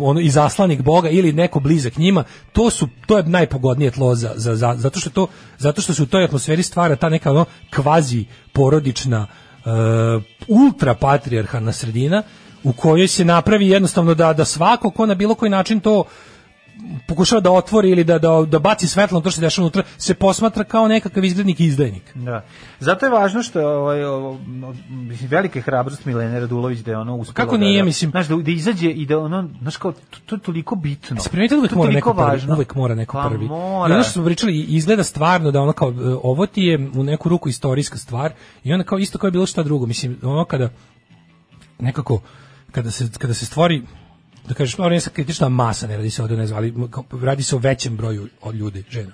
ono izaslanik Boga ili neko blizak njima, to su to je najpogodnije tlo za, za, za zato što to zato što se u toj atmosferi stvara ta neka ono kvazi porodična uh, ultra patrijarhalna sredina u kojoj se napravi jednostavno da da svako ko na bilo koji način to pokušava da otvori ili da, da, da baci svetlo na to što se dešava unutra, se posmatra kao nekakav izglednik i izdajnik. Da. Zato je važno što je ovaj, velika je hrabrost Milene Radulović da je ono uspela Kako da- nije, da, mislim- Znaš, da, da izađe i da ono, znaš kao, to, to je toliko bitno. Se primetili uvek To je mora neko prvi, važno. uvek mora neko Pa prvi. mora. I ono što smo pričali, izgleda stvarno da ono kao, e, ovo ti je u neku ruku istorijska stvar i onda kao isto kao je bilo šta drugo. Mislim, ono kada nekako, kada se, kada se stvori da kažeš, ono je kritična masa, ne radi se ovde, ne znam, ali radi se o većem broju od ljudi, žena.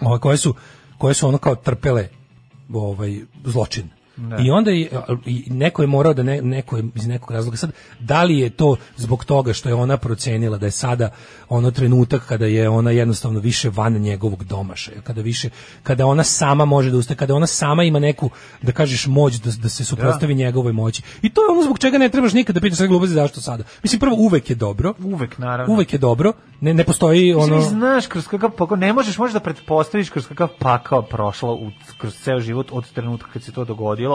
Ove, koje su, koje su ono kao trpele ovaj, zločin. Da. I onda i neko je morao da ne, neko je iz nekog razloga sad da li je to zbog toga što je ona procenila da je sada ono trenutak kada je ona jednostavno više van njegovog domašaja, kada više kada ona sama može da ustaje, kada ona sama ima neku da kažeš moć da, da se suprotstavi njegovoj moći. I to je ono zbog čega ne trebaš nikad da pitaš sve gluposti zašto sada. Mislim prvo uvek je dobro. Uvek, naravno. Uvek je dobro. Ne ne postoji Mislim, ono i znaš kroz kakav pakao, ne možeš možda da pretpostaviš kroz kakav pakao prošla u, kroz ceo život od trenutka kad se to dogodilo.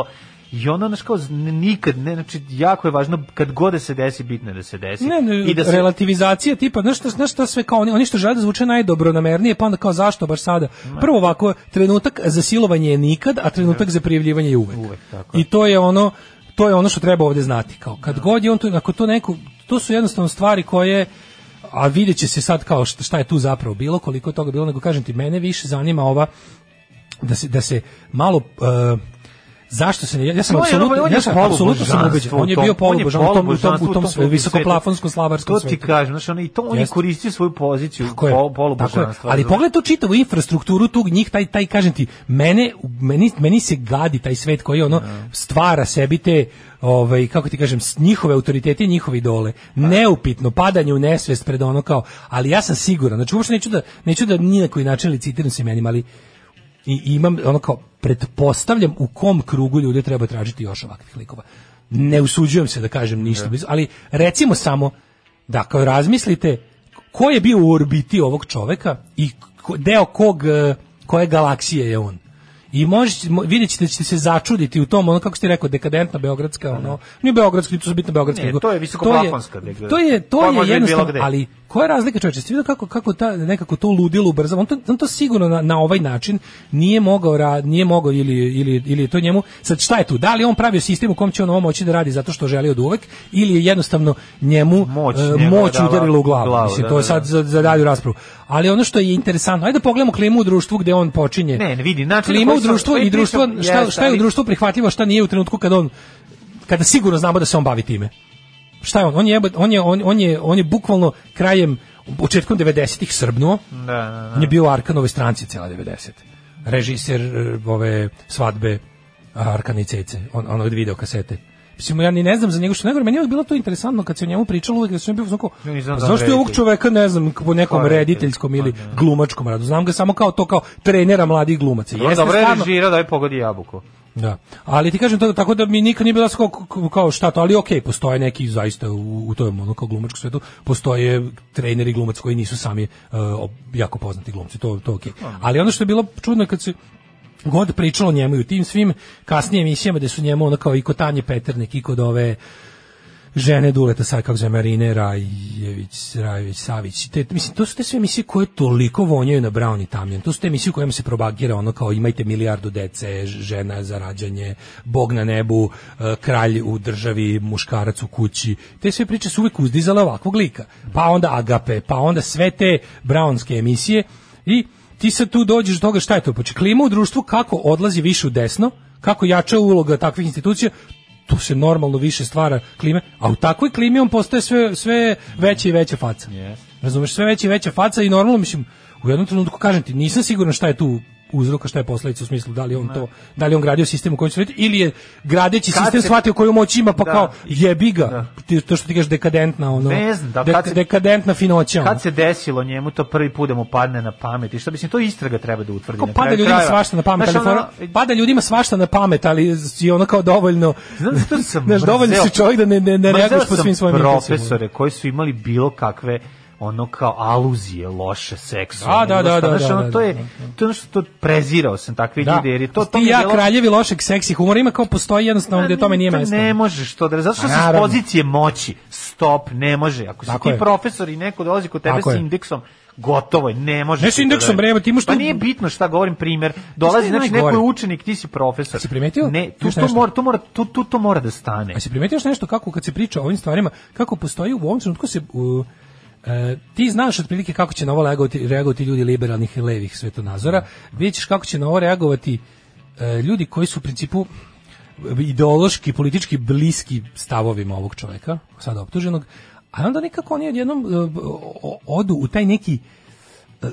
I ono, znaš, kao, nikad, ne, znači, jako je važno, kad god da se desi, bitno je da se desi. Ne, ne, I da se, relativizacija tipa, znaš šta, znaš šta sve kao oni, oni što žele da zvuče najdobronamernije, pa onda kao zašto baš sada? Prvo ovako, trenutak za silovanje je nikad, a trenutak za prijavljivanje je uvek. Uvek, tako je. I to je ono, to je ono što treba ovde znati. Kao, kad god je on to, ako to neko, to su jednostavno stvari koje a vidjet će se sad kao šta, šta je tu zapravo bilo, koliko je toga bilo, nego kažem ti, mene više zanima ova da se, da se malo uh, zašto se ne, ja sam On apsolutno on ja sam apsolutno sam ubeđen. on je bio on polubožan u tom u tom u tom sve visokoplafonskom slavarskom To ti svetu. kažem, znači, ono, i to on je koristio svoju poziciju polubožanstva. Ali pogledaj tu čitavu infrastrukturu tog njih, taj, taj kažem ti, mene, meni, meni se gadi taj svet koji ono stvara sebi te ovaj kako ti kažem njihove autoritete i njihove idole. Neupitno padanje u nesvest pred ono kao ali ja sam siguran znači uopšte neću da neću da ni na koji način licitiram se imenima ali i imam ono kao pretpostavljam u kom krugu ljudi treba tražiti još ovakvih likova. Ne usuđujem se da kažem ništa, blizu, ali recimo samo da kao razmislite ko je bio u orbiti ovog čoveka i ko- deo kog e, koje galaksije je on. I možete mo- vidjet ćete da ćete se začuditi u tom ono kako ste rekao dekadentna beogradska ono nije beogradska to su bitno beogradska Ne, to je visokoplafonska, to je to je to koja je bilo jednostavno ali koja je razlika čoveče ste vidio kako kako ta nekako to ludilo ubrzava? On to, on to sigurno na, na ovaj način nije mogao rad nije mogao ili ili ili to njemu. Sad šta je tu? Da li on pravio sistem u kom će on ovo moći da radi zato što želi od uvek ili je jednostavno njemu Moć e, njega moć dala udarila u glavu, glavu, mislim da, to je da, sad da. za, za dalju raspravu. Ali ono što je interesantno ajde da pogledamo klimu u društvu gde on počinje. Ne, ne vidi, na klima u društvu i društvo šta šta je u društvu prihvatljivo šta nije u trenutku kada on kada sigurno znamo da se on bavi time šta je on on je on je on, on je on je bukvalno krajem početkom 90-ih srbnuo Da, da, da. on je bio u Arkanovoj stranci cela 90. Režiser e, ove svadbe Arkana i Cece, on, onog video kasete. Mislim, ja ni ne znam za njega što nego, meni je bilo to interesantno kad se o njemu pričalo, uvijek da sam bio onako, Ja nisam "A znam zašto je ovog reditelj." čoveka, ne znam, po nekom Ko je reditelj? rediteljskom ili glumačkom radu. Znam ga samo kao to, kao trenera mladih glumaca. On Jeste dobro je režirao da je pogodi jabuku. Da. Ali ti kažem to tako da mi nikad nije bilo kao, kao- šta to, ali okej, postoje neki zaista u, u tom ono kao glumačkom svetu, postoje treneri glumac koji nisu sami uh, jako poznati glumci, to to okej. Ali ono što je bilo čudno kad se god pričalo o njemu i u tim svim kasnijim emisijama da su njemu ono kao i kod Tanje Peternik i kod ove žene Duleta sad kako zove Marine Rajević, Rajević, Savić. Te, mislim, to su te sve emisije koje toliko vonjaju na Brown i Tamjan. To su te emisije kojima se probagira ono kao imajte milijardu dece, žena za rađanje, bog na nebu, eh, kralj u državi, muškarac u kući. Te sve priče su uvijek uzdizale ovakvog lika. Pa onda Agape, pa onda sve te Brownske emisije i ti sad tu dođeš do toga šta je to? Znači klima u društvu kako odlazi više u desno, kako jača uloga takvih institucija, tu se normalno više stvara klime, a u takvoj klimi on postaje sve, sve veća i veća faca. Razumeš, sve veća i veća faca i normalno, mislim, u jednom trenutku kažem ti, nisam siguran šta je tu uzroka, šta je posledica u smislu da li je on to, da li je on gradio sistem u kojem će ili je gradeći Kad sistem se- shvatio koju moć ima, pa Da. kao jebi ga, ti, to što ti kažeš dekadentna, ono, Ne znam, da, dek- kad se- dekadentna finoća. ono. Kad se desilo njemu to prvi put da mu padne na pamet i šta mislim to istraga treba da utvrdi. Kao na pada ljudima krajeva. svašta na pamet, Znaš, ali ono, pada ljudima svašta na pamet, ali si ono kao dovoljno, Znam što sam znaš, dovoljno si čovjek da ne, ne, ne reaguješ po svim svojim profesore koji su imali bilo kakve ono kao aluzije loše seksualne. Da, da, da, da, znaš, da, ono, da, to je da, to je što prezirao sam takve ljude jer je to to ja kraljevi lošeg seksi humora ima kao postoji jednostavno gde tome nije to mesto. Ne možeš to da zato što A si s naravno. pozicije moći. Stop, ne može. Ako si ti profesor i neko dolazi kod tebe s indeksom, gotovo je, ne možeš. Ne s indeksom, da- bre, ti imaš Pa tu- nije bitno šta govorim primer. Dolazi znači neko je učenik, ti si profesor. Si primetio? Ne, tu to mora, to mora, tu, tu to mora da stane. A si primetio nešto kako kad se priča o ovim stvarima, kako postoji u ovom trenutku se u, e, ti znaš otprilike kako će na ovo reagovati, reagovati ljudi liberalnih i levih svetonazora, vidjet ćeš kako će na ovo reagovati e, ljudi koji su u principu ideološki, politički bliski stavovima ovog čoveka, sada optuženog, a onda nekako oni odjednom e, odu u taj neki e,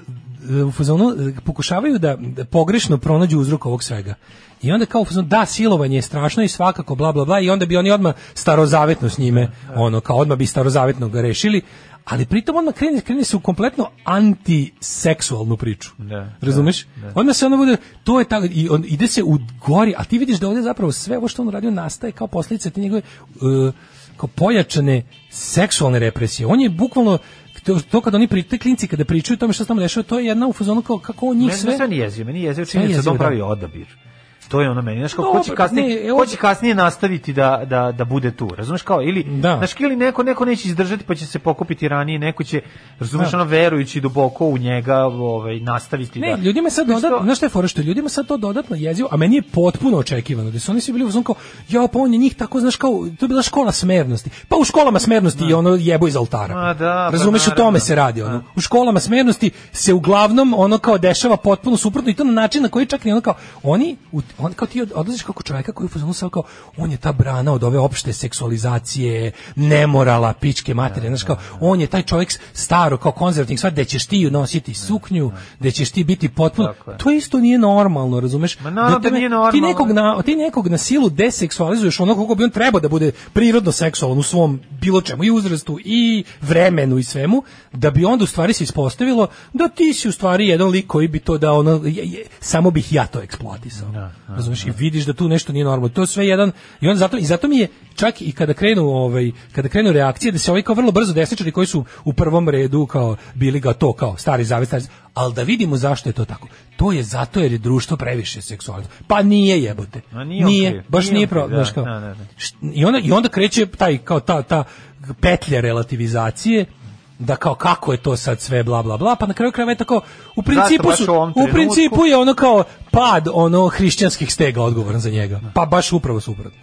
u fazonu e, pokušavaju da da pogrešno pronađu uzrok ovog svega. I onda kao u fazonu da silovanje je strašno i svakako bla bla bla i onda bi oni odmah starozavetno s njime, ono kao odmah bi starozavetno ga rešili, ali pritom odmah krene, krene se u kompletno antiseksualnu priču. Da, Razumeš? Odmah se ono bude, to je tako, i on, ide se u gori, a ti vidiš da ovdje zapravo sve ovo što on radio nastaje kao posljedica te njegove uh, kao pojačane seksualne represije. On je bukvalno to, to kad oni pri te klinci kada pričaju o tome što se tamo dešava, to je jedna u fazonu kao kako on njih Meni sve sve nije jezio, meni je jezio Sve činjenica da on da. pravi odabir. To je ono meni, znaš kao, ko će kasnije, ne, ko će kasnije nastaviti da, da, da bude tu, razumeš kao, ili, Da. znaš, ili neko, neko neće izdržati pa će se pokupiti ranije, neko će, razumeš, Da. ono, verujući duboko u njega, ovaj, nastaviti Ne, da... ljudima sad dodatno, znaš šta je fora što ljudima sad to dodatno jezivo, a meni je potpuno očekivano, da su oni svi bili u fazonu kao, ja, pa on je njih tako, znaš, kao, to je bila škola smernosti. Pa u školama smernosti je ono jebo iz oltara. Ma da, pa Razumeš, o naravno. tome se radi. Ono. U školama smernosti se uglavnom ono kao dešava potpuno suprotno i to na način na koji čak ni ono kao, oni, u- on, kao ti od- odlaziš kako čoveka koji je u fazonu sad kao, on je ta brana od ove opšte seksualizacije, nemorala, pičke materije, znaš kao, on je taj čovjek staro, kao konzervativni, sva, da ćeš ti nositi suknju, da ćeš ti biti potpuno, to isto nije normalno, razumeš? Ma naravno da tebe- nije Ti normalno. nekog, na, ti nekog na silu deseksualizuješ ono kako bi on trebao da bude prirodno seksualan u svom bilo čemu, i uzrastu, i vremenu, i svemu, da bi onda u stvari se ispostavilo da ti si u stvari jedan lik koji bi to da ono, je- je- samo bih ja to eksploatisao. Razumeš? I vidiš da tu nešto nije normalno. To je sve jedan, i on zato, i zato mi je čak i kada krenu, ovaj, kada krenu reakcije, da se ovaj kao vrlo brzo desničari koji su u prvom redu kao bili ga to kao stari zavet, stari ali da vidimo zašto je to tako. To je zato jer je društvo previše seksualno. Pa nije jebote. Ma nije on kriv, baš nije nije on pro, da, kao. da, da, da. I onda i onda kreće taj kao ta ta petlja relativizacije da kao kako je to sad sve bla bla bla pa na kraju krajeva je tako u principu su, u principu je ono kao pad ono hrišćanskih stega odgovoran za njega pa baš upravo suprotno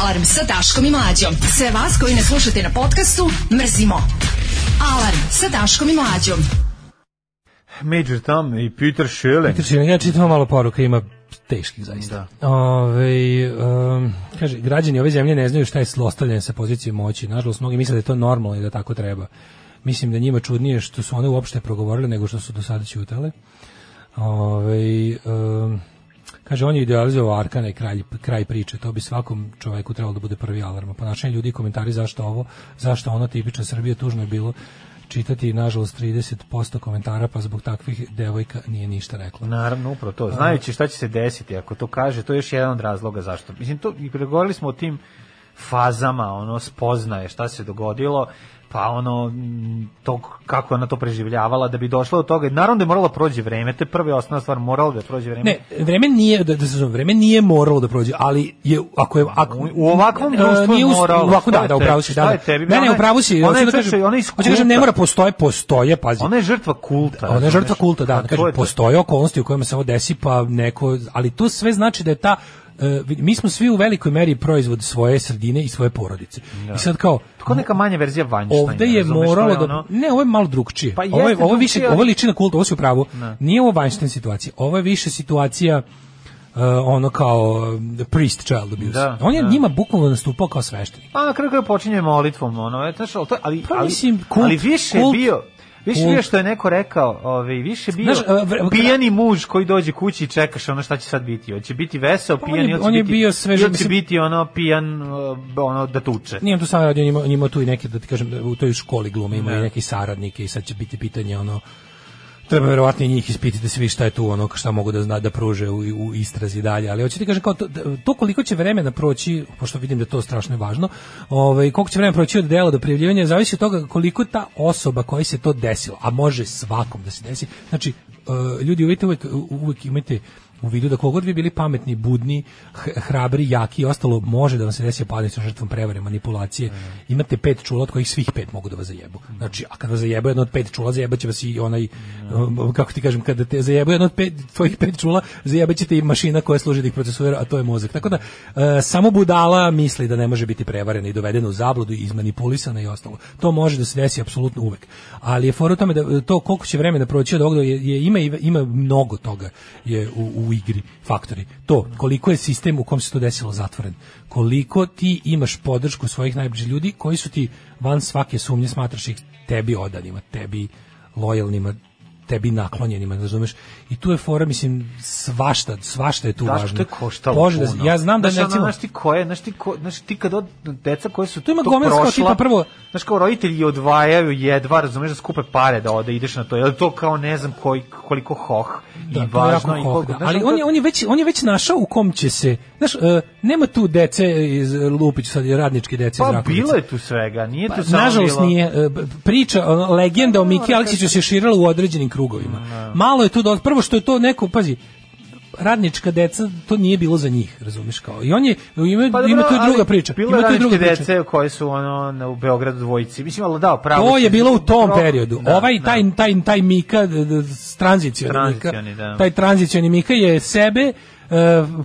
Alarm sa Daškom i Mlađom. Sve vas koji ne slušate na podcastu, mrzimo. Alarm sa Daškom i Mlađom. Major Tom i Peter Schilling. Peter Schilling, ja čitam malo poruka, ima teških zaista. Ove, um, kaže, građani ove zemlje ne znaju šta je zlostavljanje sa pozicije moći. Nažalost, mnogi misle da je to normalno i da tako treba. Mislim da njima čudnije što su one uopšte progovorile nego što su do sada ćutale. Ove, um, kaže, on je idealizovao Arkana i kraj, kraj priče. To bi svakom čoveku trebalo da bude prvi alarm. Ponašanje ljudi i komentari zašto ovo, zašto ono tipično Srbije tužno je bilo čitati nažalost 30% komentara pa zbog takvih devojka nije ništa rekla. Naravno, upravo to. Znajući šta će se desiti, ako to kaže, to je još jedan od razloga zašto. Mislim, to, i pregovorili smo o tim fazama, ono, spoznaje šta se dogodilo, pa ono, to, kako ona to preživljavala, da bi došla do toga. Naravno da je moralo prođe vreme, to je prva i osnovna stvar, moralo da prođe vreme. Ne, vreme nije da, da se razumemo, vreme nije moralo da prođe, ali je ako je ako U ovakvom E, društvu nije moralo. Ovako da, da, upravo si, da. da. tebi? Ne, ne, je- upravo si. ona je, hoću da kažem- ona da kažem, ne mora postoje, postoje, pazi. Ona je žrtva kulta. Ona je žrtva kulta, da, da kažem, to. postoje okolnosti u kojima se ovo desi, pa neko, ali to sve znači da je ta mi smo svi u velikoj meri proizvod svoje sredine i svoje porodice. I sad kao Tako neka manja verzija Weinsteina. ovde je moralo je da ono- ne, ovo je malo drugčije. Pa ovo je ovo je više ovo liči na kult, ovo si u pravu. Ne. Nije ovo Weinstein situacija. Ovo je više situacija uh, ono kao um, priest child abuse. Da, On je da. njima bukvalno nastupao kao sveštenik. A na kraju počinje molitvom, ono, je, znaš, ali, to, ali, Pa ali, mislim, kult- ali više kult- bio, više je bio što je neko rekao, ovaj, više je bio Znaš, a, vre- pijani muž koji dođe kući i čekaš ono šta će sad biti. Hoće biti veseo, Pa on pijan, je- ili će on je biti, bio ili će mislim- biti ono pijan, uh, ono, da tuče. Nije on tu samo radio, on ima, on ima tu i neke, da ti kažem, u toj školi glume ima Da. i neki saradnike i sad će biti pitanje ono, treba verovatno i njih ispitati da se vidi šta je tu ono šta mogu da zna da pruže u, u istrazi dalje ali hoćete kažem kao to, to koliko će vremena proći pošto vidim da je to strašno važno ovaj koliko će vremena proći od dela do prijavljivanja zavisi od toga koliko ta osoba koji se to desilo a može svakom da se desi. Znači uh, ljudi uvijek, uvijek imate u vidu da kogod vi bili pametni, budni, hrabri, jaki i ostalo može da vam se desi sa žrtvom prevare, manipulacije. Imate pet čula od kojih svih pet mogu da vas zajebu. Znači, a kad vas zajebu jedno od pet čula, zajebaće vas i onaj, um, kako ti kažem, kada te zajebu jedno od pet, tvojih pet čula, zajebaćete i mašina koja služi da ih procesuira, a to je mozak. Tako da, e, samo budala misli da ne može biti prevarena i dovedena u zabludu i izmanipulisana i ostalo. To može da se desi apsolutno uvek. Ali je fora u tome da to koliko će vremena proći od ovoga je, je ima ima mnogo toga je u, u igri faktori. To koliko je sistem u kom se to desilo zatvoren. Koliko ti imaš podršku svojih najbližih ljudi koji su ti van svake sumnje smatraš ih tebi odanima, tebi lojalnima, tebi naklonjenima, razumeš? I tu je fora, mislim, svašta, svašta je tu Znaš, važno. to je koštalo Može da- ja znam da ono, recimo, znaš ti koje, znaš ti ko, znaš ti kad od deca koje su Tu ima to prošla, tipa prvo- znaš kao roditelji odvajaju jedva, razumeš da skupe pare da ode ideš na to. Je to kao ne znam koji koliko hoh Da, i to važno i koliko, da. znaš, ali on je, on je već on je već našao u kom će se znaš e, nema tu dece iz Lupić sad je radničke dece iz Pa Rakovice. bilo je tu svega, nije Pa, tu samo nažalost bilo... nije e, b- priča ono, legenda o Miki Aleksiću se širila u određenim krugovima. Malo je tu do, prvo što je to neko pazi radnička deca to nije bilo za njih, razumeš kao. I on je ima Pa ima dobro, tu i druga ali priča. Bilo Ima tu druga priča. dece koje su ono na- u Beogradu dvojici. Mislim, ali da, pravo. To je bilo u tom periodu. Da, ovaj da. taj taj taj Mika tranzicioni Mika. Da. Taj tranzicioni Mika je sebe e,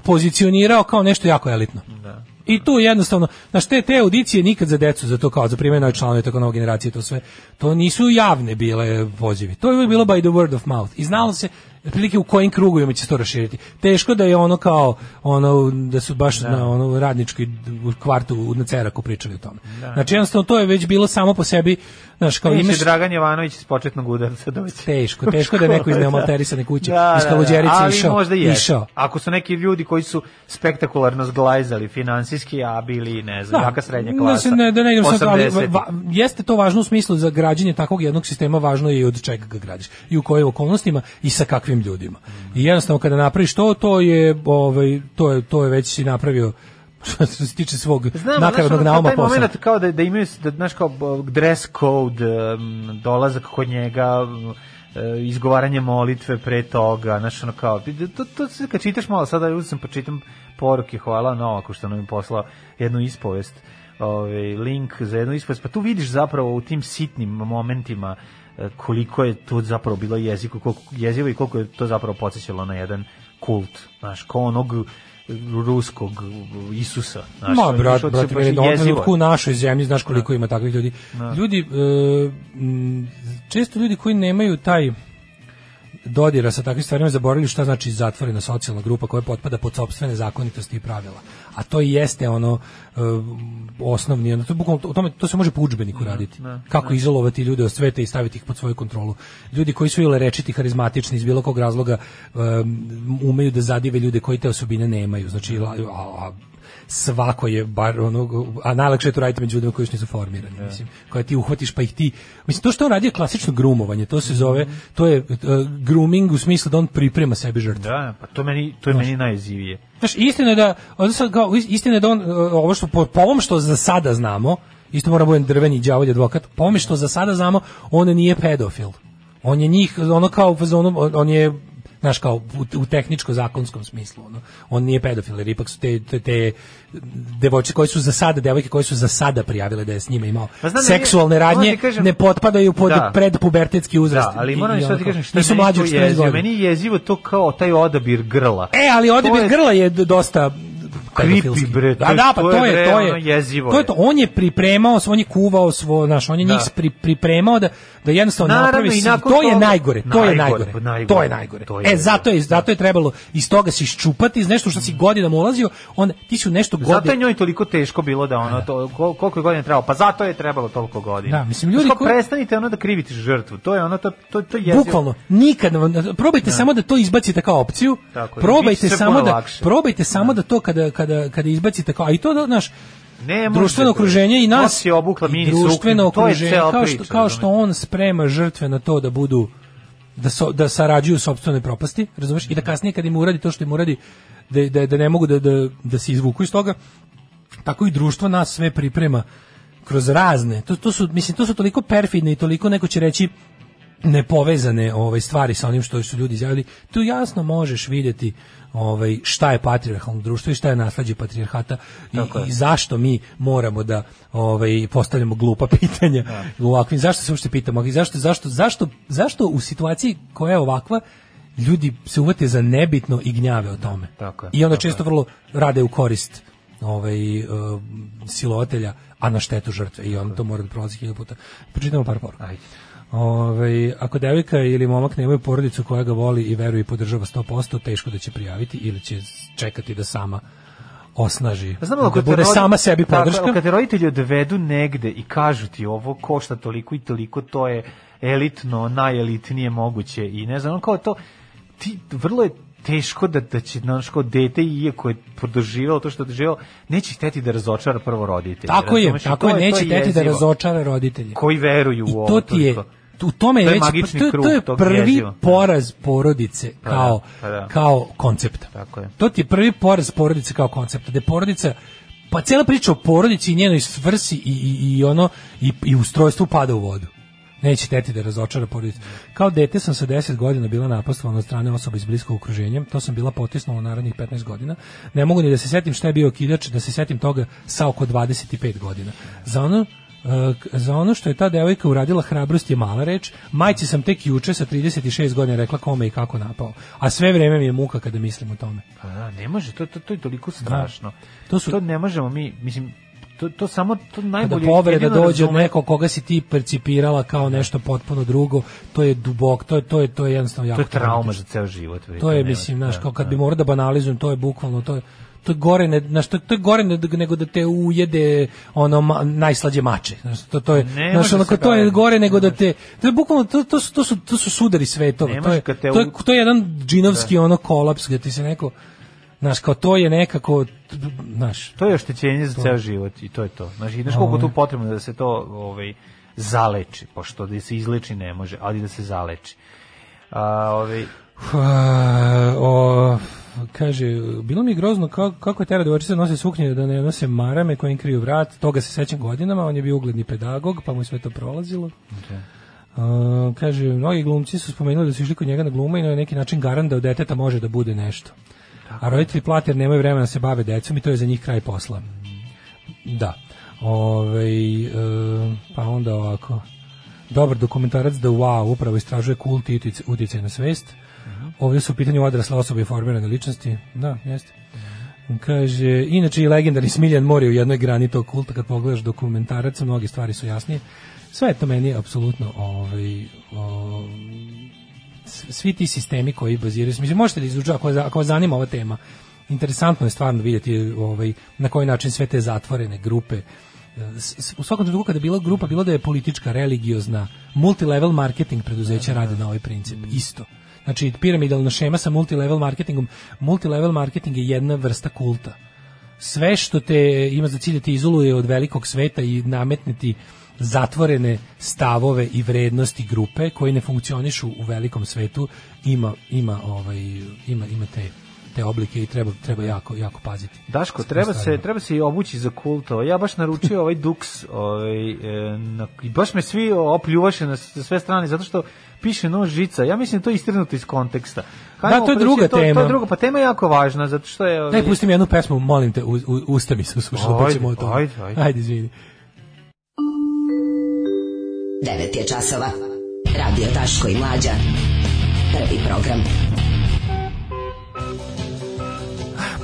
pozicionirao kao nešto jako elitno. Da. I tu jednostavno, znaš, te, te audicije nikad za decu, za to kao za primjene nove članove, tako nove generacije, to sve, to nisu javne bile pozivi. To je bilo by the word of mouth. I znalo se, otprilike u kojim krugovima će se to raširiti. Teško da je ono kao, ono, da su baš na ono radničkoj kvartu na Ceraku pričali o tome. Znači, jednostavno, to je već bilo samo po sebi, znaš, kao imaš... Dragan Jovanović iz početnog udarca doći. Teško, teško da je neko iz neomalterisane kuće, Da, iz da, da, Kaluđerice ali išao. možda je. išao. Ako su neki ljudi koji su spektakularno zglajzali finansijski, a bili, ne znam, jaka srednja Da klasa. se ne, da ne idem sad, ali 80-ih. va, jeste to važno u smislu za građenje takvog jednog sistema, važno je i od čega ga gradiš. I u kojim okolnostima i sa kakvim ljudima. I jednostavno kada napraviš to, to je, ovaj, to je, to je već si napravio što se tiče svog Znam, nakaradnog nauma posla. moment kao da, da imaju, da, znaš, kao dress code, dolazak kod njega, e, izgovaranje molitve pre toga, znaš, ono kao, to, to se kad čitaš malo, sada uzem sam počitam poruke, hvala Novaku što nam je poslao jednu ispovest, ovaj, link za jednu ispovest, pa tu vidiš zapravo u tim sitnim momentima koliko je to zapravo bilo jezivo, koliko, jezivo i koliko je to zapravo podsjećalo na jedan kult, znaš, kao onog ruskog Isusa. Znaš, Ma, brat, brat, trenutku u našoj zemlji, znaš koliko ima takvih ljudi. Da. Ljudi, e, često ljudi koji nemaju taj dodira sa takvim stvarima zaboravili šta znači zatvorena socijalna grupa koja potpada pod sopstvene zakonitosti i pravila. A to i jeste ono e, osnovni, ono, to, o tome, to se može po udžbeniku raditi. da, Kako da. izolovati ljude od sveta i staviti ih pod svoju kontrolu. Ljudi koji su ili rečiti, harizmatični iz bilo kog razloga um, umeju da zadive ljude koji te osobine nemaju. Znači, a, a, svako je bar ono a najlakše je to raditi među ljudima koji još nisu formirani mislim koje ti uhvatiš pa ih ti mislim to što on radi je klasično grumovanje to se zove to je uh, grooming u smislu da on priprema sebi žrtvu Da, pa to meni to je Znaš. meni najjezivije. Znaš, istina je da, kao, istina je da on, uh, ovo što, po, po ovom što za sada znamo, isto mora budem drveni đavolj advokat, po ovome što za sada znamo, on nije pedofil. On je njih, ono kao, u fazonu, on, on je, znaš, kao u, u tehničko-zakonskom smislu, ono. on nije pedofil, jer ipak su te, te, te devojčice koje su za sada, devojke koje su za sada prijavile da je s njima imao Pa znam, je- seksualne radnje, kažem- ne potpadaju pod Da. predpubertetski uzrast. Da, ali moram i što ti kažem šta nisu mlađi od 14 jezivo. godina. Meni je jezivo to kao taj odabir grla. E, ali odabir je- grla je dosta pedofilski. bre, to da, da, pa to to je, je, to ono, je, jezivo to je to. On je pripremao, on je kuvao svo, znaš, on je Da. njih pri, pripremao da da jednostavno Naravno, napravi si- to je najgore, to je Najgore, najgore. pa. To je najgore. To je e zato je zato je trebalo iz toga se iščupati iz nešto što si godinama ulazio, onda ti si u nešto Zato je godine njoj toliko teško bilo da ono to kol- koliko je godina trebalo. Pa zato je trebalo toliko godina. Da, mislim, ljudi koji- prestanite ono da krivite žrtvu. To je ono to to to je. Bukvalno, nikad, probajte samo da to izbacite kao opciju, probajte samo da, probajte samo da to kada, kada, kada izbacite kao, a i to da, znaš, Ne društveno to. okruženje i nas, Nosi obukla mini društveno suknju, to je okruženje, kao što, kao što on sprema žrtve na to da budu, da, so, da sarađuju u sopstvenoj propasti, razumeš, i da kasnije kad im uradi to što im uradi, da, da, da ne mogu da, da, da se izvuku iz toga, tako i društvo nas sve priprema kroz razne, to, to su, mislim, to su toliko perfidne i toliko, neko će reći, nepovezane ovaj stvari sa onim što su ljudi izjavili, tu jasno možeš vidjeti ovaj šta je patrijarhalno društvo i šta je nasleđe patrijarhata i, je. i zašto mi moramo da ovaj postavljamo glupa pitanja u ovakvim zašto se uopšte pitamo i zašto zašto zašto zašto u situaciji koja je ovakva ljudi se uvate za nebitno i gnjave o tome. Tako je, I onda tako često vrlo rade u korist ovaj uh, silovatelja, a na štetu žrtve i on to mora da prolazi hiljadu puta. Pročitamo par poruka. Ajde. Ovaj, ako devojka ili momak nemaju porodicu koja ga voli i veruje i podržava 100%, teško da će prijaviti ili će čekati da sama osnaži. Pa Znam, da bude rodi- sama sebi Tako, podrška. Kad te roditelji odvedu negde i kažu ti ovo košta toliko i toliko, to je elitno, najelitnije moguće i ne znam, kao to, ti, vrlo je teško da, da će znaš, kao dete iako je doživelo to što je doživelo, neće hteti da razočara prvo roditelje. Tako je, tako je, neće teti da razočara roditelje. Koji veruju I u ovo. to ti je. U tome je, To je već, magični to, krug to je prvi jeziva. poraz porodice Pa kao, da, pa da. kao koncepta. Tako je. To ti je prvi poraz porodice kao koncepta, da porodica pa cijela priča o porodici i njenoj svrsi i, i, i ono i, i ustrojstvu pada u vodu. Neće teti da razočara porodicu. Kao dete sam sa 10 godina bila napastovana od strane osoba iz bliskog okruženja. To sam bila potisnula u narednih 15 godina. Ne mogu ni da se setim šta je bio kidač, da se setim toga sa oko 25 godina. Za ono za ono što je ta devojka uradila hrabrost je mala reč. Majci sam tek juče sa 36 godina rekla kome i kako napao. A sve vreme mi je muka kada mislim o tome. Pa da, ne može, to, to, to je toliko strašno. To su- to ne možemo mi, mislim, to, to samo, to Kada najbolje... povreda jedino dođe od nekog koga si ti percipirala kao nešto potpuno drugo, to je dubok, to je to je to je jednostavno jako To je trauma za ceo život. To je mislim, znaš, da, kao kad da. bi morao da banalizujem, to je bukvalno to je to je gore ne, znaš, to, to je gore ne- nego da te ujede ono ma, najslađe mače. Znaš, to to je Ne znaš, se kao to je gore nego da te to je bukvalno to, to, su, to su to su sudari svetova. To je te to je, to je jedan džinovski ono kolaps gde ti se neko Znaš, kao to je nekako, znaš, To je oštećenje za To. ceo život i to je to. Znači, znaš koliko tu potrebno da se to ovaj, zaleči, pošto da se izleči ne može, ali da se zaleči. A, ovaj, A, o, kaže, bilo mi je grozno kako, kako je tera devojčica nose suknje da ne nose marame koje im kriju vrat, toga se sećam godinama, on je bio ugledni pedagog, pa mu je sve to prolazilo. A, kaže, mnogi glumci su spomenuli da su išli kod njega na glume i na neki način garant da od deteta može da bude nešto. A roditelji plate jer nemaju vremena da se bave decom i to je za njih kraj posla. Da. Ove, pa onda ovako. Dobar dokumentarac The Wow upravo istražuje kult i uticaj na svest. Ovdje su u pitanju odrasle osobe i formirane ličnosti. Da, jeste. Kaže, inače i legendarni Smiljan Mori u jednoj grani tog kulta, kad pogledaš dokumentarac, mnoge stvari su jasnije. Sve je to meni apsolutno ovaj, o, s- svi ti sistemi koji baziraju, mislim, možete da izučiti, ako, ako vas zanima ova tema, interesantno je stvarno vidjeti ovaj, na koji način sve te zatvorene grupe, u svakom trenutku kada je bila grupa, bilo da je politička, religiozna, multilevel marketing preduzeća rade na ovaj princip, isto. Znači, piramidalna šema sa multilevel marketingom, multilevel marketing je jedna vrsta kulta. Sve što te ima za cilj da te izoluje od velikog sveta i nametneti zatvorene stavove i vrednosti grupe koji ne funkcionišu u velikom svetu ima ima ovaj ima ima te te oblike i treba treba jako jako paziti. Daško, treba se, treba se i obući za kult. Ovaj, Ja baš naručio ovaj duks ovaj, e, na, i baš me svi opljuvaše na sve strane, zato što piše nož žica. Ja mislim da je to istrnuto iz konteksta. Hajmo to je druga to, To tema. je druga, pa tema je jako važna, zato što je... Daj pusti mi jednu pesmu, molim te, u, u, usta mi se usušila, pa Ajde, ćemo o tome. ajde, ajde. Ajde, izvini. 9 je časova. Radio Daško i Mlađa. Prvi program.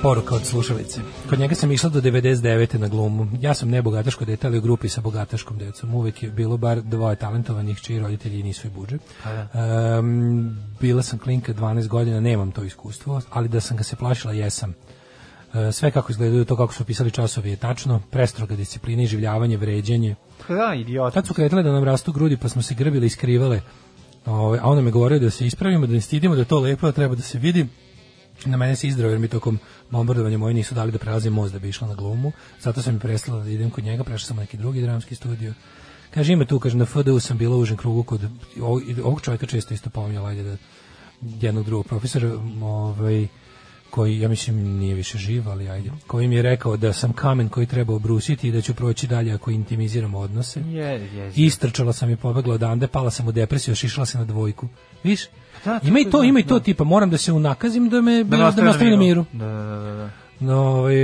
Poruka od slušalice. Kod njega sam išla do 99. na glumu. Ja sam nebogataško dete, ali u grupi sa bogataškom decom. Uvek je bilo bar dvoje talentovanih, čiji roditelji nisu i budže. Pa da. Um, bila sam klinka 12 godina, nemam to iskustvo, ali da sam ga se plašila, jesam. Sve kako izgledaju, to kako su pisali časovi je tačno, prestroga disciplina, življavanje, vređenje. Da, idiot. Tad su kretale da nam rastu grudi, pa smo se grbili i skrivale. Ovaj, a on nam je govorio da se ispravimo, da ne stidimo, da je to lepo, da treba da se vidi. Na mene se izdrao jer mi tokom bombardovanja moji nisu dali da prelazim most da bi išla na glumu. Zato sam mi prestala da idem kod njega, prešla sam u neki drugi dramski studio. Kaže, ima tu, kaže, na FDU sam bila u užem krugu kod ovog, ovog čovjeka često isto pominjala, ajde da jednog drugog profesora, ovaj, koji, ja mislim, nije više živ, ali ajde, koji mi je rekao da sam kamen koji treba obrusiti i da ću proći dalje ako intimiziramo odnose. Je, je. Istrčala sam i pobegla odande, pala sam u depresiju, šišala se na dvojku. Viš? Da, ima i to, je, ima i to da. tipa, moram da se unakazim da me da, da me ostavi na miru. Da, da, da, da. No, ovaj,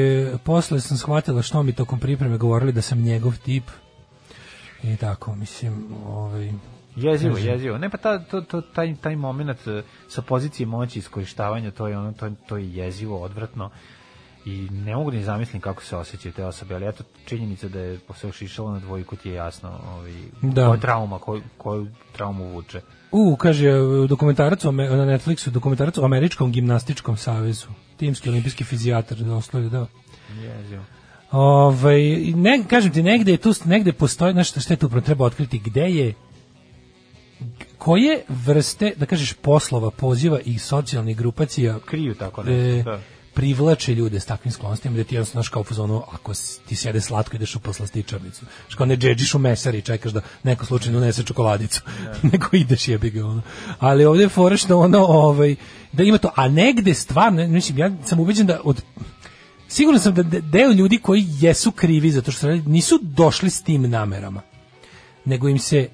posle sam shvatila što mi tokom pripreme govorili da sam njegov tip. I tako, mislim, ovaj, Jezivo, jezivo. Ne pa ta, to, to, taj, taj moment e, sa pozicije moći iskorištavanja, to je ono, to, to je jezivo, odvratno i ne mogu ni zamislim kako se osjećaju te osobe, ali eto činjenica da je se ošišalo na dvojku ti je jasno ovaj, Da. koja trauma, koju, koju traumu vuče. U, kaže, dokumentarac o me- na Netflixu, dokumentarac o Američkom gimnastičkom savezu. Timski olimpijski fizijatar, da oslovi, da. Jezivo. Ovaj ne kažem ti negde je tu negde postoji nešto što je tu treba otkriti gde je koje vrste da kažeš poslova poziva i socijalnih grupacija Kriju tako e, nešto, da. privlače ljude s takvim sklonostima da ti jednostavno znaš kao u fazonu ako ti sjede slatko ideš u poslastičarnicu što kao ne džedžiš u mesari i čekaš da neko slučajno unese čokoladicu nego ideš jebi ga ono ali ovdje je fora što ono ovaj, da ima to a negde stvarno mislim ja sam ubeđen da od Siguran sam da de- deo ljudi koji jesu krivi zato što nisu došli s tim namerama. Nego im se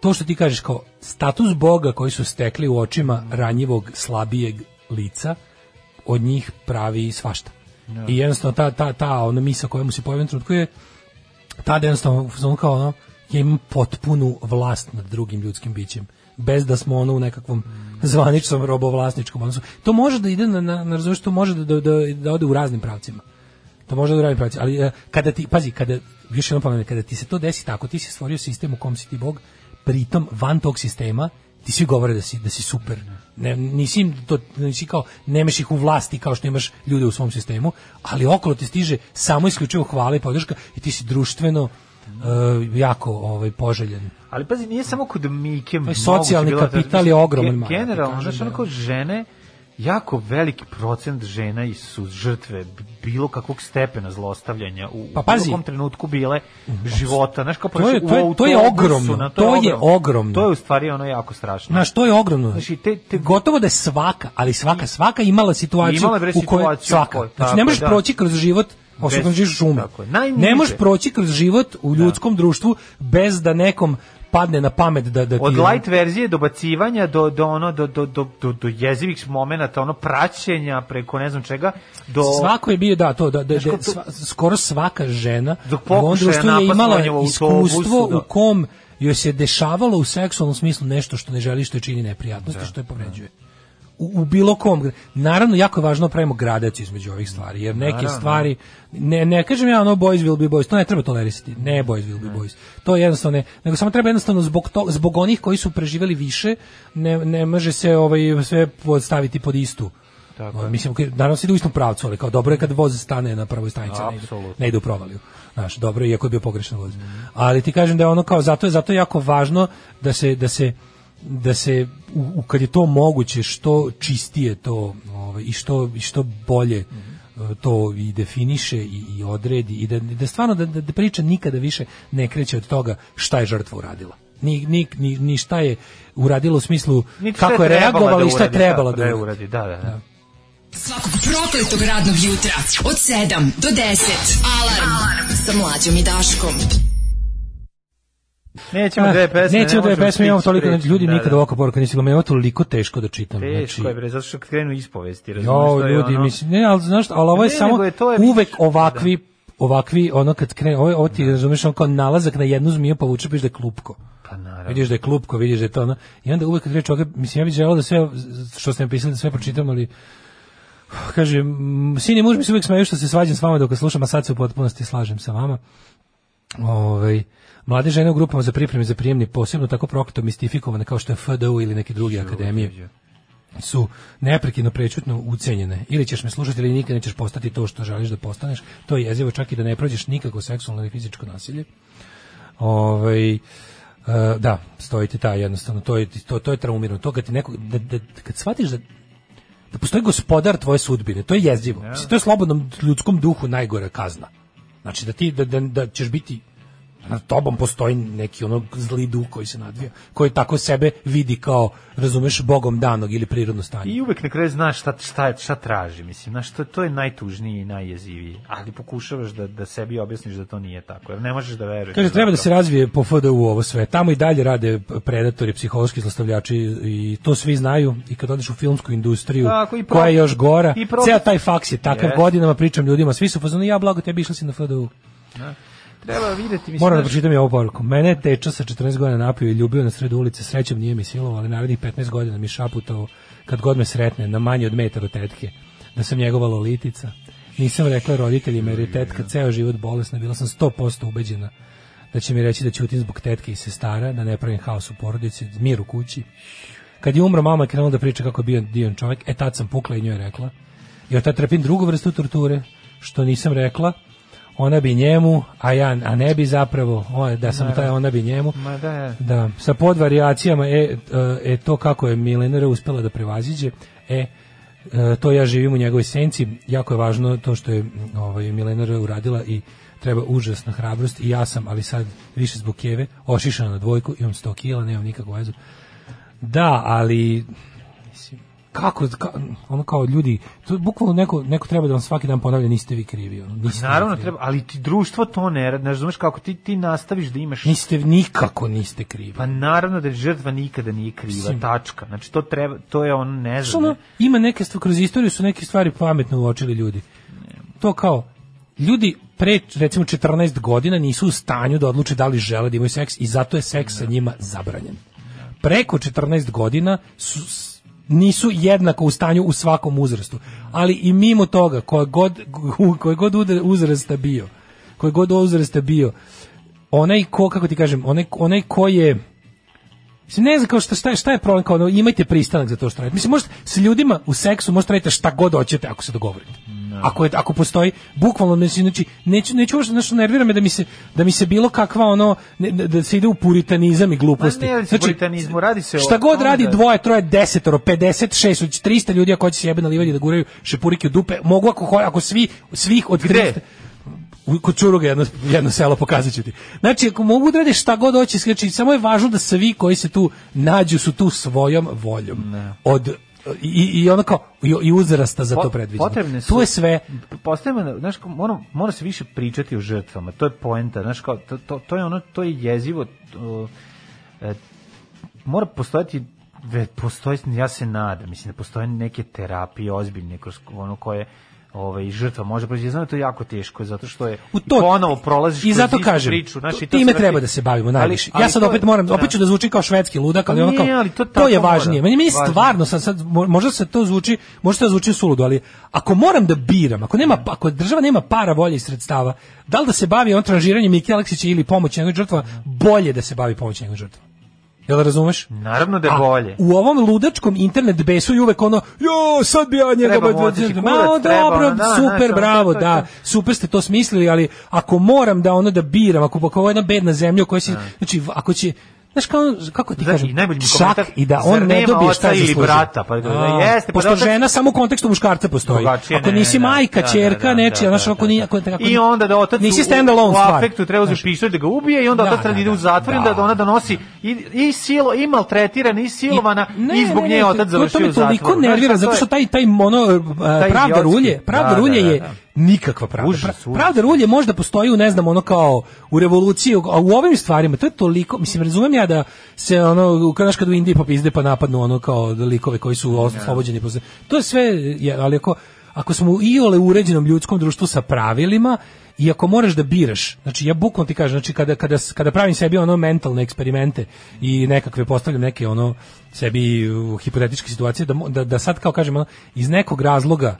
to što ti kažeš kao status Boga koji su stekli u očima ranjivog, slabijeg lica od njih pravi svašta. I jednostavno ta, ta, ta ona misa koja mu se pojavi trenutku je tada jednostavno fazonu kao ono ja imam potpunu vlast nad drugim ljudskim bićem bez da smo ono u nekakvom zvaničnom robovlasničkom odnosu. To može da ide na, na, na razumeš, to može da, da, da, da ode u raznim pravcima. To može da u raznim pravcima, ali e, kada ti, pazi, kada, još jednom pomenem, kada ti se to desi tako, ti si stvorio sistem u kom si ti Bog, pritom van tog sistema ti svi govore da si da si super. Ne, nisi to nisi kao nemaš ih u vlasti kao što imaš ljude u svom sistemu, ali okolo ti stiže samo isključivo hvala i podrška i ti si društveno e, jako ovaj poželjen. Ali pazi, nije samo kod Mike Taj socijalni bilo- kapital je ogroman, Ge- Generalno, kažem znaš, da- onako žene, jako veliki procent žena i su žrtve bilo kakvog stepena zlostavljanja u, Pa u pazi. kom trenutku bile života. Znaš, kao To je- u to je- to je ogromno, na- to je ogromno. To je u stvari ono jako strašno. Znaš, to je ogromno. Znači, te, te, Gotovo da je svaka, ali svaka, svaka imala situaciju Imala u kojoj u svaka. Znači, tako ne je, možeš da. proći kroz život osim živiš u. Najniže. Ne možeš proći kroz život u ljudskom društvu bez da nekom padne na pamet da da ti od light verzije do bacivanja do do ono do do do do, do jezivih momenata ono praćenja preko ne znam čega do Svako je bio da to da, da, da sva- skoro svaka žena Dok u društvu je imala iskustvo da. u kom joj se dešavalo u seksualnom smislu nešto što ne želi što je čini neprijatnosti, što je povređuje. U, u bilo kom. Naravno, jako je važno da pravimo gradaciju između ovih stvari, jer neke Naravno. stvari, ne, ne kažem ja ono boys will be boys, to ne treba tolerisati, ne boys will be boys, to je jednostavno ne, nego samo treba jednostavno zbog, to, zbog onih koji su preživeli više, ne, ne može se ovaj, sve podstaviti pod istu. Tako Ovaj, je. Mislim, naravno se ide u istom pravcu, ali kao dobro je kad voz stane na prvoj stanici, ne, ide, ne ide u provaliju. Znaš, dobro je, iako je bio pogrešan voz. Ali ti kažem da je ono kao, zato je, zato je jako važno da se, da se da se u, u- kad je to moguće što čistije to ovaj, i što i što bolje eh, to i definiše i, i odredi i da, da stvarno da, da, da priča nikada više ne kreće od toga šta je žrtva uradila. Ni, ni, ni, ni šta je uradila u smislu Niti kako je reagovala da i šta je uradi, trebala da, da da uradi. Da, da, da. Svakog prokletog radnog jutra od 7 do 10. Alarm, sa mlađom i Daškom. Nećemo dve pesme. Nećemo ne dve pesme, imamo toliko, preći. ljudi Da, nikad da. ovako poruka nisi je toliko teško da čitam. Teško znači, je, bre, zato što kad krenu ispovesti, razumiješ, Jo, ljudi, ono... mislim, ne, ali znaš, ali ovo je Ne, samo je to je, uvek vidiš, ovakvi ovakvi ono kad krene ovo, ovo ti razumeš on kao nalazak na jednu zmiju pa vuče vidiš da je klupko. Pa naravno. Vidiš da je klupko, vidiš da je to ono. I onda uvek kad čovjek, mislim ja bih želeo da sve što ste napisali da sve pročitam, ali Kaže, sin i muž mi se uvijek smeju što se svađam s vama dok vas slušam, a sad se u potpunosti slažem sa vama. Ovaj mlade žene u grupama za pripreme za prijemni posebno tako prokleto mistifikovane kao što je FDU ili neke druge akademije su neprekidno prečutno ucenjene. Ili ćeš me slušati ili nikad nećeš postati to što želiš da postaneš. To je jezivo čak i da ne prođeš nikako seksualno ili fizičko nasilje. Ovaj e, da, stoji ti ta jednostavno, to je, to, to je traumirano. To kad ti neko, da, da, kad shvatiš da da postoji gospodar tvoje sudbine, to je jezivo. Mislim, to je slobodnom ljudskom duhu najgora kazna. Znači da ti da, da, da ćeš biti nad tobom postoji neki ono zli duh koji se nadvija, koji tako sebe vidi kao, razumeš, bogom danog ili prirodno stanje. I uvek na kraju znaš šta, šta, šta traži, mislim, znaš, to, to je najtužniji i najjeziviji, ali pokušavaš da, da sebi objasniš da to nije tako, jer ne možeš da veruješ. Kaže, treba da se razvije po FDU ovo sve. Tamo i dalje rade predatori, psihološki zlostavljači i to svi znaju i kad odeš u filmsku industriju, Tako, koja je još gora, ceo taj faks je takav, Yes. godinama pričam ljudima, svi su fazonu, ja blago tebi išla si na FDU. Da. Treba videti, mislim, Moram da znaš, pročitam i ovu poruku. Mene je teča sa 14 godina napio i ljubio na sredu ulice, srećom nije mi silovao, ali narednih 15 godina mi šaputao kad god me sretne na manje od metar od tetke, da sam njegova lolitica. Nisam rekla roditeljima jer je tetka ceo život bolesna, bila sam 100% ubeđena da će mi reći da ćutim zbog tetke i sestara, da ne pravim haos u porodici, mir u kući. Kad je umro mama je krenula da priča kako je bio divan čovjek, e tad sam pukla i njoj rekla. I od tad trpim drugu vrstu torture, što nisam rekla, ona bi njemu, a ja a ne bi zapravo, o, da sam taj ona bi njemu. Ma da, Da, sa podvarijacijama, e, e, e, to kako je Milenara uspela da prevaziđe, e, e, to ja živim u njegovoj senci, jako je važno to što je ovaj, Milenara uradila i treba užasna hrabrost i ja sam, ali sad više zbog Keve, ošišana na dvojku, imam 100 kila, nemam nikakvu vezu. Da, ali kako, ka, ono kao ljudi, to bukvalno neko, neko treba da vam svaki dan ponavlja, niste vi krivi. Ono, niste vi Naravno krivi. treba, ali ti društvo to ne radi, ne razumeš kako ti ti nastaviš da imaš Niste, nikako niste krivi. Pa naravno da žrtva nikada nije kriva, Mislim. tačka. Znači to treba, to je ono ne znam. ono, ima neke stvari, kroz istoriju su neke stvari pametno uočili ljudi. To kao, ljudi pre, recimo, 14 godina nisu u stanju da odluče da li žele da imaju seks i zato je seks sa njima zabranjen. Preko 14 godina su, nisu jednako u stanju u svakom uzrastu. Ali i mimo toga, koje god, koje god uzrasta bio, koje god uzrasta bio, onaj ko, kako ti kažem, onaj, onaj ko je Mislim, ne znam kao šta, šta, je, šta je problem, kao ono, imajte pristanak za to što radite. Mislim, možete, s ljudima u seksu možete raditi šta god hoćete ako se dogovorite. Ako, je, ako postoji, bukvalno, mislim, znači, neću, neću uopšte, znači, nervira me da mi se, da mi se bilo kakva, ono, ne, da se ide u puritanizam i gluposti. Ne o puritanizmu, radi se Šta god radi da- dvoje, troje, desetoro, 56, već 300 ljudi ako hoće se jebe na livadi da guraju šepurike u dupe, mogu ako, ho- ako svi, svih od Gde? 300 u kod Čuruga jedno, jedno selo pokazat ću ti. Znači, ako mogu da rade šta god hoće, znači, samo je važno da svi koji se tu nađu su tu svojom voljom. Od i, i ono kao i, i uzrasta za to predviđeno. Potrebne su, Tu je sve Postavimo, znaš, kao, mora, mora se više pričati o žrtvama. To je poenta, znaš, kao, to, to, to je ono, to je jezivo. to, e, mora postojati ve- postoji, ja se nadam, mislim da postoje neke terapije ozbiljne kroz ono koje ovaj žrtva može proći. Znam da je to jako teško zato što je u to ponovo prolaziš i zato kažem priču, znaš, i to time se treba da se bavimo najviše. ja sad to- opet moram, da. opet ću da zvučim kao švedski ludak, ali Pa ali to to, tako je važnije. Meni, meni Važnije. stvarno, sad, sad, mo- možda se to zvuči, možda to zvuči suludo, ali ako moram da biram, ako nema, ako država nema para, volje i sredstava, da li da se bavi on tranžiranjem Miki Aleksića ili pomoć njegovim žrtvama, bolje da se bavi pomoć njegovim žrtvama. Jel razumeš? Naravno da je A bolje. U ovom ludačkom internet besu i uvek ono, jo, sad bi ja njega... Ba- ma, kurac, treba, dobro, ono, da, super, ono, bravo, to je to, da, super ste to smislili, ali ako moram da ono da biram, ako, ako ovo je jedna bedna zemlja u kojoj si, znači, ako će, znaš kao, kako ti Da, kažem, čak i da on ne dobije šta ili brata, pa da- jeste, pa pošto da žena samo u kontekstu muškarca postoji. Ako nisi da, majka, da, ćerka, da, da, nečija, da, znaš, da, ako da. nije, ako, ako, I onda da otac nisi u- stand alone u, stvar. afektu treba uzeti Znaš. pištolj da ga ubije i onda Da, otac da, treba da ide da. u zatvor i Da. ona donosi i, i silo, i maltretirana, i silovana, Ne, i zbog nje otac to- to završio me u zatvoru. toliko Znaš, nervira to zato što taj taj ono uh, pravda rulje, pravda Da, da, rulje da, je da. Nikakva pravda. Užas, užas. Pravda rulje možda postoji u ne znam ono kao u revoluciji, a u ovim stvarima to je toliko, mislim razumem ja da se ono kao znaš kad u Indiji popizde pa napadnu ono kao likove koji su oslobođeni posle. To je sve ali ako ako smo u iole uređenom ljudskom društvu sa pravilima i ako moraš da biraš, znači ja bukvalno ti kažem, znači kada, kada, kada pravim sebi ono mentalne eksperimente i nekakve postavljam neke ono sebi uh, hipotetičke situacije, da, da, da sad kao kažem ono, iz nekog razloga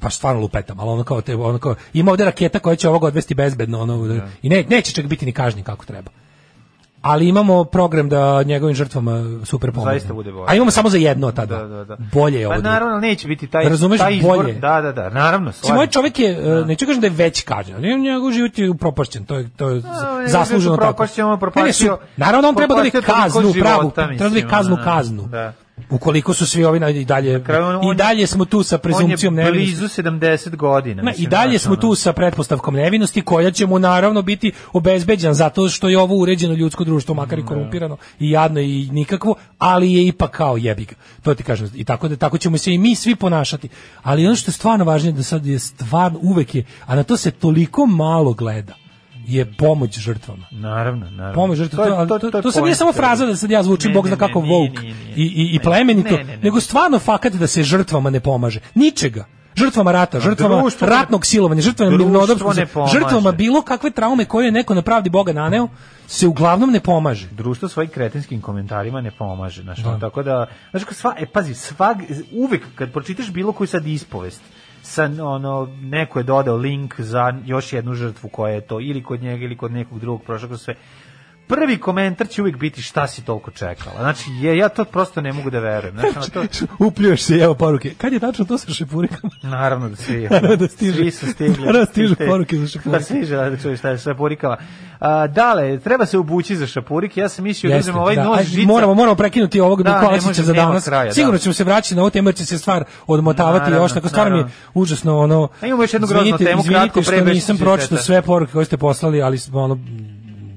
pa stvarno lupetam, ali ono kao, te, ono kao ima ovde raketa koja će ovog odvesti bezbedno, ono, i ne, neće čak biti ni kažnjen kako treba. Ali imamo program da njegovim žrtvama super pomogne. Zaista bude bolje. A imamo samo za jedno tada. Da, da, da. Bolje je ovo. Pa naravno neće biti taj Razumeš, taj izbor. bolje. Da, da, da, naravno. Mislim, slažem moj čovjek je, e, neću kažem da je već kažnjen, ali njegov život je upropašćen, to je, to je je zasluženo tako. je su- Naravno, on treba da toliko kaznu, pravu, treba da mislim, kaznu, ono, kaznu. da. Ukoliko su svi ovi i dalje, i dalje smo tu sa prezumcijom On je nevinosti. blizu 70 godina. Ma, I mislim, dalje smo tu sa pretpostavkom nevinosti koja će mu naravno biti obezbeđen zato što je ovo uređeno ljudsko društvo makar i korumpirano i jadno i nikakvo, ali je ipak kao jebiga. To ti kažem i tako da tako ćemo se i mi svi ponašati. Ali ono što je stvarno važnije da sad je stvarno uvek je, a na to se toliko malo gleda je pomoć žrtvama. Naravno, naravno. Pomoć žrtvama. To, ali to, to, sad nije samo fraza da sad ja zvučim Ne, bog zna kako nije. i, i, i plemenito, Ne, ne, ne. nego stvarno fakat da se žrtvama ne pomaže. Ničega. Žrtvama rata, žrtvama društvo ratnog silovanja, žrtvama pomaže. žrtvama bilo kakve traume koje je neko na pravdi Boga naneo, se uglavnom ne pomaže. društvo svojim kretinskim komentarima ne pomaže, znači Da. tako da znači sva e pazi, svag uvek kad pročitaš bilo koju sad ispovest sa ono neko je dodao link za još jednu žrtvu koja je to ili kod njega ili kod nekog drugog prošlo sve prvi komentar će uvijek biti šta si toliko čekala. Znači, je, ja to prosto ne mogu da verujem. Znači, to, Upljuješ se, evo poruke. Kad je tačno to sa šepurikama? naravno da svi, Naravno da stiže. svi su stigli. Naravno da stižu poruke za šapurike. Da stiže da čuješ šta je sa šapurikama. A, dale, treba se obući za šapurike. Ja sam mislio da Jeste, uzmem ovaj da. nož žica. moramo, moramo prekinuti ovog Da, da, ne kolačića može, za danas. kraja, da. Sigurno ćemo se vraćati na ovu temu jer će se stvar odmotavati Naravno, još tako stvarno mi je užasno ono. A imamo još jednu groznu temu, kratko pre što nisam pročitao sve poruke koje ste poslali, ali smo ono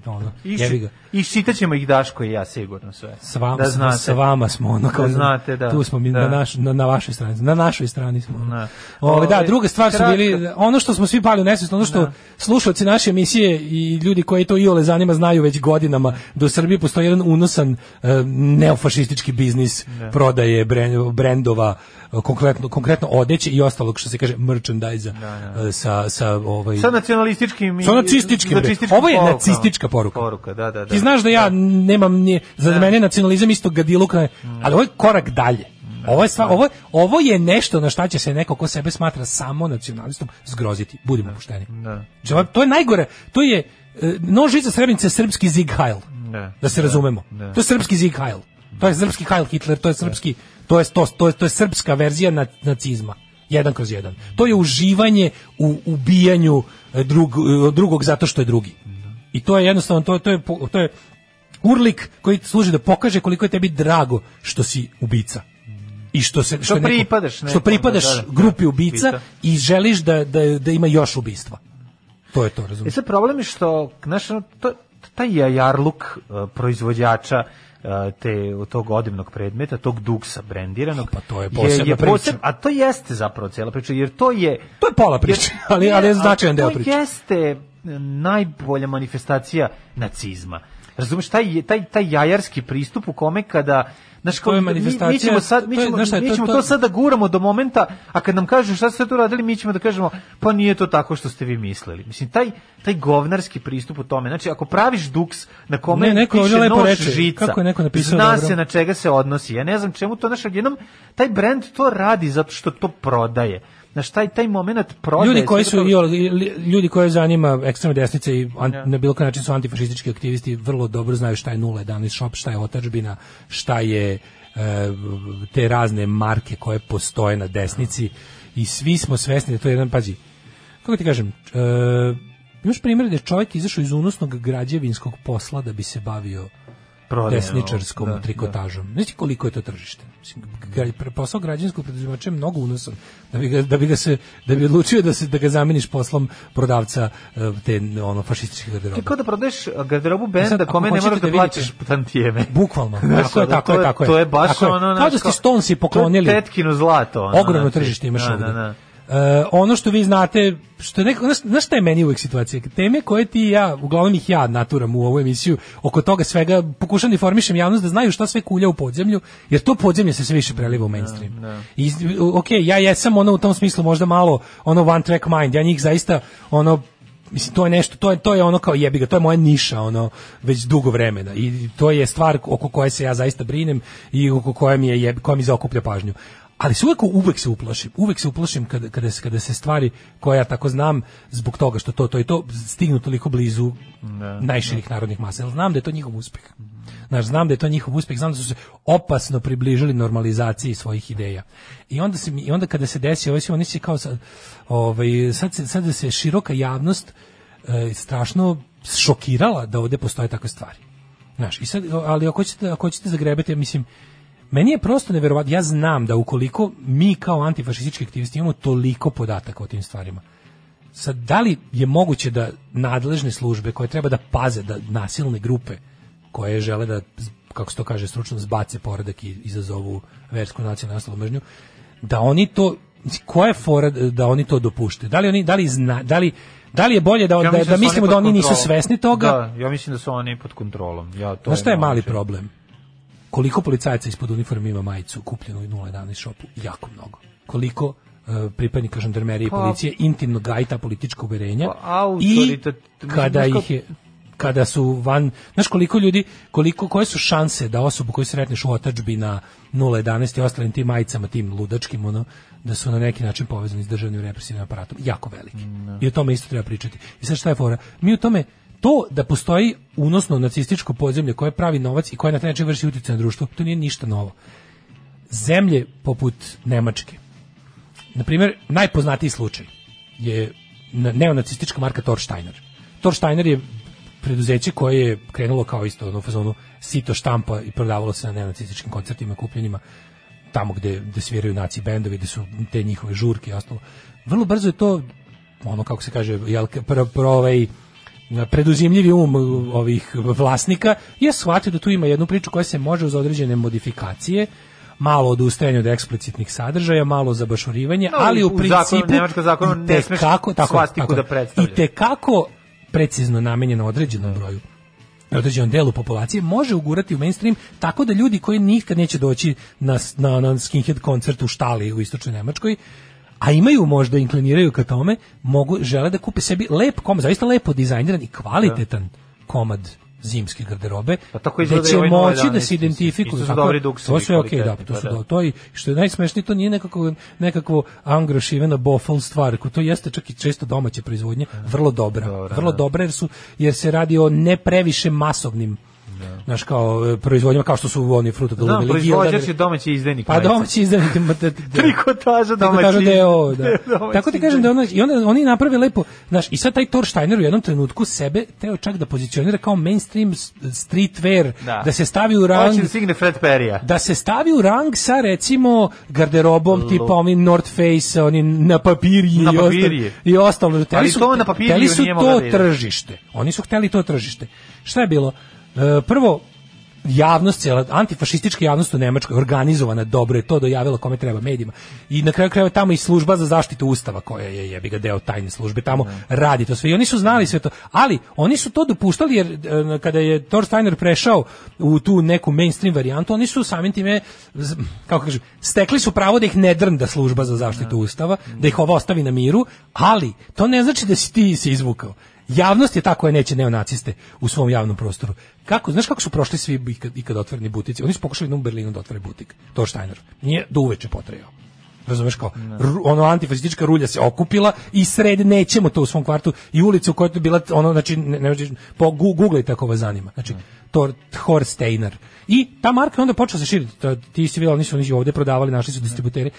ono, I, jebi ga. I ćemo ih Daško i ja sigurno sve. S vama, da znate. sa vama smo ono kao Da znate, da. tu smo mi Da. na, naš, na, na vašoj strani na našoj strani smo Da. Ove, da druga stvar su bili ono što smo svi pali u nesvest ono što Da. slušalci naše emisije i ljudi koji to iole zanima znaju već godinama da u Srbiji postoji jedan unosan e, neofašistički biznis Da. prodaje bren- brendova konkretno konkretno odeće i ostalog što se kaže merchandise e, sa sa ovaj Sa nacionalističkim i sa nacističkim nacističkim ovo je nacistička poruka Poruka, da, da, da. Znaš da ja nemam ni za mene je nacionalizam isto gadiluk, ali ovo je korak dalje. Ovo je, stvar, ovo, je- ovo je nešto na šta će se neko ko sebe smatra samo nacionalistom zgroziti. Budimo pošteni. Da. Znači, To je najgore. To je e, nožica Srebrenice je srpski Zig Heil. Da. Da se razumemo. da. To je srpski Zig Heil. To je srpski Heil Hitler, to je srpski to je to, to je, to je srpska verzija na, nacizma. Jedan kroz jedan. To je uživanje u ubijanju e, drug, e, drugog zato što je drugi. I to je jednostavno to, to je to je urlik koji služi da pokaže koliko je tebi drago što si ubica. I što se Što je neko- pripadaš što nekom, pripadaš da, da, da. grupi ubica Ubica. i želiš da, da, da ima još ubistva. To je to, E razumiješ? sad problem je što, ono, to, taj jajarluk uh, proizvođača uh, te tog odivnog predmeta, tog duksa brendiranog. Pa to je posebna priča. a to jeste zapravo cijela priča, jer to je... To je pola priče, ali, ali je značajan deo priče. To jeste najbolja manifestacija nacizma. Razumeš, taj, taj, taj jajarski pristup u kome kada Znaš, To kao, mi, mi ćemo, sad, mi to je, ćemo, znaš šta je, mi to- ćemo to- to, sad da guramo do momenta, a kad nam kažu šta ste tu radili, mi ćemo da kažemo, pa nije to tako što ste vi mislili. Mislim, taj, taj govnarski pristup u tome, znači, ako praviš duks na kome Ne, neko piše nož reče, žica, kako je neko napisao zna dobro. se na čega se odnosi. Ja ne znam čemu to, znaš, odjednom, taj brend to radi zato što to prodaje. Znaš, taj, taj moment prodaje. Ljudi koji su ljudi koje zanima ekstremna desnica i an, na bilo koji način su antifašistički aktivisti vrlo dobro znaju šta je 011 shop, šta je otačbina, šta je e, te razne marke koje postoje na desnici i svi smo svesni da to je jedan pađi. Kako ti kažem, e, imaš primjer da je čovjek izašao iz unosnog građevinskog posla da bi se bavio desničarskom da, trikotažom. Znači koliko je to tržište? Mislim, posao građanskog preduzimača je mnogo unosan. Da bi ga, da bi ga se da bi odlučio da se da ga zameniš poslom prodavca e, te ono fašističke garderobe. Ti kao da prodaješ garderobu sad, benda kome ne moraš da, da plaćaš tantijeme. Bukvalno. Znaš, tako je, da, tako to je, tako je. To je baš Tako je. ono... Kao da ste Stonesi poklonili. To je tetkino zlato. Ono, Ogromno znači. tržište imaš Da, ovde. da, da. E, ono što vi znate, što je neko, znaš, šta je meni uvek situacija? Teme koje ti i ja, uglavnom ih ja naturam u ovu emisiju, oko toga svega pokušam da informišem javnost da znaju šta sve kulja u podzemlju, jer to podzemlje se sve više preliva u mainstream. I, ok, ja jesam ono u tom smislu možda malo ono one track mind, ja njih zaista ono Mislim, to je nešto, to je, to je ono kao jebiga, to je moja niša, ono, već dugo vremena. I to je stvar oko koje se ja zaista brinem i oko koje mi, je jeb, koja mi zaokuplja pažnju. Ali se uvek, uvek se uplašim. Uvek se uplašim kada, kada, se, kada se stvari koje ja tako znam zbog toga što to, to i to stignu toliko blizu najširih narodnih masa. Jer znam da je to njihov uspeh. Znaš, znam da je to njihov uspeh, znam da su se opasno približili normalizaciji svojih ideja. I onda se i onda kada se desi, ovaj oni se kao sad, ovaj sad se sad da se široka javnost e, strašno šokirala da ovde postoje takve stvari. Znaš, i sad, ali ako ćete, ako ćete zagrebati, ja mislim, meni je prosto neverovatno, ja znam da ukoliko mi kao antifašistički aktivisti imamo toliko podataka o tim stvarima, sad, da li je moguće da nadležne službe koje treba da paze da nasilne grupe koje žele da, kako se to kaže stručno, zbace poredak i izazovu versku nacionalnu nastalu mržnju, da oni to, koja je fora da oni to dopušte? Da li, oni, da li, zna, da li Da li je bolje da, Ja da, da su mislimo da oni nisu kontrolom. svesni toga? Da, ja mislim da su oni pod kontrolom. Ja, to Znaš šta je mali problem? Koliko policajaca ispod uniforme ima majicu kupljenu u 011 shopu? Jako mnogo. Koliko uh, pripadnika žandarmerije i Pa- policije intimno gaji ta politička uverenja Pa, i kada ih je kada su van, znaš koliko ljudi, koliko, koje su šanse da osobu koju sretneš u otačbi na 011 i ostalim tim majicama, tim ludačkim, ono, da su na neki način povezani s državnim represivnim aparatom, jako veliki. I o tome isto treba pričati. I sad šta je fora? Mi u tome, to da postoji unosno nacističko podzemlje koje pravi novac i koje na taj način vrši utjecaj na društvo, to nije ništa novo. Zemlje poput Nemačke, na primjer, najpoznatiji slučaj je na- neonacistička marka Torsteiner. Torsteiner je preduzeće koje je krenulo kao isto u fazonu sito štampa i prodavalo se na neonacističkim koncertima, kupljenjima tamo gde, gde sviraju naci bendovi, gde su te njihove žurke i ostalo. Vrlo brzo je to ono kako se kaže, jel, pro, pro ovaj, preduzimljivi um ovih vlasnika je shvatio da tu ima jednu priču koja se može uz određene modifikacije malo odustajanje od eksplicitnih sadržaja, malo zabašurivanje, No, ali u, u principu zakonu- ne smeš itekako- tako, svastiku tako, da predstavljaš. I tekako precizno namenjeno određenom broju određenom delu populacije može ugurati u mainstream tako da ljudi koji nikad neće doći na, na, na skinhead koncert u štali u istočnoj Nemačkoj a imaju možda inkliniraju ka tome mogu žele da kupe sebi lep komad zaista lepo dizajniran i kvalitetan komad zimske garderobe Pa tako i će ovaj moći 011, da se identifikuju. Su tako- to sve okej da to su pa da. do- to i što je najsmešnije to nije nekako nekakvo angrošivena bofl stvar to jeste čak i često domaće proizvodnje vrlo dobra vrlo da. dobra jer su jer se radi o ne previše masovnim Znaš, kao e, proizvodnjama kao što su oni fruta Znam, proizvođač je domaći izdajnik. Pa domaći izdajnik. Trikotaža Trikotaža domaći. deo, da. Tako ti kažem da ono, i onda oni naprave lepo, znaš, i sad taj Thor Steiner u jednom trenutku sebe teo čak da pozicionira kao mainstream streetwear, da, Da. se stavi u rang Hoće da stigne Fred Perrya. da se stavi u rang sa recimo garderobom tipa onim North Face, onim na papirji Na i papirji. ostalo. I ostalo. Ali su- to na papirju hteli su to da tržište. Oni su hteli to tržište. Šta je bilo? E, prvo, javnost, cijela antifašistička javnost u Nemačkoj organizovana dobro je to dojavila kome treba medijima. I na kraju krajeva tamo i služba za zaštitu ustava koja je jebi ga deo tajne službe tamo radi to sve. I oni su znali sve to, ali oni su to dopuštali jer e, kada je Thor Steiner prešao u tu neku mainstream varijantu, oni su samim time kako kažem, stekli su pravo da ih ne drnda služba za zaštitu ustava, da ih ovo ostavi na miru, ali to ne znači da si ti se izvukao. Javnost je ta koja neće neonaciste u svom javnom prostoru. Kako, znaš kako su prošli svi ikad, ikad otvoreni butici? Oni su pokušali jednom u Berlinu da otvore butik. To Steiner. Nije do uveče potrejao. Razumeš kao, ono antifašistička rulja se okupila i sred nećemo to u svom kvartu i ulicu u kojoj je bila ono znači ne, ne po gu- googlajte ako vas zanima. Znači Thor Thor Steiner. I ta marka je onda počela se širiti. Ti si oni su oni ovde prodavali, našli su distributeri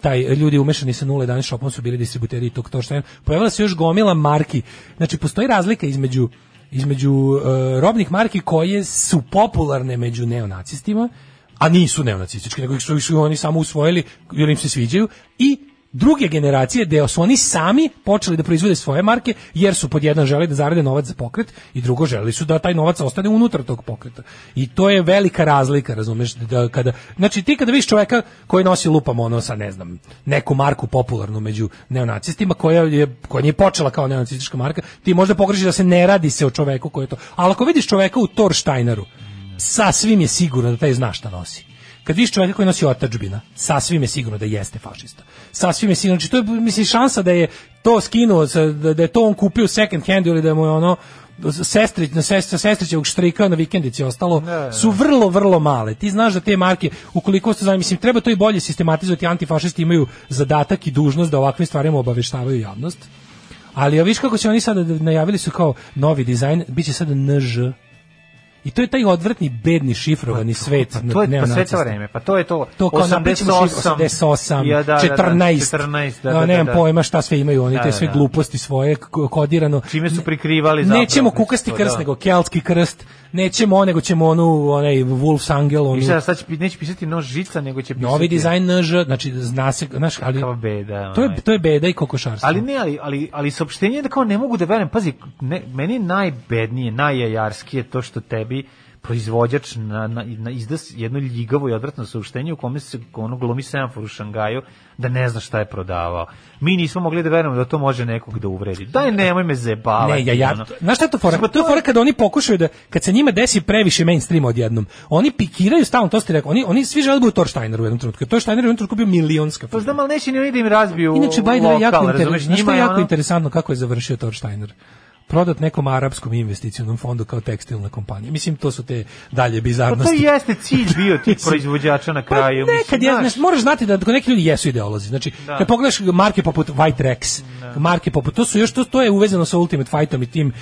taj ljudi umešani sa 011 shopom su bili distributeri tog Thor Steiner. Pojavila se još gomila marki. Znači postoji razlika između između e, robnih marki koje su popularne među neonacistima, a nisu neonacistički, nego ih su, su oni samo usvojili jer im se sviđaju i druge generacije gde su oni sami počeli da proizvode svoje marke jer su pod jedan želi da zarade novac za pokret i drugo želi su da taj novac ostane unutar tog pokreta. I to je velika razlika, razumeš, da kada znači ti kada vidiš čoveka koji nosi lupam ono sa ne znam, neku marku popularnu među neonacistima koja je koja nije počela kao neonacistička marka, ti možda pogrešiš da se ne radi se o čoveku koji je to. Ali ako vidiš čoveka u Thor Steineru, sasvim je sigurno da taj zna šta nosi. Kad vidiš čovjeka koji nosi otačbina, sasvim je sigurno da jeste fašista. Sasvim je sigurno, znači to je mislim šansa da je to skinuo, da, da je to on kupio second hand ili da mu je ono sestrić, na sestra, sestrićevog štrika na vikendici ostalo, da. su vrlo, vrlo male. Ti znaš da te marke, ukoliko ste znam, mislim, treba to i bolje sistematizovati, antifašisti imaju zadatak i dužnost da ovakvim stvarima obaveštavaju javnost. Ali ja viš kako će oni sada najavili su kao novi dizajn, biće sada NŽ. I to je taj odvratni, bedni, šifrovani svet. Pa to je pa sve to vreme, pa to je to. To kao napričamo 88, Ja, da, da, da, 14, 14, da, da, da, nemam da. pojma šta sve imaju, oni Da, te da, sve da. gluposti svoje kodirano. Čime su prikrivali zapravo. Nećemo kukasti krst, da. nego keltski krst. Nećemo nego ćemo onu, onaj Wolf's Angel, onu, I sad, sad će, neće pisati nož žica, nego će pisati... novi dizajn NŽ, znači zna se, znaš, ali Kakva beda. to je, to je beda i kokošarstvo. Ali ne, ali, ali, ali saopštenje je da kao ne mogu da verujem. Pazi, ne, meni je najbednije, najjajarskije to što tebi proizvođač na, na, na izda jedno ljigavo i odvratno saopštenje u kome se ono glumi semafor u Šangaju da ne zna šta je prodavao. Mi nismo mogli da verujemo da to može nekog da uvredi. Daj nemoj me zebavati. Ne, ja, ja, ono. znaš šta je to fora? To je fora kada oni pokušaju da, kad se njima desi previše mainstreama odjednom, oni pikiraju stalno, to ste rekao, oni, oni svi žele da budu Torsteiner u jednom trenutku. Torsteiner u jednom trenutku bio milionska Pa znam, ali neće ni oni da im razbiju Inače, the way, jako, lokal, inter, razumeš, znaš šta njima je je jako ono- interesantno kako je završio Torsteiner? Prodat nekom arapskom investicionom fondu kao tekstilna kompanija. Mislim, to su te dalje Pa bizarnosti. to jeste cilj bio tih proizvođača na kraju. Pa nekad mislim, je, znaš. moraš znati da neki ljudi jesu ideolozi. Znači, Da. kad pogledaš marke poput White Rex, marke poput, to su još, to, to je uvezano sa Ultimate Fightom i tim,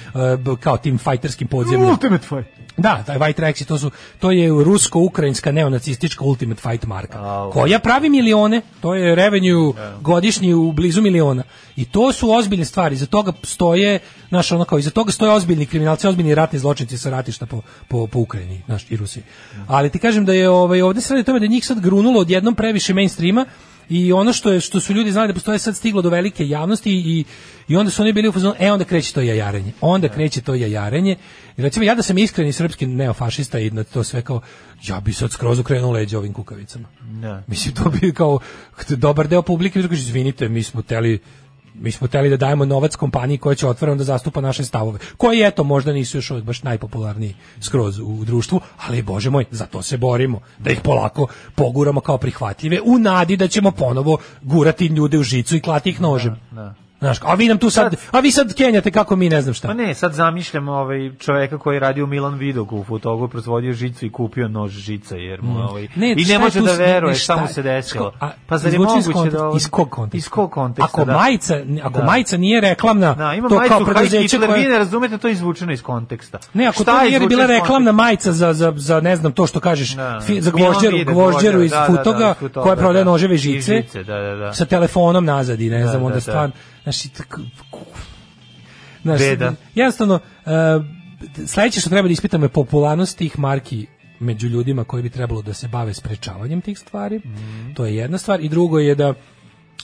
uh, kao tim fajterskim podzemljima. Ultimate Fight. Da, taj White Rex, to su to je rusko-ukrajinska neonacistička Ultimate Fight marka. Au. koja pravi milione, to je revenue godišnji u blizu miliona. I to su ozbiljne stvari, za toga stoje, znaš, ono kao, iza toga stoje ozbiljni kriminalci, ozbiljni ratni zločinci sa ratišta po, po, po Ukrajini, znaš, i Rusiji. Ali ti kažem da je ovaj, ovde se radi o tome da njih sad grunulo odjednom previše mainstreama i ono što je što su ljudi znali da postoje sad stiglo do velike javnosti i i onda su oni bili u fazonu e onda kreće to jajarenje. Onda kreće to jajarenje. I recimo ja da sam iskreni srpski neofašista i na to sve kao ja bi sad skroz okrenuo leđa ovim kukavicama. Da. Mislim, to bi kao dobar deo publike bi izvinite, mi smo teli mi smo teli da dajemo novac kompaniji koja će otvoreno da zastupa naše stavove, koji eto možda nisu još baš najpopularniji skroz u društvu, ali bože moj, za to se borimo, da ih polako poguramo kao prihvatljive, u nadi da ćemo ponovo gurati ljude u žicu i klati ih nožem. Da. Znaš, a vi nam tu sad, a vi sad kenjate kako mi ne znam šta. Pa ne, sad zamišljam ovaj čoveka koji je radio u Milan Vidogu u fotogu, proizvodio žicu i kupio nož žica jer mu ovaj Ne, i ne može tu da veruje šta mu se desilo. a, Pa zar je iz moguće konteksta- da ovaj- iz kog konteksta? Iz kog konteksta? Ako da. majica, ako Da. majica nije reklamna, Da, ima to majicu kao preduzeće koje vi ne razumete to je izvučeno iz konteksta. Ne, ako Šta to je nije bila iz reklamna majica za, za, za ne znam to što kažeš Da. fi- za gvožđeru, gvožđeru iz da, da, da, Futoga iz koja prodaje da. noževe žice, sa telefonom nazad i ne znam, da, onda da. stvarno, znaš, i tako, znaš, Beda. jednostavno, uh, sledeće što treba da ispitamo je popularnost tih marki među ljudima koji bi trebalo da se bave sprečavanjem tih stvari. Mhm. To je jedna stvar. I drugo je da,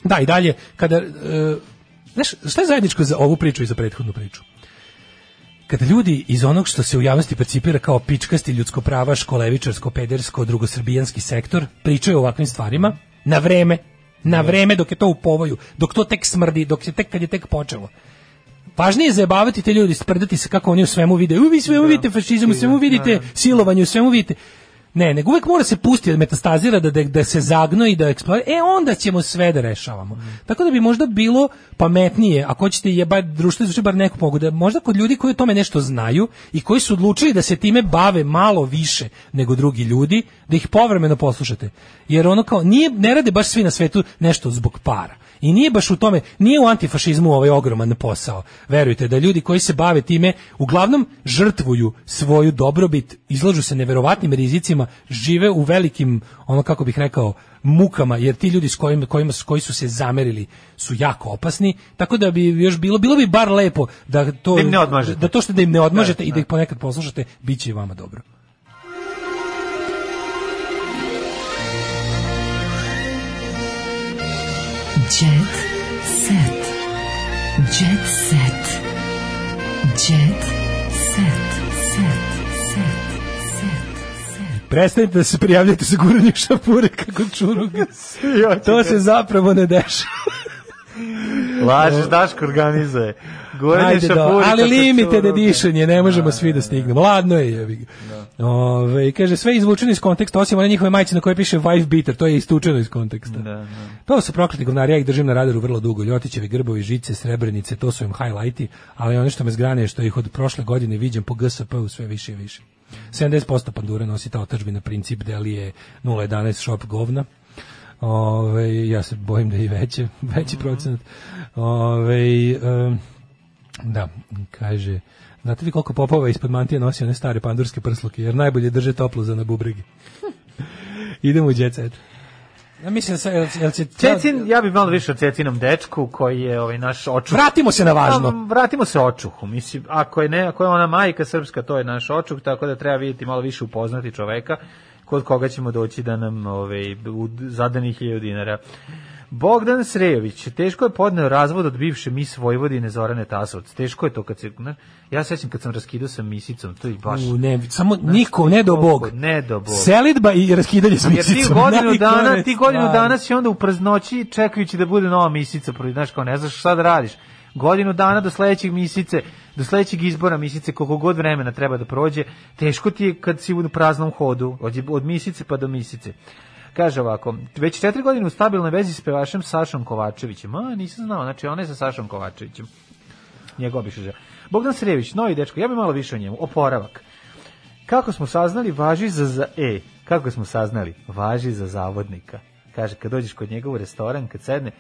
da i dalje, kada, uh, znaš, šta je zajedničko za ovu priču i za prethodnu priču? kada ljudi iz onog što se u javnosti percipira kao pičkasti ljudsko prava, školevičarsko, pedersko, drugosrbijanski sektor, pričaju o ovakvim stvarima na vreme, na vreme dok je to u povoju, dok to tek smrdi, dok je tek kad je tek počelo. Važnije je zajebavati te ljudi, sprdati se kako oni u svemu vide. U, vi svemu vidite fašizam, u svemu vidite silovanje, u svemu vidite. Ne, nego uvek mora se pustiti da metastazira, da, da, da se zagno i da eksplodira. E, onda ćemo sve da rešavamo. Tako da bi možda bilo pametnije, ako hoćete je bar društvo izvuče bar neku pogodu, da možda kod ljudi koji o tome nešto znaju i koji su odlučili da se time bave malo više nego drugi ljudi, da ih povremeno poslušate. Jer ono kao, nije, ne rade baš svi na svetu nešto zbog para. I nije baš u tome, nije u antifašizmu ovaj ogroman posao. Verujte da ljudi koji se bave time uglavnom žrtvuju svoju dobrobit, izlažu se neverovatnim rizicima, žive u velikim, ono kako bih rekao, mukama, jer ti ljudi s kojima, kojima, s koji su se zamerili su jako opasni, tako da bi još bilo, bilo bi bar lepo da to, Da im ne da to što da im ne odmažete Da, i da da. ih ponekad poslušate, bit će i vama dobro. Jet set. Jet set. Jet set. Set. Set. Prestanite da se prijavljate za guranje šapure kako čuruga. to se zapravo ne dešava. Lažeš, Daško organizuje. Goran je Ajde do, šapuri. ali limited edition je, ne možemo svi da stignemo. Ladno je, jebi ga. Ove, kaže, sve izvučeno iz konteksta, osim one njihove majice na kojoj piše wife beater, to je istučeno iz konteksta. Da, da. To su prokleti govnari, ja ih držim na radaru vrlo dugo. Ljotićevi grbovi, žice, srebrenice, to su im highlighti, ali ono što me zgrane je što ih od prošle godine viđam po GSP-u sve više i više. 70% pandura nosi ta otačbina princip delije 011 shop govna. Ove, ja se bojim da je i veće, veći procenat. Ove, em, da, kaže, znate li koliko popova ispod mantije nosi one stare pandurske prsluke, jer najbolje drže toplo za na bubregi. Idemo u jet set. Ja mislim da se, jel, jel će... Cecin, ja bih malo više o Cecinom dečku koji je ovaj naš očuh. Vratimo se na važno. A, vratimo se očuhu. Mislim, ako je ne, ako je ona majka srpska, to je naš očuh, tako da treba vidjeti malo više upoznati čoveka kod koga ćemo doći da nam ovaj zadanih 1000 dinara. Bogdan Srejović, teško je podneo razvod od bivše mis Vojvodine Zorane Tasovac. Teško je to kad se... ne, Ja sećam kad sam raskidao sa misicom, to je baš... U, ne, samo niko, ne do Bog. Ne do Bog. Selidba i raskidanje s Jer ti misicom. godinu dana, ti godinu dana si onda u praznoći čekajući da bude nova misica, znaš, kao ne znaš šta da radiš. Godinu dana do sledećeg misice, do sledećeg izbora misice, koliko god vremena treba da prođe, teško ti je kad si u praznom hodu, od, od misice pa do misice. Kaže ovako, već četiri godine u stabilnoj vezi s pevašem Sašom Kovačevićem. A, nisam znao, znači ona je sa Sašom Kovačevićem. Njegov bi žena. Bogdan Srević, novi dečko, ja bih malo više o njemu. Oporavak. Kako smo saznali, važi za, za e, kako smo saznali, važi za zavodnika. Kaže, kad dođeš kod njega u restoran, kad sedne,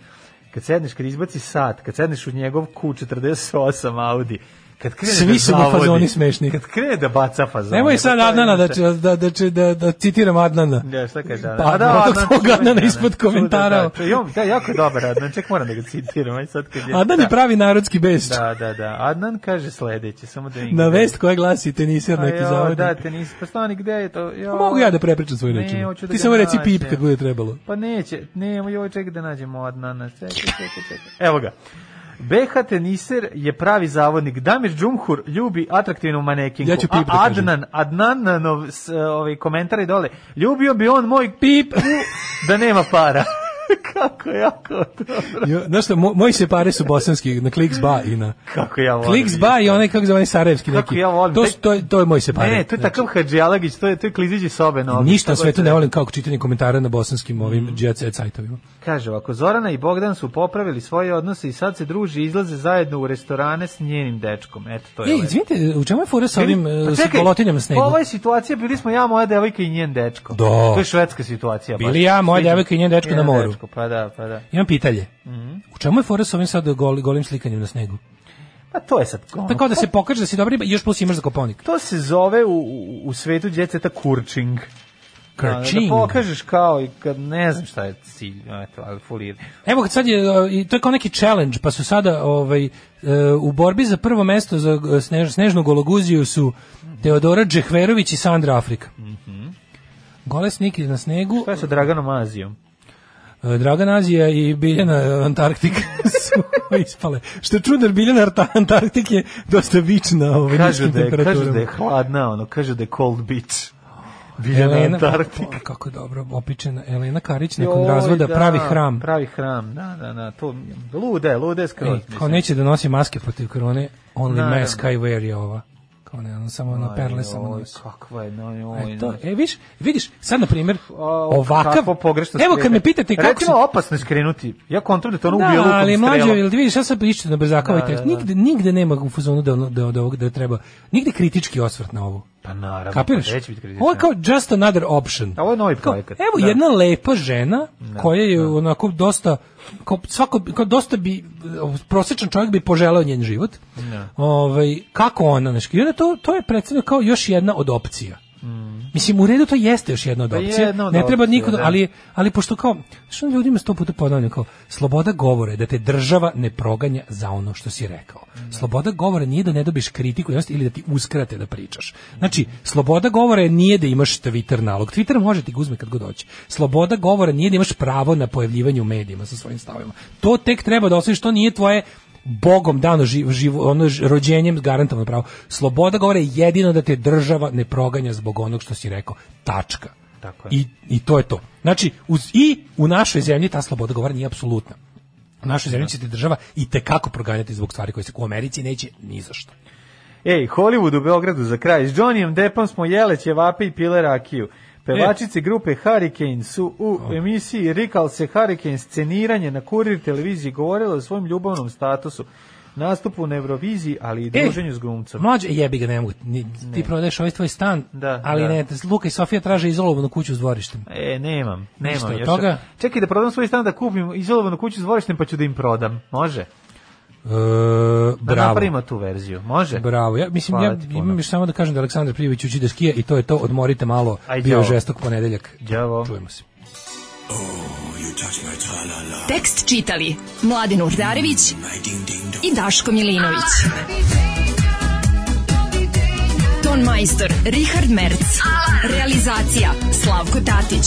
kad sedneš, kad izbaci sat, kad sedneš u njegov Q48 Audi, kad krene Svi da su mu fazoni smešni. Kad krene da baca fazone. Nemoj sad Adnana da, će, da, da, će, da, da citiram Adnana. Ja, šta kaže Adnan? Pa, da, tog Adnan, čuveni Adnana Adnan. ispod Čudan, komentara. Da, da, on, da, jako je dobar Adnan, ček moram da ga citiram, aj sad kad je... Adnan da. je pravi narodski bes. Da, da, da. Adnan kaže sledeće, samo da. Na vest koja glasi teniser neki zavod. Da, tenis, pa stani, gde je to? Jo. Mogu ja da prepričam svoj Ne, način. hoću da Ti samo reci pip kad bude trebalo. Pa neće, ne, joj, čekaj da nađemo Adnana. Čekaj, čekaj, čekaj. Evo ga. BH teniser je pravi zavodnik. Damir Džumhur ljubi atraktivnu manekinku. Ja ću pip da. Adnan, Adnanov s, ovaj komentar je dole. Ljubio bi on moj Pip. da nema para. Kako jako dobro. Jo, Znaš šta, mo- moji se pare su bosanski, na Kliks Ba i na... Kako ja volim. Kliks Ba i onaj, kako zove, sarajevski Kako neki. ja volim. To, to, je- to je moj se pare. Ne, to je takav Hadžijalagić, to je, to je kliziđi sobe novi. Ništa god svetu se- ne volim kao čitanje komentara na bosanskim ovim Mhm. jet set sajtovima. Kaže ovako, Zorana i Bogdan su popravili svoje odnose i sad se druži izlaze zajedno u restorane s njenim dečkom. Eto, to je Ej, izvinite, u čemu je fora sa ovim Pa čekaj, polotinjama na snegu? Ovo je situacija, bili smo ja, moja devojka i njen dečko. Da. To je švedska situacija. baš. Bili ja, moja devojka i njen dečko na moru. Dečko, pa da, pa da. Imam pitanje. Mhm. U čemu je fora sa ovim sad gol, golim slikanjem na snegu? Pa to je sad... ono, Tako da se pokaže da si dobar riba i još plus imaš za koponik. To se zove u, u, u svetu djeceta kurčing. Da, da Kurčing. pokažeš kao i kad ne znam šta je cilj, eto, ali fulir. Evo kad sad je, to je kao neki challenge, pa su sada ovaj, uh, u borbi za prvo mesto za uh, snež, snežnu gologuziju su Teodora Džehverović i Sandra Afrika. Gole snike na snegu, Šta je sa Draganom Azijom? Uh, Dragan Azija i Biljana Antarktik su ispale. Što je čudno, Biljana Antarktik je dosta vična ovaj, Kažu niskim da, je, kažu temperaturama. da je hladna, ono, kažu da je cold beach. Biljana Elena, Antarktik. o, kako dobro opičena. Elena Karić nakon Joj, razvoda da, pravi hram. Pravi hram, da, da, da. To, lude, lude skroz. Ej, kao neće da nosi maske protiv korone, only Naravno. mask I wear je ova. Kao ne, ono samo na perle samo Oj, nosi. kakva je, no, oj, E, to, e, vidiš, vidiš, sad na primjer, ovakav, kakvo pogrešno evo kad me pitate kako Recimo, se... opasno je skrenuti. Ja kontrol da to ono Da, ubije lukom ali mlađe, jel vidiš, ja sad pričate na brzakava Da, tekst, da, da. nigde, nigde nema u fazonu da, da, da, da treba, nigde kritički osvrt na ovo. Pa naravno, Kapiraš? pa. Ovo je kao just another option. A ovo je novi Kao, projekat. evo Da. jedna lepa žena koja je onako dosta kao svako kao dosta bi prosječan čovjek bi poželeo njen život. Da. Ovaj kako ona znači to to je predstavljeno kao još jedna od opcija. Mislim, u redu to jeste još jedna od Mm. Pa opcija. od ne treba niko, da- ali, ali pošto kao, što ljudima sto puta ponavljam, kao, sloboda govora je da te država ne proganja za ono što si rekao. Mm. Sloboda govora nije da ne dobiš kritiku ili da ti uskrate da pričaš. Znači, sloboda govora je nije da imaš Twitter nalog. Twitter može ti ga uzme kad god hoće. Sloboda govora nije da imaš pravo na pojavljivanje u medijima sa svojim stavima. To tek treba da osjećaš, to nije tvoje Bogom dano živ, živ, ono rođenjem garantovano pravo. Sloboda govora je jedino da te država ne proganja zbog onog što si rekao. Tačka. Tako je. I, I to je to. Znači, uz, i u našoj zemlji ta sloboda govora nije apsolutna. U našoj zemlji će ti država i tekako proganjati zbog stvari koje se u Americi neće ni za što. Ej, Hollywood u Beogradu za kraj. S Johnnyem Deppom smo jele ćevape i pile rakiju. Pevačice grupe Hurricane su u emisiji Rikal se Hurricane sceniranje na kurir televiziji govorile o svojom ljubavnom statusu, nastupu na Euroviziji, ali i E, druženju s glumcem. Mlađe, jebi ga, ne mogu. Ni, ti prodaješ ovaj tvoj stan, Da, ali da. ne, Luka i Sofija traže izolovanu kuću s dvorištem. E, nemam, nemam. Ništa još. toga? Čekaj da prodam svoj stan da kupim izolovanu kuću s dvorištem pa ću da im prodam. Može? E, Da bravo. napravimo tu verziju. Može? Bravo. Ja mislim Hvala ja imam još samo da kažem da Aleksandar Prijović uči da skija i to je to. Odmorite malo. Aj, Bio žestok ponedeljak. Đavo. Čujemo se. Tekst čitali Mladin Urdarević i Daško Milinović. Ton majstor Richard Merc. Realizacija Slavko Tatić.